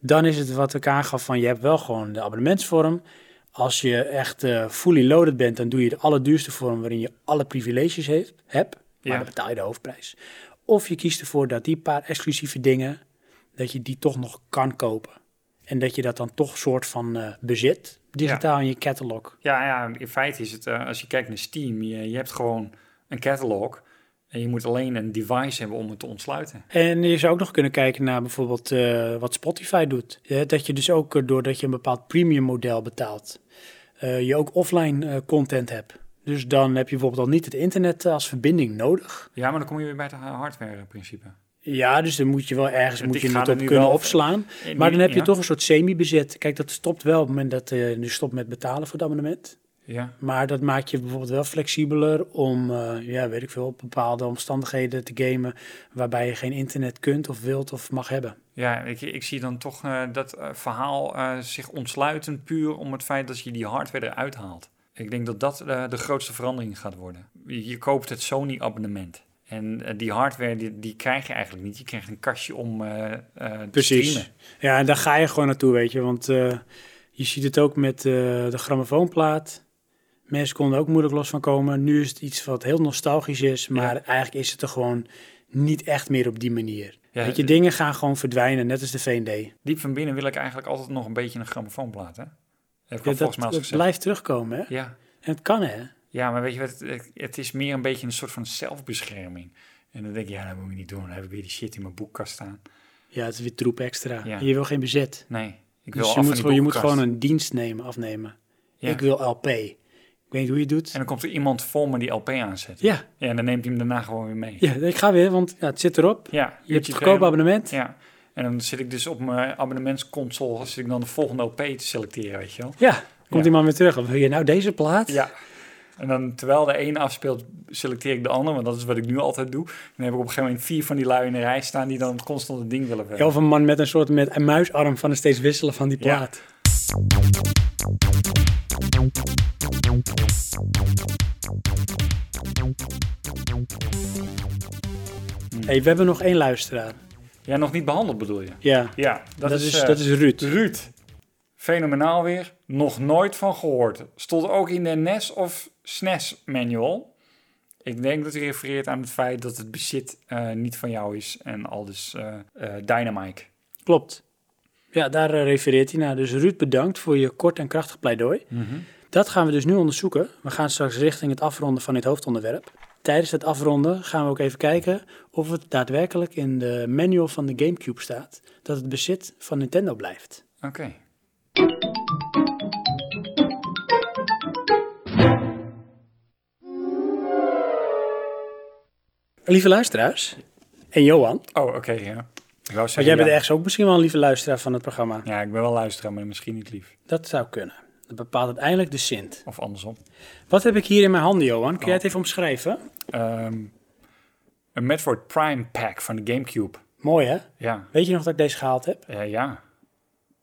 Speaker 1: Dan is het wat ik aangaf van, je hebt wel gewoon de abonnementsvorm. Als je echt eh, fully loaded bent, dan doe je de allerduurste vorm waarin je alle privileges heeft, hebt. Maar
Speaker 2: Ja.
Speaker 1: dan betaal je de hoofdprijs. Of je kiest ervoor dat die paar exclusieve dingen, dat je die toch nog kan kopen. En dat je dat dan toch soort van eh, bezit, digitaal in je catalog.
Speaker 2: Ja, ja, in feite is het, eh, als je kijkt naar Steam, je, je hebt gewoon een catalog. En je moet alleen een device hebben om het te ontsluiten.
Speaker 1: En je zou ook nog kunnen kijken naar bijvoorbeeld eh, wat Spotify doet. Ja, dat je dus ook, doordat je een bepaald premium model betaalt, je ook offline content hebt. Dus dan heb je bijvoorbeeld al niet het internet eh, als verbinding nodig.
Speaker 2: Ja, maar dan kom je weer bij het hardware-principe.
Speaker 1: Ja, dus dan moet je wel ergens moet je het op kunnen
Speaker 2: wel-
Speaker 1: opslaan. Maar dan heb je
Speaker 2: ja.
Speaker 1: toch een soort semi-bezit. Kijk, dat stopt wel op het moment dat eh, je nu stopt met betalen voor het abonnement.
Speaker 2: Ja,
Speaker 1: Maar dat maakt je bijvoorbeeld wel flexibeler om, eh, ja, weet ik veel, op bepaalde omstandigheden te gamen waarbij je geen internet kunt of wilt of mag hebben.
Speaker 2: ja ik, ik zie dan toch eh, dat eh, verhaal eh, zich ontsluiten puur om het feit dat je die hardware eruit haalt. Ik denk dat dat eh, de grootste verandering gaat worden. Je, koopt het Sony-abonnement. En eh, die hardware, die, die krijg je eigenlijk niet. Je krijgt een kastje om eh te
Speaker 1: Precies.
Speaker 2: streamen.
Speaker 1: Ja, en daar ga je gewoon naartoe, weet je. Want je ziet het ook met de grammofoonplaat. Mensen konden ook moeilijk los van komen. Nu is het iets wat heel nostalgisch is, maar
Speaker 2: Ja.
Speaker 1: eigenlijk is het er gewoon niet echt meer op die manier.
Speaker 2: Ja,
Speaker 1: weet je, dingen gaan gewoon verdwijnen, net als de V&D.
Speaker 2: Diep van binnen wil ik eigenlijk altijd nog een beetje een grammofoonplaat, hè? Heb ik
Speaker 1: Ja, dat
Speaker 2: mij
Speaker 1: dat blijft terugkomen, hè.
Speaker 2: Ja.
Speaker 1: En het kan, hè.
Speaker 2: ja, maar weet je wat? Het, het is meer een beetje een soort van zelfbescherming. En dan denk je, ja, dat moet ik niet doen. Dan heb ik weer die shit in mijn boekkast staan.
Speaker 1: Ja, het is weer troep extra.
Speaker 2: Ja.
Speaker 1: Je wil geen bezit.
Speaker 2: Nee, ik wil
Speaker 1: Dus
Speaker 2: af
Speaker 1: je
Speaker 2: van
Speaker 1: moet, je moet gewoon een dienst nemen, afnemen.
Speaker 2: Ja.
Speaker 1: Ik wil LP. Ik weet niet hoe je het doet.
Speaker 2: En dan komt er iemand voor me die LP aanzet.
Speaker 1: Ja,
Speaker 2: Ja, en dan neemt hij hem daarna gewoon weer mee.
Speaker 1: ja, ik ga weer, want ja, het zit erop.
Speaker 2: Ja,
Speaker 1: Je hebt het goedkope
Speaker 2: twee-
Speaker 1: abonnement.
Speaker 2: Ja, en dan zit ik dus op mijn abonnementsconsole, zit ik dan de volgende LP te selecteren, weet je wel.
Speaker 1: Ja, komt iemand weer terug. Wil je nou deze plaat?
Speaker 2: Ja. En dan terwijl de ene afspeelt, selecteer ik de andere, want dat is wat ik nu altijd doe. Dan heb ik op een gegeven moment vier van die lui in de rij staan die dan constant het ding willen hebben.
Speaker 1: Of een man met een soort met een muisarm van het steeds wisselen van die
Speaker 2: Ja.
Speaker 1: plaat. Hey, we hebben nog één luisteraar.
Speaker 2: Ja, nog niet behandeld bedoel je?
Speaker 1: Ja,
Speaker 2: Ja,
Speaker 1: dat, is,
Speaker 2: eh,
Speaker 1: dat is Ruud.
Speaker 2: Ruud. Fenomenaal weer. Nog nooit van gehoord. Stond ook in de NES of SNES manual. Ik denk dat hij refereert aan het feit dat het bezit eh, niet van jou is en al dus Dynamite.
Speaker 1: Klopt. Ja, daar refereert hij naar. Dus Ruud, bedankt voor je kort en krachtig pleidooi. Dat gaan we dus nu onderzoeken. We gaan straks richting het afronden van dit hoofdonderwerp. Tijdens het afronden gaan we ook even kijken of het daadwerkelijk in de manual van de GameCube staat dat het bezit van Nintendo blijft.
Speaker 2: Oké.
Speaker 1: Lieve luisteraars en Johan,
Speaker 2: Oh, oké, ja. Ik wou
Speaker 1: want jij bent
Speaker 2: ja.
Speaker 1: ergens ook misschien wel een lieve luisteraar van het programma.
Speaker 2: Ja, ik ben wel luisteraar, maar misschien niet lief.
Speaker 1: Dat zou kunnen. Dat bepaalt uiteindelijk de Sint.
Speaker 2: Of andersom.
Speaker 1: Wat heb ik hier in mijn handen, Johan? Kun jij
Speaker 2: Oh.
Speaker 1: het even omschrijven?
Speaker 2: Ehm, Een Metroid Prime Pack van de Gamecube.
Speaker 1: Mooi hè?
Speaker 2: Ja,
Speaker 1: Weet je nog dat ik deze gehaald heb?
Speaker 2: Eh, ja.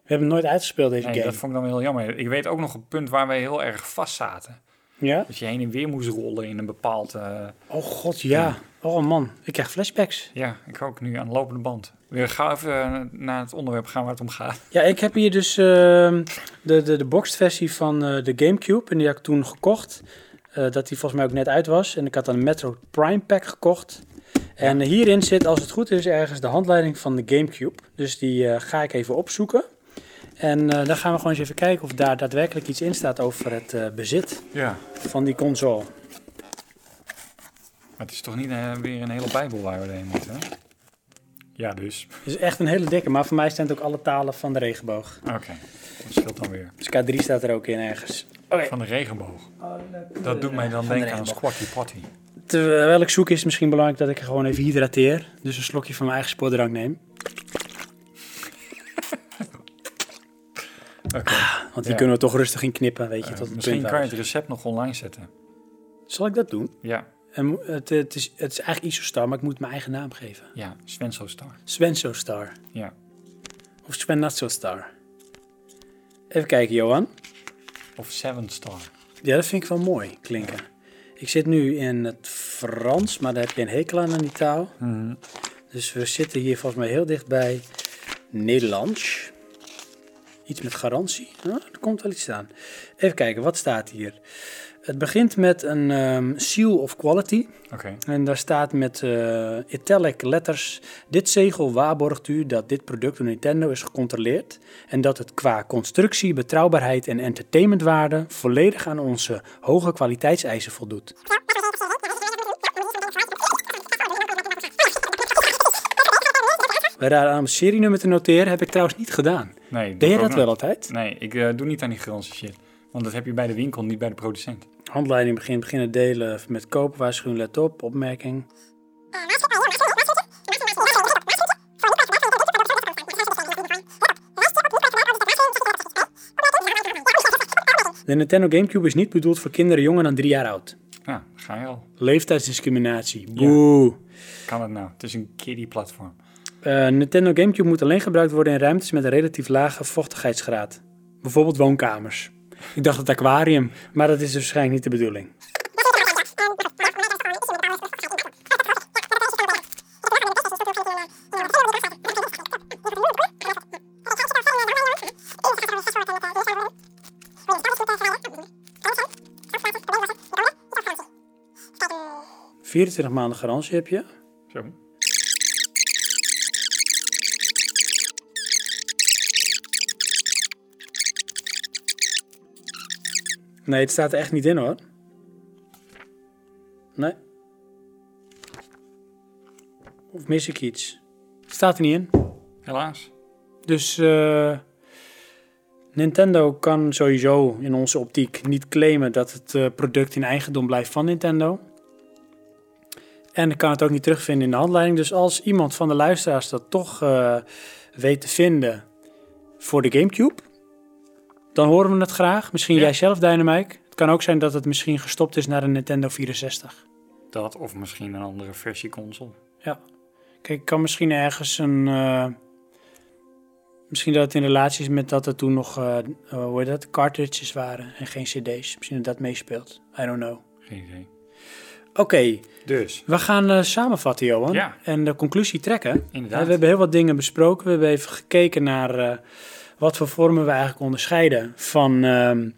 Speaker 1: We hebben hem nooit uitgespeeld deze
Speaker 2: Nee,
Speaker 1: game.
Speaker 2: dat vond ik dan wel heel jammer. Ik weet ook nog een punt waar wij heel erg vast zaten.
Speaker 1: Ja?
Speaker 2: Dat je heen en weer moest rollen in een bepaald... eh,
Speaker 1: Oh god, ja. Oh man, ik krijg flashbacks.
Speaker 2: ja, ik ook nu aan de lopende band. We gaan even eh, naar het onderwerp gaan waar het om gaat.
Speaker 1: Ja, ik heb hier dus ehm, de, de, de boxed versie van eh, de Gamecube. En die heb ik toen gekocht. Dat die volgens mij ook net uit was. En ik had dan een Metro Prime Pack gekocht. En hierin zit, als het goed is, ergens de handleiding van de Gamecube. Dus die ga ik even opzoeken. En eh, dan gaan we gewoon eens even kijken of daar daadwerkelijk iets in staat over het eh, bezit
Speaker 2: Ja.
Speaker 1: van die console.
Speaker 2: Maar het is toch niet eh, weer een hele bijbel waar we heen moeten, hè? Ja, dus.
Speaker 1: Het is echt een hele dikke, maar voor mij staan het ook alle talen van de regenboog.
Speaker 2: Oké, dat scheelt dan weer.
Speaker 1: Dus K3 staat er ook in ergens. Oké.
Speaker 2: Van de regenboog. Dat doet mij dan
Speaker 1: Van de
Speaker 2: denken aan. Squatty Potty.
Speaker 1: Terwijl ik zoek is het misschien belangrijk dat ik er gewoon even hydrateer. Dus een slokje van mijn eigen sportdrank neem.
Speaker 2: Oké.
Speaker 1: Want die
Speaker 2: Ja.
Speaker 1: kunnen we toch rustig in knippen, weet je,
Speaker 2: Eh,
Speaker 1: tot het
Speaker 2: misschien
Speaker 1: punt
Speaker 2: kan je het recept nog online zetten.
Speaker 1: Zal ik dat doen?
Speaker 2: Ja,
Speaker 1: En het, het, is, het is eigenlijk Isostar, maar ik moet mijn eigen naam geven.
Speaker 2: ja, Svenso Star.
Speaker 1: Svenso Star.
Speaker 2: Ja.
Speaker 1: Of Star. Even kijken, Johan.
Speaker 2: Of Seven Star.
Speaker 1: Ja, dat vind ik wel mooi klinken. Ik zit nu in het Frans, maar daar heb je een hekel aan aan die taal.
Speaker 2: Mhm.
Speaker 1: Dus we zitten hier volgens mij heel dicht bij Nederlands. Iets met garantie. Nou, er komt wel iets staan. Even kijken, wat staat hier? Het begint met een ehm, seal of quality.
Speaker 2: Oké.
Speaker 1: En daar staat met eh, italic letters: Dit zegel waarborgt u dat dit product door Nintendo is gecontroleerd. En dat het qua constructie, betrouwbaarheid en entertainmentwaarde volledig aan onze hoge kwaliteitseisen voldoet. Bij daar aan een serienummer te noteren heb ik trouwens niet gedaan.
Speaker 2: Nee, doe
Speaker 1: Deed
Speaker 2: ook
Speaker 1: dat wel altijd?
Speaker 2: Nee, ik eh, doe niet aan die Franse shit. Want dat heb je bij de winkel, niet bij de producent.
Speaker 1: Handleiding beginnen delen met kopen, waarschuwing, let op, opmerking. De Nintendo Gamecube is niet bedoeld voor kinderen jonger dan drie jaar oud.
Speaker 2: Ja, ga je al.
Speaker 1: Leeftijdsdiscriminatie. Boe.
Speaker 2: Kan het nou? Het is een kiddie-platform.
Speaker 1: Eh, Nintendo Gamecube moet alleen gebruikt worden in ruimtes met een relatief lage vochtigheidsgraad. Bijvoorbeeld woonkamers. Ik dacht het aquarium, maar dat is dus waarschijnlijk niet de bedoeling. <laughs> ...24 maanden garantie heb je.
Speaker 2: Zo.
Speaker 1: Nee, het staat er echt niet in hoor. Nee. Of mis ik iets? Het staat er niet in.
Speaker 2: Helaas.
Speaker 1: Dus eh, Nintendo kan sowieso in onze optiek niet claimen dat het eh, product in eigendom blijft van Nintendo. En ik kan het ook niet terugvinden in de handleiding. Dus als iemand van de luisteraars dat toch eh, weet te vinden voor de Gamecube, dan horen we het graag. Misschien
Speaker 2: Ja.
Speaker 1: jij zelf, Dynamite. Het kan ook zijn dat het misschien gestopt is naar een Nintendo 64.
Speaker 2: Dat of misschien een andere versie console.
Speaker 1: Ja. Kijk, ik kan misschien ergens een. eh, misschien dat het in relatie is met dat er toen nog. eh, eh, hoe heet dat? Cartridges waren en geen CD's. Misschien dat dat meespeelt. I don't know.
Speaker 2: Geen idee.
Speaker 1: Oké,
Speaker 2: Dus,
Speaker 1: we gaan samenvatten, Johan.
Speaker 2: Ja.
Speaker 1: En de conclusie trekken.
Speaker 2: inderdaad.
Speaker 1: We hebben heel wat dingen besproken. We hebben even gekeken naar wat voor vormen we eigenlijk onderscheiden van ehm,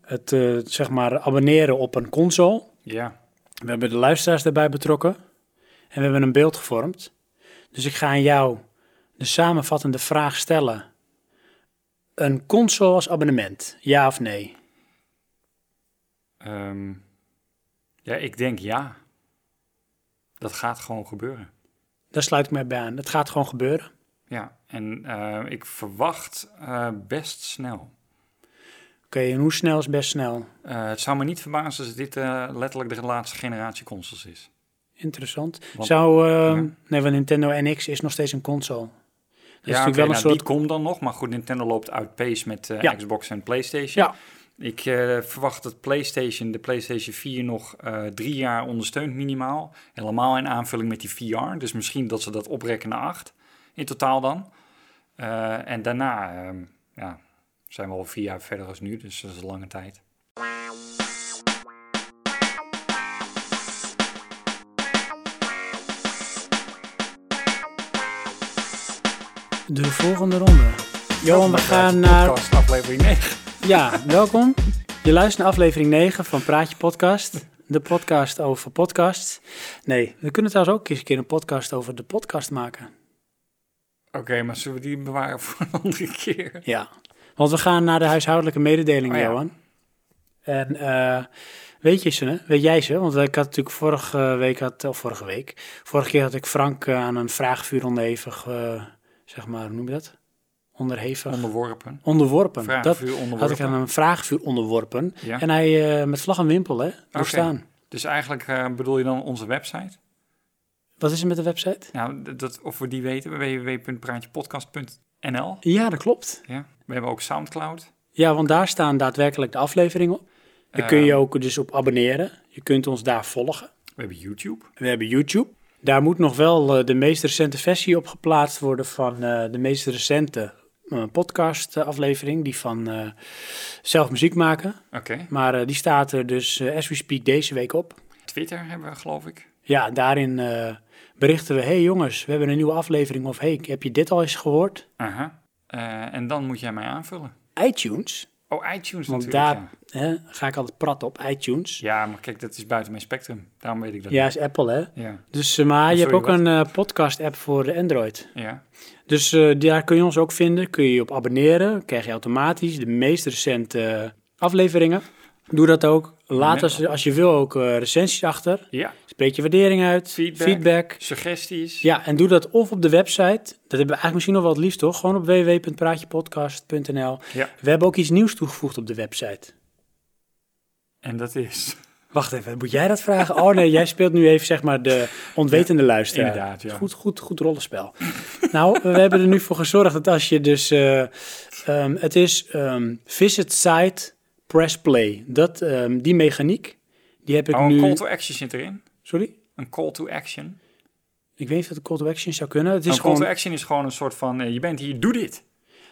Speaker 1: het eh, zeg maar abonneren op een console.
Speaker 2: Ja,
Speaker 1: We hebben de luisteraars daarbij betrokken en we hebben een beeld gevormd. Dus ik ga aan jou de samenvattende vraag stellen. Een console als abonnement, ja of nee?
Speaker 2: ehm, ja, ik denk ja. Dat gaat gewoon gebeuren.
Speaker 1: Daar sluit ik mij bij aan. Het gaat gewoon gebeuren.
Speaker 2: Ja, en eh, ik verwacht eh, best snel.
Speaker 1: Oké, en hoe snel is best snel?
Speaker 2: Eh, het zou me niet verbazen als dit letterlijk de laatste generatie consoles is.
Speaker 1: Interessant.
Speaker 2: Want-
Speaker 1: Zou,
Speaker 2: ja.
Speaker 1: nee, want Nintendo NX is nog steeds een console. Dat is
Speaker 2: ja,
Speaker 1: natuurlijk
Speaker 2: oké,
Speaker 1: wel een
Speaker 2: nou,
Speaker 1: soort...
Speaker 2: die komt dan nog, maar goed, Nintendo loopt uit pace met
Speaker 1: Ja.
Speaker 2: Xbox en PlayStation.
Speaker 1: Ja.
Speaker 2: Ik verwacht dat PlayStation, de PlayStation 4 nog drie jaar ondersteunt minimaal. Helemaal in aanvulling met die VR. Dus misschien dat ze dat oprekken naar acht in totaal dan. Eh, en daarna ehm, ja, zijn we al vier jaar verder als nu, dus dat is een lange tijd.
Speaker 1: De volgende ronde. Johan, we gaan naar...
Speaker 2: Podcast aflevering 9.
Speaker 1: Ja, welkom. Je luistert naar aflevering 9 van Praatje Podcast. De podcast over podcasts. Nee, we kunnen trouwens ook eens een keer een podcast over de podcast maken.
Speaker 2: Oké, maar zullen we die bewaren voor een andere keer?
Speaker 1: Ja, want we gaan naar de huishoudelijke mededeling,
Speaker 2: Oh ja.
Speaker 1: Johan. En eh, weet je ze, hè? weet jij ze? Want ik had natuurlijk vorige week, had, of vorige week, vorige keer had ik Frank eh, aan een vraagvuur onderhevig, eh, zeg maar, hoe noem je dat? Onderhevig.
Speaker 2: Onderworpen.
Speaker 1: onderworpen.
Speaker 2: Vraagvuur
Speaker 1: dat
Speaker 2: onderworpen.
Speaker 1: had ik aan een vraagvuur onderworpen.
Speaker 2: Ja.
Speaker 1: En hij met vlag en wimpel, hè, doorstaan.
Speaker 2: Dus eigenlijk bedoel je dan onze website?
Speaker 1: Wat is er met de website?
Speaker 2: Nou, dat, of we die weten, www.praatjepodcast.nl.
Speaker 1: Ja, dat klopt.
Speaker 2: Ja. We hebben ook Soundcloud.
Speaker 1: Ja, want daar staan daadwerkelijk de afleveringen op. Daar kun je
Speaker 2: Ehm.
Speaker 1: ook dus op abonneren. Je kunt ons daar volgen.
Speaker 2: We hebben YouTube.
Speaker 1: We hebben YouTube. Daar moet nog wel eh, de meest recente versie op geplaatst worden van eh, de meest recente eh, podcast eh, aflevering. Die van zelf muziek maken.
Speaker 2: Oké.
Speaker 1: Maar die staat er dus as we speak deze week op.
Speaker 2: Twitter hebben we, geloof ik.
Speaker 1: Ja, daarin berichten we... hey jongens, we hebben een nieuwe aflevering. Of hey, heb je dit al eens gehoord?
Speaker 2: Aha. Eh, en dan moet jij mij aanvullen.
Speaker 1: iTunes,
Speaker 2: Oh, iTunes
Speaker 1: want daar
Speaker 2: ja.
Speaker 1: hè, ga ik altijd praten op iTunes.
Speaker 2: ja, maar kijk, dat is buiten mijn spectrum. Daarom weet ik dat
Speaker 1: Ja,
Speaker 2: niet.
Speaker 1: is Apple hè.
Speaker 2: Ja.
Speaker 1: Dus, eh, maar je
Speaker 2: Sorry,
Speaker 1: hebt ook
Speaker 2: wat?
Speaker 1: een eh, podcast-app voor de Android.
Speaker 2: Ja.
Speaker 1: Dus daar kun je ons ook vinden. Kun je je op abonneren. Krijg je automatisch de meest recente afleveringen. Doe dat ook. Laat als, als je wil ook eh, recensies achter.
Speaker 2: Ja.
Speaker 1: Spreek je waardering uit.
Speaker 2: Feedback.
Speaker 1: feedback.
Speaker 2: Suggesties.
Speaker 1: Ja, en doe dat of op de website. Dat hebben we eigenlijk misschien nog wel het liefst, toch? Gewoon op www.praatjepodcast.nl.
Speaker 2: Ja.
Speaker 1: We hebben ook iets nieuws toegevoegd op de website.
Speaker 2: En dat is... <laughs>
Speaker 1: Wacht even, moet jij dat vragen? Oh nee, jij speelt nu even zeg maar de onwetende luisteraar.
Speaker 2: inderdaad, ja.
Speaker 1: Goed, goed, goed rollenspel. <laughs> nou, we hebben er nu voor gezorgd dat als je dus... eh, ehm, het is ehm, visit site, press play. Dat, ehm, die mechaniek, die heb ik
Speaker 2: Oh, een
Speaker 1: nu...
Speaker 2: call to action zit erin.
Speaker 1: Sorry?
Speaker 2: Een call to action.
Speaker 1: Ik weet niet of dat de call to action zou kunnen. Het is
Speaker 2: een call
Speaker 1: gewoon...
Speaker 2: to action is gewoon een soort van, eh, je bent hier, doe dit.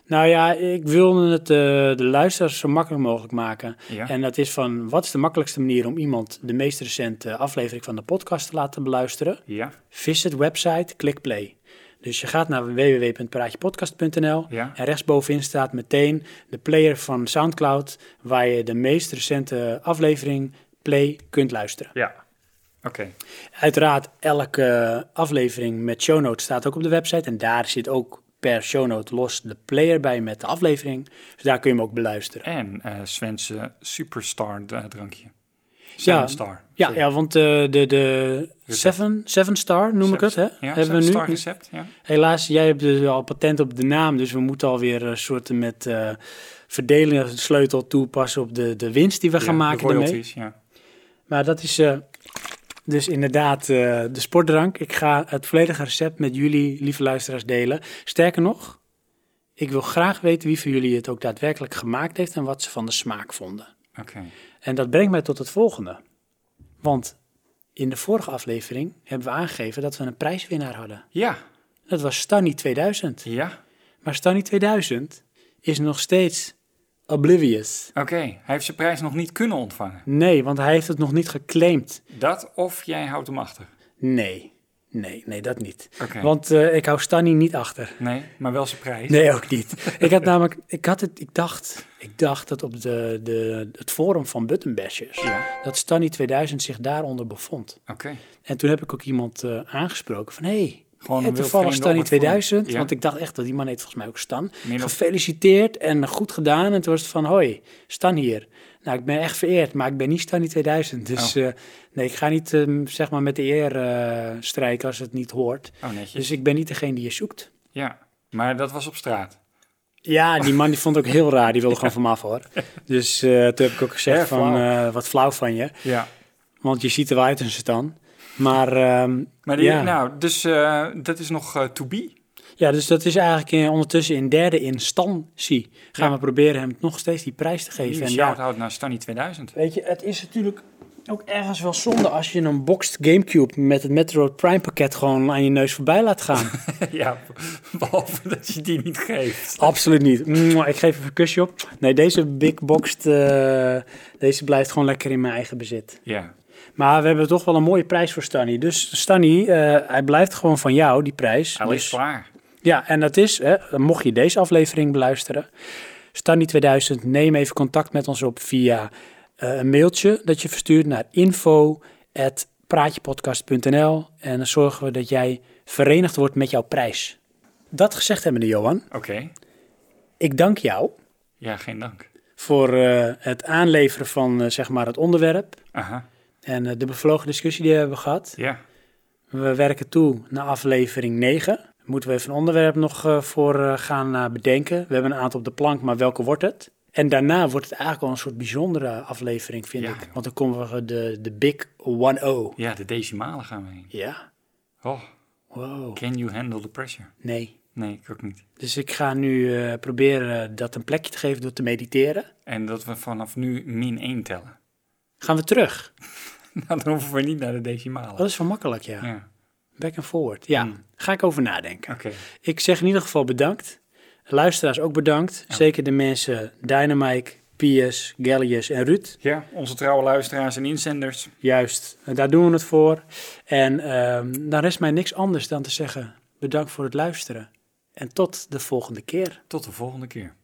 Speaker 1: Nou ja, ik wilde het eh, de luisteraars zo makkelijk mogelijk maken.
Speaker 2: Ja.
Speaker 1: En dat is van, wat is de makkelijkste manier om iemand de meest recente aflevering van de podcast te laten beluisteren?
Speaker 2: Ja,
Speaker 1: Visit website, click play. Dus je gaat naar www.praatjepodcast.nl
Speaker 2: ja.
Speaker 1: en rechtsbovenin staat meteen de player van Soundcloud, waar je de meest recente aflevering play kunt luisteren.
Speaker 2: Ja. Oké.
Speaker 1: Uiteraard, elke aflevering met show notes staat ook op de website. En daar zit ook per show note los de player bij met de aflevering. Dus daar kun je hem ook beluisteren.
Speaker 2: En eh Svense Superstar eh, drankje.
Speaker 1: Ja,
Speaker 2: Star.
Speaker 1: Ja,
Speaker 2: Sorry.
Speaker 1: ja want eh, de, de seven, seven star noem ik het, hè?
Speaker 2: Ja,
Speaker 1: Hebben
Speaker 2: Seven
Speaker 1: we
Speaker 2: Star
Speaker 1: nu.
Speaker 2: recept. Ja.
Speaker 1: Helaas, jij hebt dus al patent op de naam, dus we moeten alweer een soort met eh verdeling sleutel toepassen op de, de winst die we gaan maken
Speaker 2: de
Speaker 1: daarmee.
Speaker 2: ja.
Speaker 1: Maar dat is eh, dus inderdaad eh, de sportdrank. Ik ga het volledige recept met jullie, lieve luisteraars, delen. Sterker nog, ik wil graag weten wie van jullie het ook daadwerkelijk gemaakt heeft en wat ze van de smaak vonden.
Speaker 2: Oké.
Speaker 1: En dat brengt mij tot het volgende. Want in de vorige aflevering hebben we aangegeven dat we een prijswinnaar hadden.
Speaker 2: Ja,
Speaker 1: Dat was Stanny 2000.
Speaker 2: ja.
Speaker 1: Maar Stanny 2000 is nog steeds oblivious.
Speaker 2: Oké, hij heeft zijn prijs nog niet kunnen ontvangen.
Speaker 1: Nee, want hij heeft het nog niet geclaimd.
Speaker 2: Dat of jij houdt hem achter.
Speaker 1: Nee, nee, nee, dat niet. Want eh, ik hou Stanny niet achter.
Speaker 2: Nee, maar wel zijn prijs.
Speaker 1: Nee, ook niet. <laughs> ik had namelijk, ik had het, ik dacht, ik dacht dat op de, de, het forum van Buttonbashers,
Speaker 2: Ja,
Speaker 1: dat Stanny 2000 zich daaronder bevond.
Speaker 2: oké.
Speaker 1: En toen heb ik ook iemand eh, aangesproken van, hé, hey,
Speaker 2: Gewoon een
Speaker 1: toevallig
Speaker 2: forum.
Speaker 1: 2000,
Speaker 2: Ja.
Speaker 1: want ik dacht echt dat die man heet volgens mij ook Stan. Gefeliciteerd en goed gedaan. En toen was het van, hoi, Stan hier. Nou, ik ben echt vereerd, maar ik ben niet Stanny 2000. Dus
Speaker 2: Oh.
Speaker 1: eh, nee, ik ga niet ehm, zeg maar met de eer eh, strijken als het niet hoort.
Speaker 2: Oh.
Speaker 1: Dus ik ben niet degene die je zoekt.
Speaker 2: Ja, maar dat was op straat.
Speaker 1: Ja, die man die vond het ook heel raar. Die wilde gewoon van me af hoor. <laughs> Dus eh, toen heb ik ook gezegd van, wat flauw van je.
Speaker 2: Ja.
Speaker 1: Want je ziet er wel uit als een Stan. Maar ehm,
Speaker 2: Maar die,
Speaker 1: ja.
Speaker 2: nou, dus eh, dat is nog eh, to be.
Speaker 1: Ja, dus dat is eigenlijk in, ondertussen in derde instantie. Gaan
Speaker 2: Ja.
Speaker 1: we proberen hem nog steeds die prijs te geven. En ja,
Speaker 2: shout-out naar Stanny 2000.
Speaker 1: weet je, het is natuurlijk ook ergens wel zonde als je een boxed Gamecube met het Metroid Prime pakket gewoon aan je neus voorbij laat gaan. <laughs>
Speaker 2: ja, behalve dat je die niet geeft.
Speaker 1: Absoluut niet. Ik geef even een kusje op. Nee, deze big boxed, eh, deze blijft gewoon lekker in mijn eigen bezit.
Speaker 2: Ja,
Speaker 1: Maar we hebben toch wel een mooie prijs voor Stanny. Dus Stanny, eh, hij blijft gewoon van jou, die prijs.
Speaker 2: hij
Speaker 1: Dus-
Speaker 2: klaar.
Speaker 1: Ja, en dat is, hè, mocht je deze aflevering beluisteren, Stanny 2000, neem even contact met ons op via eh, een mailtje dat je verstuurt naar info.praatjepodcast.nl en dan zorgen we dat jij verenigd wordt met jouw prijs. Dat gezegd hebbende, Johan,
Speaker 2: Oké,
Speaker 1: ik dank jou
Speaker 2: ja, geen dank.
Speaker 1: voor eh, het aanleveren van zeg maar het onderwerp
Speaker 2: Aha,
Speaker 1: en eh, de bevlogen discussie die we hebben gehad.
Speaker 2: ja.
Speaker 1: We werken toe naar aflevering 9. Moeten we even een onderwerp nog eh, voor eh, gaan bedenken. We hebben een aantal op de plank, maar welke wordt het? En daarna wordt het eigenlijk al een soort bijzondere aflevering, vind
Speaker 2: Ja,
Speaker 1: ik. Want dan komen we de, de Big 1-0.
Speaker 2: Ja, de decimalen gaan we heen.
Speaker 1: Ja,
Speaker 2: Oh,
Speaker 1: wow.
Speaker 2: can you handle the pressure?
Speaker 1: Nee.
Speaker 2: Nee, ik ook niet.
Speaker 1: Dus ik ga nu proberen dat een plekje te geven door te mediteren.
Speaker 2: En dat we vanaf nu min 1 tellen.
Speaker 1: Gaan we terug. <laughs> <laughs>
Speaker 2: Nou, dan hoeven we niet naar de decimalen.
Speaker 1: Dat is wel makkelijk, ja.
Speaker 2: Ja,
Speaker 1: Back and forward. Ja,
Speaker 2: Hmm.
Speaker 1: ga ik over nadenken.
Speaker 2: oké.
Speaker 1: Ik zeg in ieder geval bedankt. Luisteraars ook bedankt. Zeker de mensen Dynamite, Piers, Gallius en Ruud.
Speaker 2: Ja, onze trouwe luisteraars en inzenders.
Speaker 1: Juist, daar doen we het voor. En ehm, dan rest mij niks anders dan te zeggen bedankt voor het luisteren. En tot de volgende keer.
Speaker 2: Tot de volgende keer.